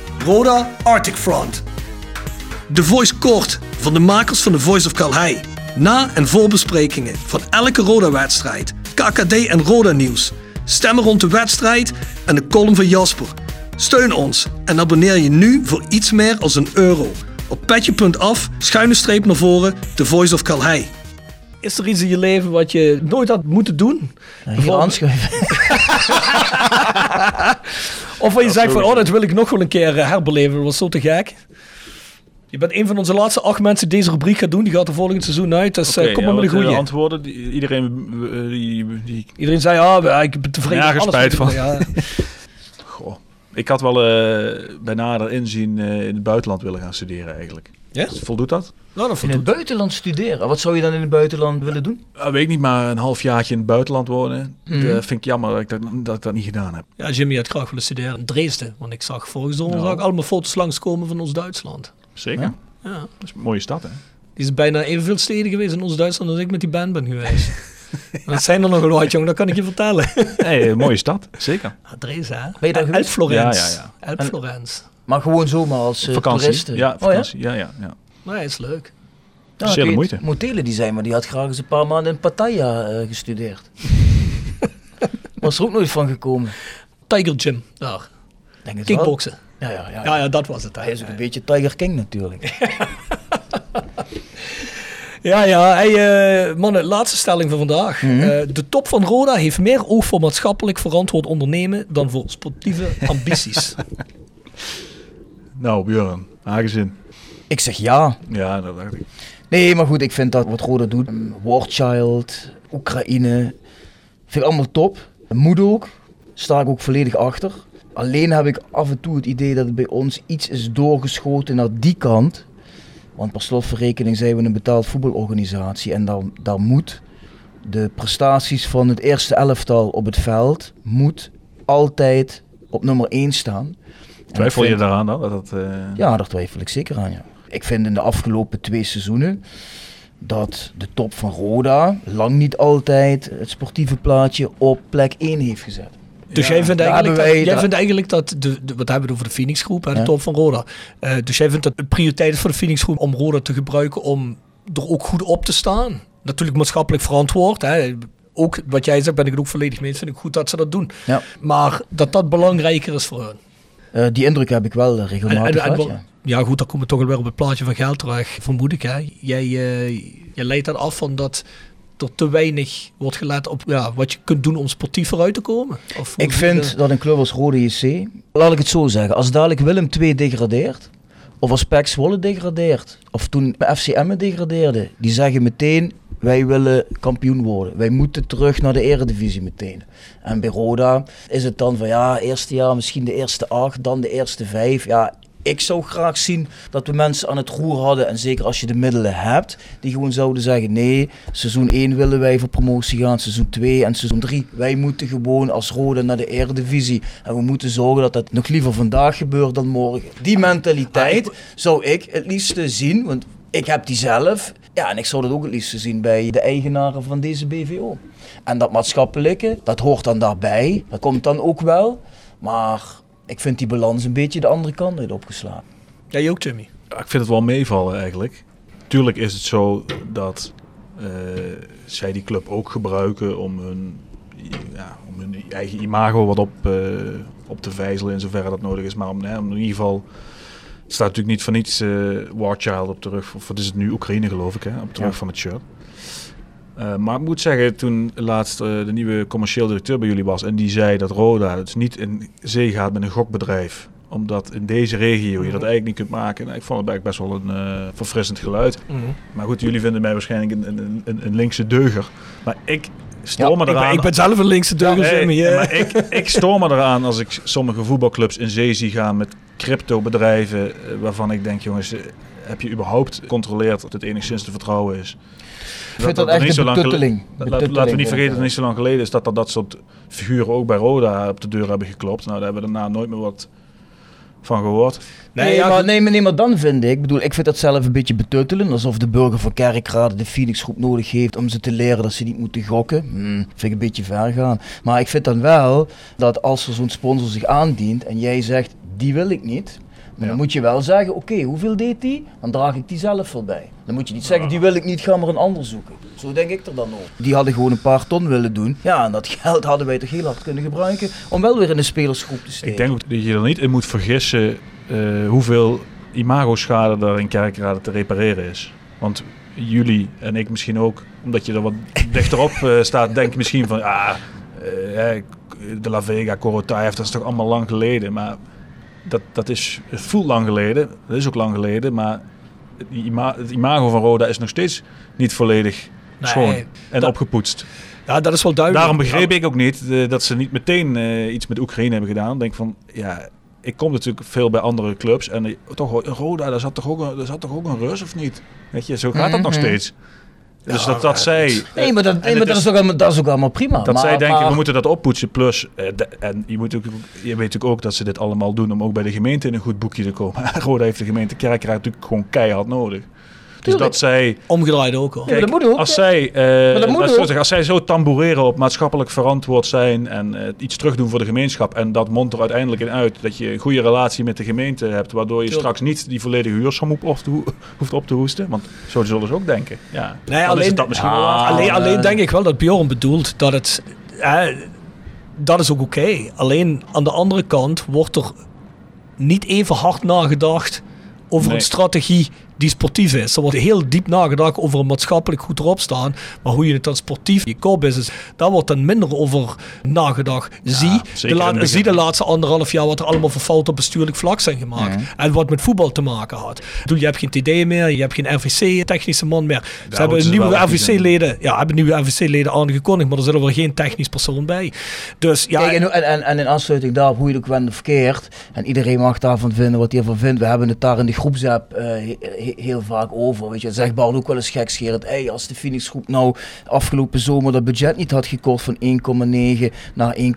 Speaker 5: Roda Arctic Front. De Voice Kort van de makers van The Voice of Calhei. Na- en voorbesprekingen van elke Roda-wedstrijd, KKD en Roda-nieuws. Stemmen rond de wedstrijd en de column van Jasper. Steun ons en abonneer je nu voor iets meer als een euro. Op petje.af, schuine streep naar voren, The Voice of Calhei. Is er iets in je leven wat je nooit had moeten doen?
Speaker 3: Hier aanschuiven.
Speaker 5: Of wat je zegt van, oh, dat wil ik nog wel een keer eh, herbeleven. Dat was zo te gek. Je bent een van onze laatste acht mensen die deze rubriek gaat doen. Die gaat er volgend seizoen uit. Dus eh,
Speaker 6: Oké,
Speaker 5: kom
Speaker 6: ja,
Speaker 5: maar met een goeie.
Speaker 6: antwoorden. Die, iedereen eh, die, die,
Speaker 5: Iedereen zei, ja, ik ben tevreden. Alles
Speaker 6: spijt van.
Speaker 5: Ja.
Speaker 6: Goh. Ik had wel eh, bij nader inzien eh, in het buitenland willen gaan studeren eigenlijk.
Speaker 5: Ja?
Speaker 6: Voldoet dat?
Speaker 5: Nou, dat
Speaker 3: In het buitenland studeren. Wat zou je dan in het buitenland willen doen?
Speaker 6: Uh, weet ik niet, maar een halfjaartje in het buitenland wonen.
Speaker 3: Mhm.
Speaker 6: Dat vind ik jammer dat ik dat, dat ik dat niet gedaan heb.
Speaker 5: Ja, Jimmy had graag willen studeren in Dresden. Want ik zag
Speaker 6: Nou.
Speaker 5: zag ik allemaal foto's langskomen van ons Duitsland.
Speaker 6: Zeker.
Speaker 3: Ja.
Speaker 5: Ja.
Speaker 6: Dat is een mooie stad, hè?
Speaker 5: Die is bijna evenveel steden geweest in ons Duitsland als ik met die band ben geweest. En dat zijn er nog een wat, jongen. Dat kan ik je vertellen.
Speaker 6: Nee, een mooie stad. Zeker.
Speaker 5: Dresden, hè?
Speaker 3: Ben je daar geweest?
Speaker 5: Elf Florence.
Speaker 6: Ja, ja, ja.
Speaker 5: Florence.
Speaker 3: Maar gewoon zomaar als uh,
Speaker 6: vakantie.
Speaker 3: toeristen?
Speaker 6: Ja,
Speaker 3: Oh, ja?
Speaker 6: vakantie. ja? Ja,
Speaker 5: Nee, is leuk.
Speaker 3: Ja,
Speaker 6: Zeer de moeite.
Speaker 3: Motelen die zijn, maar die had graag eens een paar maanden in Pattaya eh, gestudeerd. Was er ook nooit van gekomen.
Speaker 5: Tiger Gym, daar.
Speaker 3: Denk het.
Speaker 5: Kickboksen.
Speaker 3: Ja, ja, ja.
Speaker 5: Ja, ja, dat was het.
Speaker 3: Hij is ook een beetje Tiger King natuurlijk.
Speaker 5: Ja, ja. Hey, eh, mannen, laatste stelling van vandaag.
Speaker 3: Mhm.
Speaker 5: Eh, de top van Roda heeft meer oog voor maatschappelijk verantwoord ondernemen dan voor sportieve ambities.
Speaker 6: Nou, Björn, aangezien.
Speaker 3: Ik zeg ja.
Speaker 6: Ja, dat dacht ik.
Speaker 3: Nee, maar goed, ik vind dat wat Roda doet. Warchild, Oekraïne. Vind ik allemaal top. Moet ook. Sta ik ook volledig achter. Alleen heb ik af en toe het idee dat het bij ons iets is doorgeschoten naar die kant. Want per slot van rekening zijn we een betaald voetbalorganisatie. En daar, daar moet de prestaties van het eerste elftal op het veld moet altijd op nummer 1 staan.
Speaker 6: Twijfel je daaraan dan? Dat dat, eh,
Speaker 3: ja, daar twijfel ik zeker aan. Ja. Ik vind in de afgelopen twee seizoenen dat de top van Roda lang niet altijd het sportieve plaatje op plek 1 heeft gezet.
Speaker 5: Dus
Speaker 6: Ja,
Speaker 5: jij, vindt eigenlijk dat, jij vindt eigenlijk dat, de, de- wat hebben we over de Phoenix groep, hè, de top van Roda. Eh, dus jij vindt dat het prioriteit is voor de Phoenix groep om Roda te gebruiken om er ook goed op te staan. Natuurlijk maatschappelijk verantwoord. Hè. Ook wat jij zegt, ben ik het ook volledig mee eens. Vind ik goed dat ze dat doen.
Speaker 3: Ja.
Speaker 5: Maar dat dat belangrijker is voor hen.
Speaker 3: Eh, die indruk heb ik wel regelmatig
Speaker 5: En- en- en
Speaker 3: gehad, ja.
Speaker 5: Goed, dan komen we toch alweer op het plaatje van geld terecht, vermoed ik. Hè. Jij, jij leidt dat af van dat er te weinig wordt gelet op ja, wat je kunt doen om sportief vooruit te komen. Of
Speaker 3: Ik vind
Speaker 5: dat?
Speaker 3: dat een club als Rode JC, laat ik het zo zeggen, als dadelijk Willem II degradeert, of als PEC Zwolle degradeert, of toen FCM degradeerde, die zeggen meteen, wij willen kampioen worden. Wij moeten terug naar de eredivisie meteen. En bij Roda is het dan van ja, eerste jaar misschien de eerste acht, dan de eerste vijf. Ja, ik zou graag zien dat we mensen aan het roer hadden. En zeker als je de middelen hebt, die gewoon zouden zeggen: nee, seizoen 1 willen wij voor promotie gaan, seizoen 2 en seizoen 3. Wij moeten gewoon als Rode naar de Eredivisie. En we moeten zorgen dat dat nog liever vandaag gebeurt dan morgen. Die mentaliteit zou ik het liefste zien, want ik heb die zelf. Ja, en ik zou dat ook het liefste zien bij de eigenaren van deze BVO. En dat maatschappelijke, dat hoort dan daarbij. Dat komt dan ook wel. Maar ik vind die balans een beetje de andere kant uit opgeslagen.
Speaker 5: Jij ook, Jimmy.
Speaker 6: Ja, ik vind het wel meevallen eigenlijk. Tuurlijk is het zo dat eh, zij die club ook gebruiken om hun, ja, om hun eigen imago wat op, eh, op te vijzelen in zoverre dat nodig is. Maar om, hè, om in ieder geval, het staat natuurlijk niet voor niets eh Warchild op de rug, of wat is het nu, Oekraïne geloof ik, hè, op de
Speaker 3: Ja.
Speaker 6: rug van het shirt. Eh, maar ik moet zeggen, toen laatst eh, de nieuwe commercieel directeur bij jullie was en die zei dat Roda dus niet in zee gaat met een gokbedrijf omdat in deze regio je dat eigenlijk niet kunt maken. Nou, ik vond het eigenlijk best wel een eh, verfrissend geluid. Maar goed, jullie vinden mij waarschijnlijk een, een, een, een linkse deuger. Maar ik stoor
Speaker 3: Ja,
Speaker 6: me
Speaker 5: Ik ben,
Speaker 6: eraan.
Speaker 5: ik ben zelf een linkse deuger,
Speaker 6: nee,
Speaker 5: hè.
Speaker 6: maar ik, ik stoor me eraan als ik sommige voetbalclubs in zee zie gaan met crypto-bedrijven. waarvan ik denk, jongens, heb je überhaupt gecontroleerd of het enigszins te vertrouwen is?
Speaker 3: Ik vind dat, echt
Speaker 6: niet
Speaker 3: een
Speaker 6: zo lang gele-
Speaker 3: betutteling.
Speaker 6: Laten we niet vergeten dat het niet zo lang geleden is dat er dat soort figuren ook bij Roda op de deur hebben geklopt. Nou, daar hebben we daarna nooit meer wat van gehoord.
Speaker 3: Nee,
Speaker 5: ja,
Speaker 3: maar, nee, maar, nee, maar dan vind ik, ik bedoel, ik vind dat zelf een beetje betuttelen. Alsof de burger van Kerkrade de Phoenix groep nodig heeft om ze te leren dat ze niet moeten gokken. Hmm, vind ik een beetje ver gaan. Maar ik vind dan wel dat als er zo'n sponsor zich aandient en jij zegt, die wil ik niet. Maar dan moet je wel zeggen, oké, hoeveel deed die? Dan draag ik die zelf voorbij. Dan moet je niet zeggen, die wil ik niet, ga maar een ander zoeken. Zo denk ik er dan over. Die hadden gewoon een paar ton willen doen. Ja, en dat geld hadden wij toch heel hard kunnen gebruiken om wel weer in de spelersgroep te steken.
Speaker 6: Ik denk ook dat je er niet in moet vergissen eh, hoeveel imago-schade er in Kerkrade te repareren is. Want jullie en ik misschien ook, omdat je er wat dichterop eh, staat, denk je misschien van, ah, eh, de La Vega, Corotayev, dat is toch allemaal lang geleden. Maar dat, dat is, het voelt lang geleden, dat is ook lang geleden, maar het, ima- het imago van Roda is nog steeds niet volledig
Speaker 5: Nee,
Speaker 6: schoon en
Speaker 5: dat-
Speaker 6: opgepoetst.
Speaker 5: Ja, dat is wel duidelijk.
Speaker 6: Daarom begreep ik ook niet eh, dat ze niet meteen eh, iets met Oekraïne hebben gedaan. Ik denk van, ja, ik kom natuurlijk veel bij andere clubs. En eh, toch, Roda, daar zat, toch ook een, daar zat toch ook een Rus of niet? Weet je, zo gaat dat nog
Speaker 3: Mhm.
Speaker 6: steeds. Dus dat, dat zij...
Speaker 3: Nee, maar, dat, nee, maar dat,
Speaker 6: is-
Speaker 3: is ook allemaal, dat is ook allemaal prima.
Speaker 6: dat
Speaker 3: maar,
Speaker 6: zij denken,
Speaker 3: maar-
Speaker 6: we moeten dat oppoetsen. Plus, eh, de- en je, moet ook, je weet natuurlijk ook dat ze dit allemaal doen om ook bij de gemeente in een goed boekje te komen. Roda heeft de gemeente Kerkrade natuurlijk gewoon keihard nodig. Dus dat zij,
Speaker 5: Omgedraaid ook hoor.
Speaker 3: Ja, maar dat moet ook.
Speaker 6: als zij, eh,
Speaker 3: dat moet
Speaker 6: laat ik zo
Speaker 3: ook.
Speaker 6: zeggen, als zij zo tamboureren op maatschappelijk verantwoord zijn en eh, iets terugdoen voor de gemeenschap en dat mondt er uiteindelijk in uit dat je een goede relatie met de gemeente hebt, waardoor je
Speaker 5: Tuurlijk.
Speaker 6: straks niet die volledige huursom op, hoeft op te hoesten. Want zo zullen ze ook denken. Ja,
Speaker 5: Nee, alleen-
Speaker 6: is dat misschien wel waard.
Speaker 5: alleen, alleen denk ik wel dat Bjorn bedoelt dat het. eh, dat is ook oké. Alleen aan de andere kant wordt er niet even hard nagedacht over
Speaker 6: Nee.
Speaker 5: een strategie die sportief is. Er wordt heel diep nagedacht over een maatschappelijk goed erop staan. Maar hoe je het dan sportief, je core business, daar wordt dan minder over nagedacht. zie, de
Speaker 6: zeker
Speaker 5: la-
Speaker 6: in het
Speaker 5: zie de laatste anderhalf jaar wat er allemaal voor fouten op bestuurlijk vlak zijn gemaakt. En wat met voetbal te maken had. Bedoel, je hebt geen TD meer, je hebt geen RVC-technische man meer. Ze hebben
Speaker 6: ze
Speaker 5: nieuwe RVC-leden ja, hebben nieuwe RVC-leden aangekondigd, maar er zit er wel geen technisch persoon bij. Dus ja,
Speaker 3: Kijk, en, en, en in aansluiting daarop, hoe je het ook verkeerd, en iedereen mag daarvan vinden wat hij ervan vindt. We hebben het daar in de groepsapp eh, he- heel vaak over. Weet je, zegt Bart ook wel eens gekscherend. Hey, als de Phoenix groep nou afgelopen zomer dat budget niet had gekort van 1,9 naar 1,5, 1,6.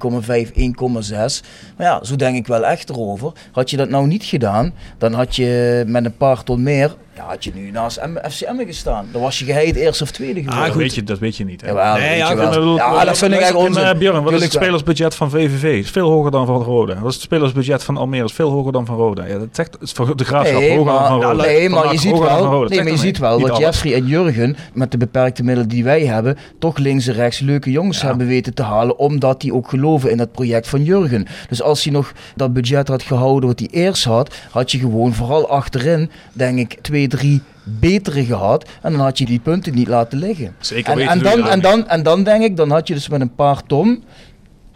Speaker 3: Maar ja, zo denk ik wel echt erover. Had je dat nou niet gedaan, dan had je met een paar ton meer, ja, had je nu naast FCM gestaan. Dan was je geheid eerste of tweede geworden.
Speaker 6: dat,
Speaker 5: goed.
Speaker 6: weet je, dat weet je niet. Hè?
Speaker 3: Jawel,
Speaker 5: Nee,
Speaker 3: weet
Speaker 5: ja,
Speaker 3: je
Speaker 5: ik
Speaker 3: wel.
Speaker 6: bedoel,
Speaker 3: ja, dat vind ik echt onzin.
Speaker 6: eh, Björn, wat is het spelersbudget van VVV? Het is veel hoger dan van Roda. Wat is het spelersbudget van Almere? is veel hoger dan van Roda. Ja, dat zegt voor de graafschap
Speaker 3: Nee,
Speaker 6: hoger dan van Roda.
Speaker 3: nee, maar je ziet wel, nee,
Speaker 6: Dat
Speaker 3: maar je ziet wel dat. Jeffrey en Jurgen met de beperkte middelen die wij hebben, toch links en rechts leuke jongens
Speaker 6: Ja.
Speaker 3: hebben weten te halen, omdat die ook geloven in het project van Jurgen. Dus als hij nog dat budget had gehouden wat hij eerst had, had je gewoon vooral achterin, denk ik, twee, drie betere gehad. En dan had je die punten niet laten liggen.
Speaker 6: Zeker
Speaker 3: En,
Speaker 6: weten
Speaker 3: en, dan, en, dan, en dan denk ik, dan had je dus met een paar ton.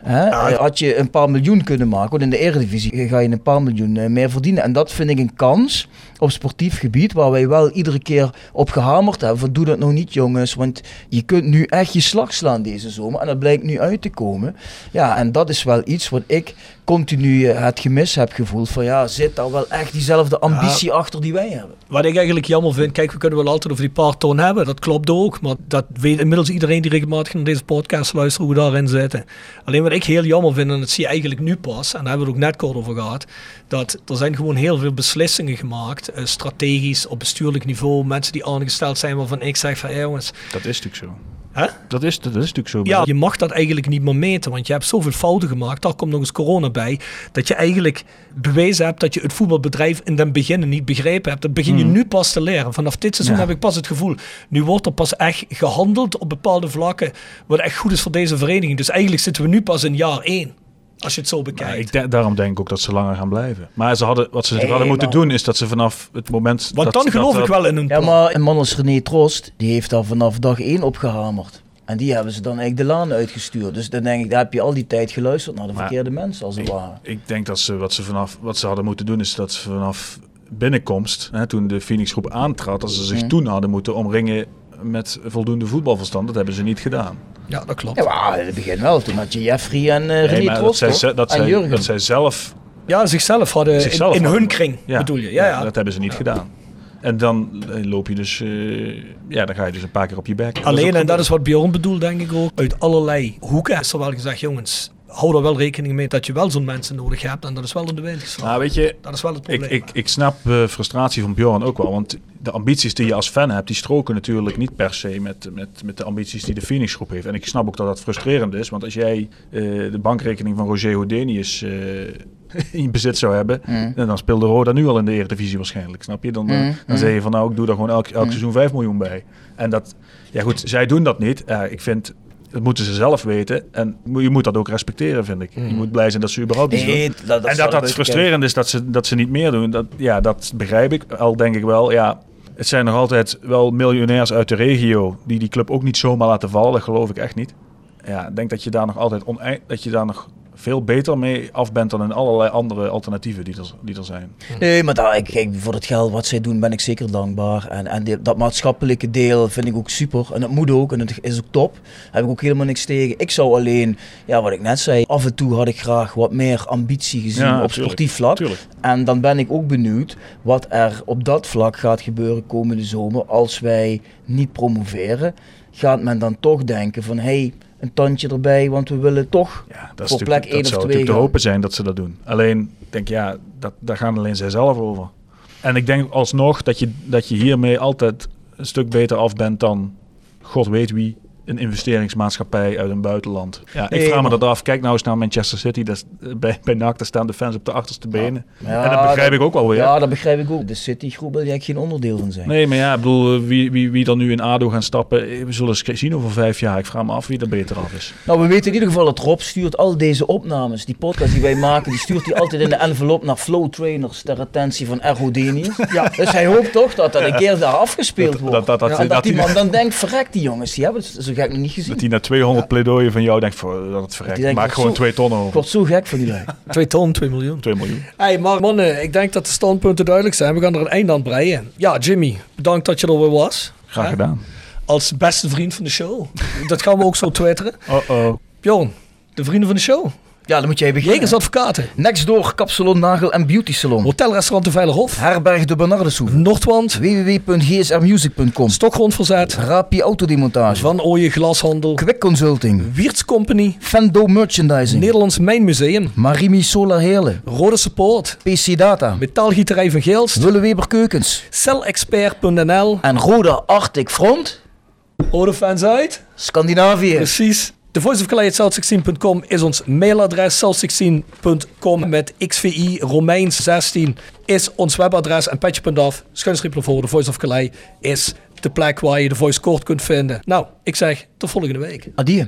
Speaker 3: Hè, eh, had je een paar miljoen kunnen maken. Want in de Eredivisie ga je een paar miljoen eh, meer verdienen. En dat vind ik een kans op sportief gebied. Waar wij wel iedere keer op gehamerd hebben. Van doe dat nou niet jongens. Want je kunt nu echt je slag slaan deze zomer. En dat blijkt nu uit te komen. Ja, en dat is wel iets wat ik continu eh, het gemis heb gevoeld. Van ja, zit daar wel echt diezelfde ambitie achter die wij hebben.
Speaker 5: Wat ik eigenlijk jammer vind, kijk, we kunnen wel altijd over die paar ton hebben, dat klopt ook. Maar dat weet inmiddels iedereen die regelmatig naar deze podcast luistert, hoe we daarin zitten. Alleen wat ik heel jammer vind, en dat zie je eigenlijk nu pas, en daar hebben we het ook net kort over gehad, dat er zijn gewoon heel veel beslissingen gemaakt, eh, strategisch, op bestuurlijk niveau, mensen die aangesteld zijn waarvan ik zeg van, jongens,
Speaker 6: Dat is natuurlijk zo.
Speaker 5: Hè?
Speaker 6: Dat is, dat is natuurlijk zo.
Speaker 5: ja, je mag dat eigenlijk niet meer meten, want je hebt zoveel fouten gemaakt. Daar komt nog eens corona bij. Dat je eigenlijk bewezen hebt dat je het voetbalbedrijf in den beginnen niet begrepen hebt. Dat begin je nu pas te leren. Vanaf dit seizoen
Speaker 6: Ja.
Speaker 5: heb ik pas het gevoel. Nu wordt er pas echt gehandeld op bepaalde vlakken. Wat echt goed is voor deze vereniging. Dus eigenlijk zitten we nu pas in jaar één. Als je het zo bekijkt.
Speaker 6: ik denk- daarom denk ik ook dat ze langer gaan blijven. Maar ze hadden, wat ze
Speaker 3: Nee,
Speaker 6: hadden moeten doen, is dat ze vanaf het moment.
Speaker 5: want
Speaker 6: dat,
Speaker 5: dan geloof
Speaker 6: dat,
Speaker 5: ik wel in een
Speaker 3: Ja, maar een man als René Trost, die heeft daar vanaf dag één op gehamerd. En die hebben ze dan eigenlijk de laan uitgestuurd. Dus dan denk ik, daar heb je al die tijd geluisterd naar de
Speaker 6: Maar-
Speaker 3: verkeerde mensen, als het ware.
Speaker 6: Ik denk dat ze wat ze vanaf wat ze hadden moeten doen, is dat ze vanaf binnenkomst, hè, toen de Phoenix groep aantrad, dat ze zich
Speaker 3: Mhm.
Speaker 6: toen hadden moeten omringen met voldoende voetbalverstand. Dat hebben ze niet gedaan.
Speaker 5: Ja, dat klopt.
Speaker 3: Ja, maar in het begin wel. Toen had je Jeffrey en eh René
Speaker 6: Nee, dat zij, dat,
Speaker 3: en
Speaker 6: zij,
Speaker 3: Jurgen.
Speaker 6: dat zij zelf
Speaker 5: Ja, zichzelf hadden in-
Speaker 6: zichzelf
Speaker 5: in,
Speaker 6: hadden-
Speaker 5: hun kring, bedoel je. Ja, ja.
Speaker 6: dat hebben ze niet gedaan. En dan eh, loop je dus, eh, ja, dan ga je dus een paar keer op je bek.
Speaker 5: Alleen, en dat
Speaker 6: is
Speaker 5: is wat Bjorn bedoelt, denk ik ook. Uit allerlei hoeken is er wel gezegd, jongens, hou er wel rekening mee dat je wel zo'n mensen nodig hebt. En dat is wel in de wind geslagen.
Speaker 6: Nou, weet je,
Speaker 5: dat is wel het
Speaker 6: ik,
Speaker 5: probleem.
Speaker 6: ik, ik snap de frustratie van Bjorn ook wel. Want de ambities die je als fan hebt, die stroken natuurlijk niet per se met, met, met de ambities die de Phoenix groep heeft. En ik snap ook dat dat frustrerend is. Want als jij eh, de bankrekening van Roger Houdinius eh in bezit zou hebben,
Speaker 3: Mm.
Speaker 6: en dan speelde Roda nu al in de Eredivisie waarschijnlijk. Snap je? Dan, eh,
Speaker 3: Mm,
Speaker 6: dan
Speaker 3: mm.
Speaker 6: zeg je van nou, ik doe daar gewoon elk, elk
Speaker 3: Mm.
Speaker 6: seizoen 5 miljoen bij. En dat, ja goed, zij doen dat niet. Ik vind, dat moeten ze zelf weten. En je moet dat ook respecteren, vind ik. Je moet blij zijn dat ze überhaupt iets doen.
Speaker 3: Nee, dat, dat
Speaker 6: en dat dat frustrerend is dat ze, dat ze niet meer doen, dat, ja, dat begrijp ik. Al denk ik wel, ja, het zijn nog altijd wel miljonairs uit de regio die die club ook niet zomaar laten vallen. Dat geloof ik echt niet. Ja, ik denk dat je daar nog altijd onei- dat je daar nog veel beter mee af bent dan in allerlei andere alternatieven die er, die er zijn.
Speaker 3: Nee, maar daar, ik, voor het geld wat zij doen ben ik zeker dankbaar. En, en die- dat maatschappelijke deel vind ik ook super. En dat moet ook en het is ook top. Daar heb ik ook helemaal niks tegen. Ik zou alleen, ja, wat ik net zei, af en toe had ik graag wat meer ambitie gezien
Speaker 6: Ja,
Speaker 3: op
Speaker 6: tuurlijk.
Speaker 3: sportief vlak.
Speaker 6: Tuurlijk.
Speaker 3: En dan ben ik ook benieuwd wat er op dat vlak gaat gebeuren komende zomer als wij niet promoveren. Gaat men dan toch denken van, hé, hey, een tandje erbij, want we willen toch
Speaker 6: Ja, dat,
Speaker 3: voor plek één
Speaker 6: dat
Speaker 3: of
Speaker 6: zou
Speaker 3: twee
Speaker 6: natuurlijk te hopen zijn dat ze dat doen. Alleen, ik denk ja, dat, daar gaan alleen zij zelf over. En ik denk alsnog dat je, dat je hiermee altijd een stuk beter af bent dan god weet wie een investeringsmaatschappij uit een buitenland. Ja, ik vraag me dat af. Kijk nou eens naar Manchester City. Dat is, eh, bij, bij NAC daar staan de fans op de achterste benen.
Speaker 7: Ja,
Speaker 6: en dat begrijp ik ook wel weer.
Speaker 7: Ja, dat begrijp ik ook. De Citygroep wil jij geen onderdeel van zijn.
Speaker 6: Nee, maar ja, ik bedoel, eh, wie, wie, wie dan nu in ADO gaan stappen, eh, we zullen eens zien over vijf jaar. Ik vraag me af wie er beter af is.
Speaker 7: Nou, we weten in ieder geval dat Rob stuurt al deze opnames, die podcast die wij maken, die stuurt hij altijd in de envelop naar Flow Trainers ter attentie van Ergo Denius. Ja. Dus hij hoopt toch dat dat een keer daar afgespeeld wordt.
Speaker 6: dat- dat- dat-
Speaker 7: en dat,
Speaker 6: dat
Speaker 7: die man dan denkt, verrek die jongens, die hebben gek nog niet gezien.
Speaker 6: Dat hij na 200 pleidooien van jou denkt, voor, dat het verrekt. Maak gewoon
Speaker 7: zo-
Speaker 6: twee ton
Speaker 7: Ik
Speaker 6: over.
Speaker 7: word zo gek van die lui.
Speaker 5: 2 ton, 2 miljoen.
Speaker 6: 2 miljoen.
Speaker 5: Hey, maar mannen, ik denk dat de standpunten duidelijk zijn. We gaan er een eind aan breien. Ja, Jimmy, bedankt dat je er weer was.
Speaker 6: Graag
Speaker 5: Hè?
Speaker 6: gedaan.
Speaker 5: Als beste vriend van de show. dat gaan we ook zo twitteren.
Speaker 6: Oh-oh.
Speaker 5: Bjorn, de vrienden van de show.
Speaker 7: Ja, dan moet jij beginnen.
Speaker 5: Jegers Advocaten.
Speaker 7: Next door Kapsalon Nagel en Beauty Salon.
Speaker 5: Hotelrestaurant De Veilerhof.
Speaker 7: Herberg de Bernardeshoeve.
Speaker 5: Noordwand.
Speaker 7: www.gsrmusic.com.
Speaker 5: Stokgrondverzet.
Speaker 7: Rapi Autodemontage.
Speaker 5: Van Ooyen Glashandel.
Speaker 7: Quick Consulting.
Speaker 5: Wiertz Company.
Speaker 7: Fendo Merchandising.
Speaker 5: Nederlands Mijnmuseum.
Speaker 7: Marimi Solar Heerlen.
Speaker 5: Rode Support.
Speaker 7: PC Data.
Speaker 5: Metaalgieterij van Geelst.
Speaker 7: Willeweber Keukens.
Speaker 5: Celexpert.nl.
Speaker 7: En Roda Arctic Front.
Speaker 5: Rode fans uit.
Speaker 7: Scandinavië.
Speaker 5: Precies. De Voice of Calais south16.com is ons mailadres. south16.com met XVI Romeins 16 is ons webadres. En petje.af, schuinstreep voor de Voice of Calais is de plek waar je de Voice kort kunt vinden. Nou, ik zeg tot volgende week.
Speaker 7: Adieu.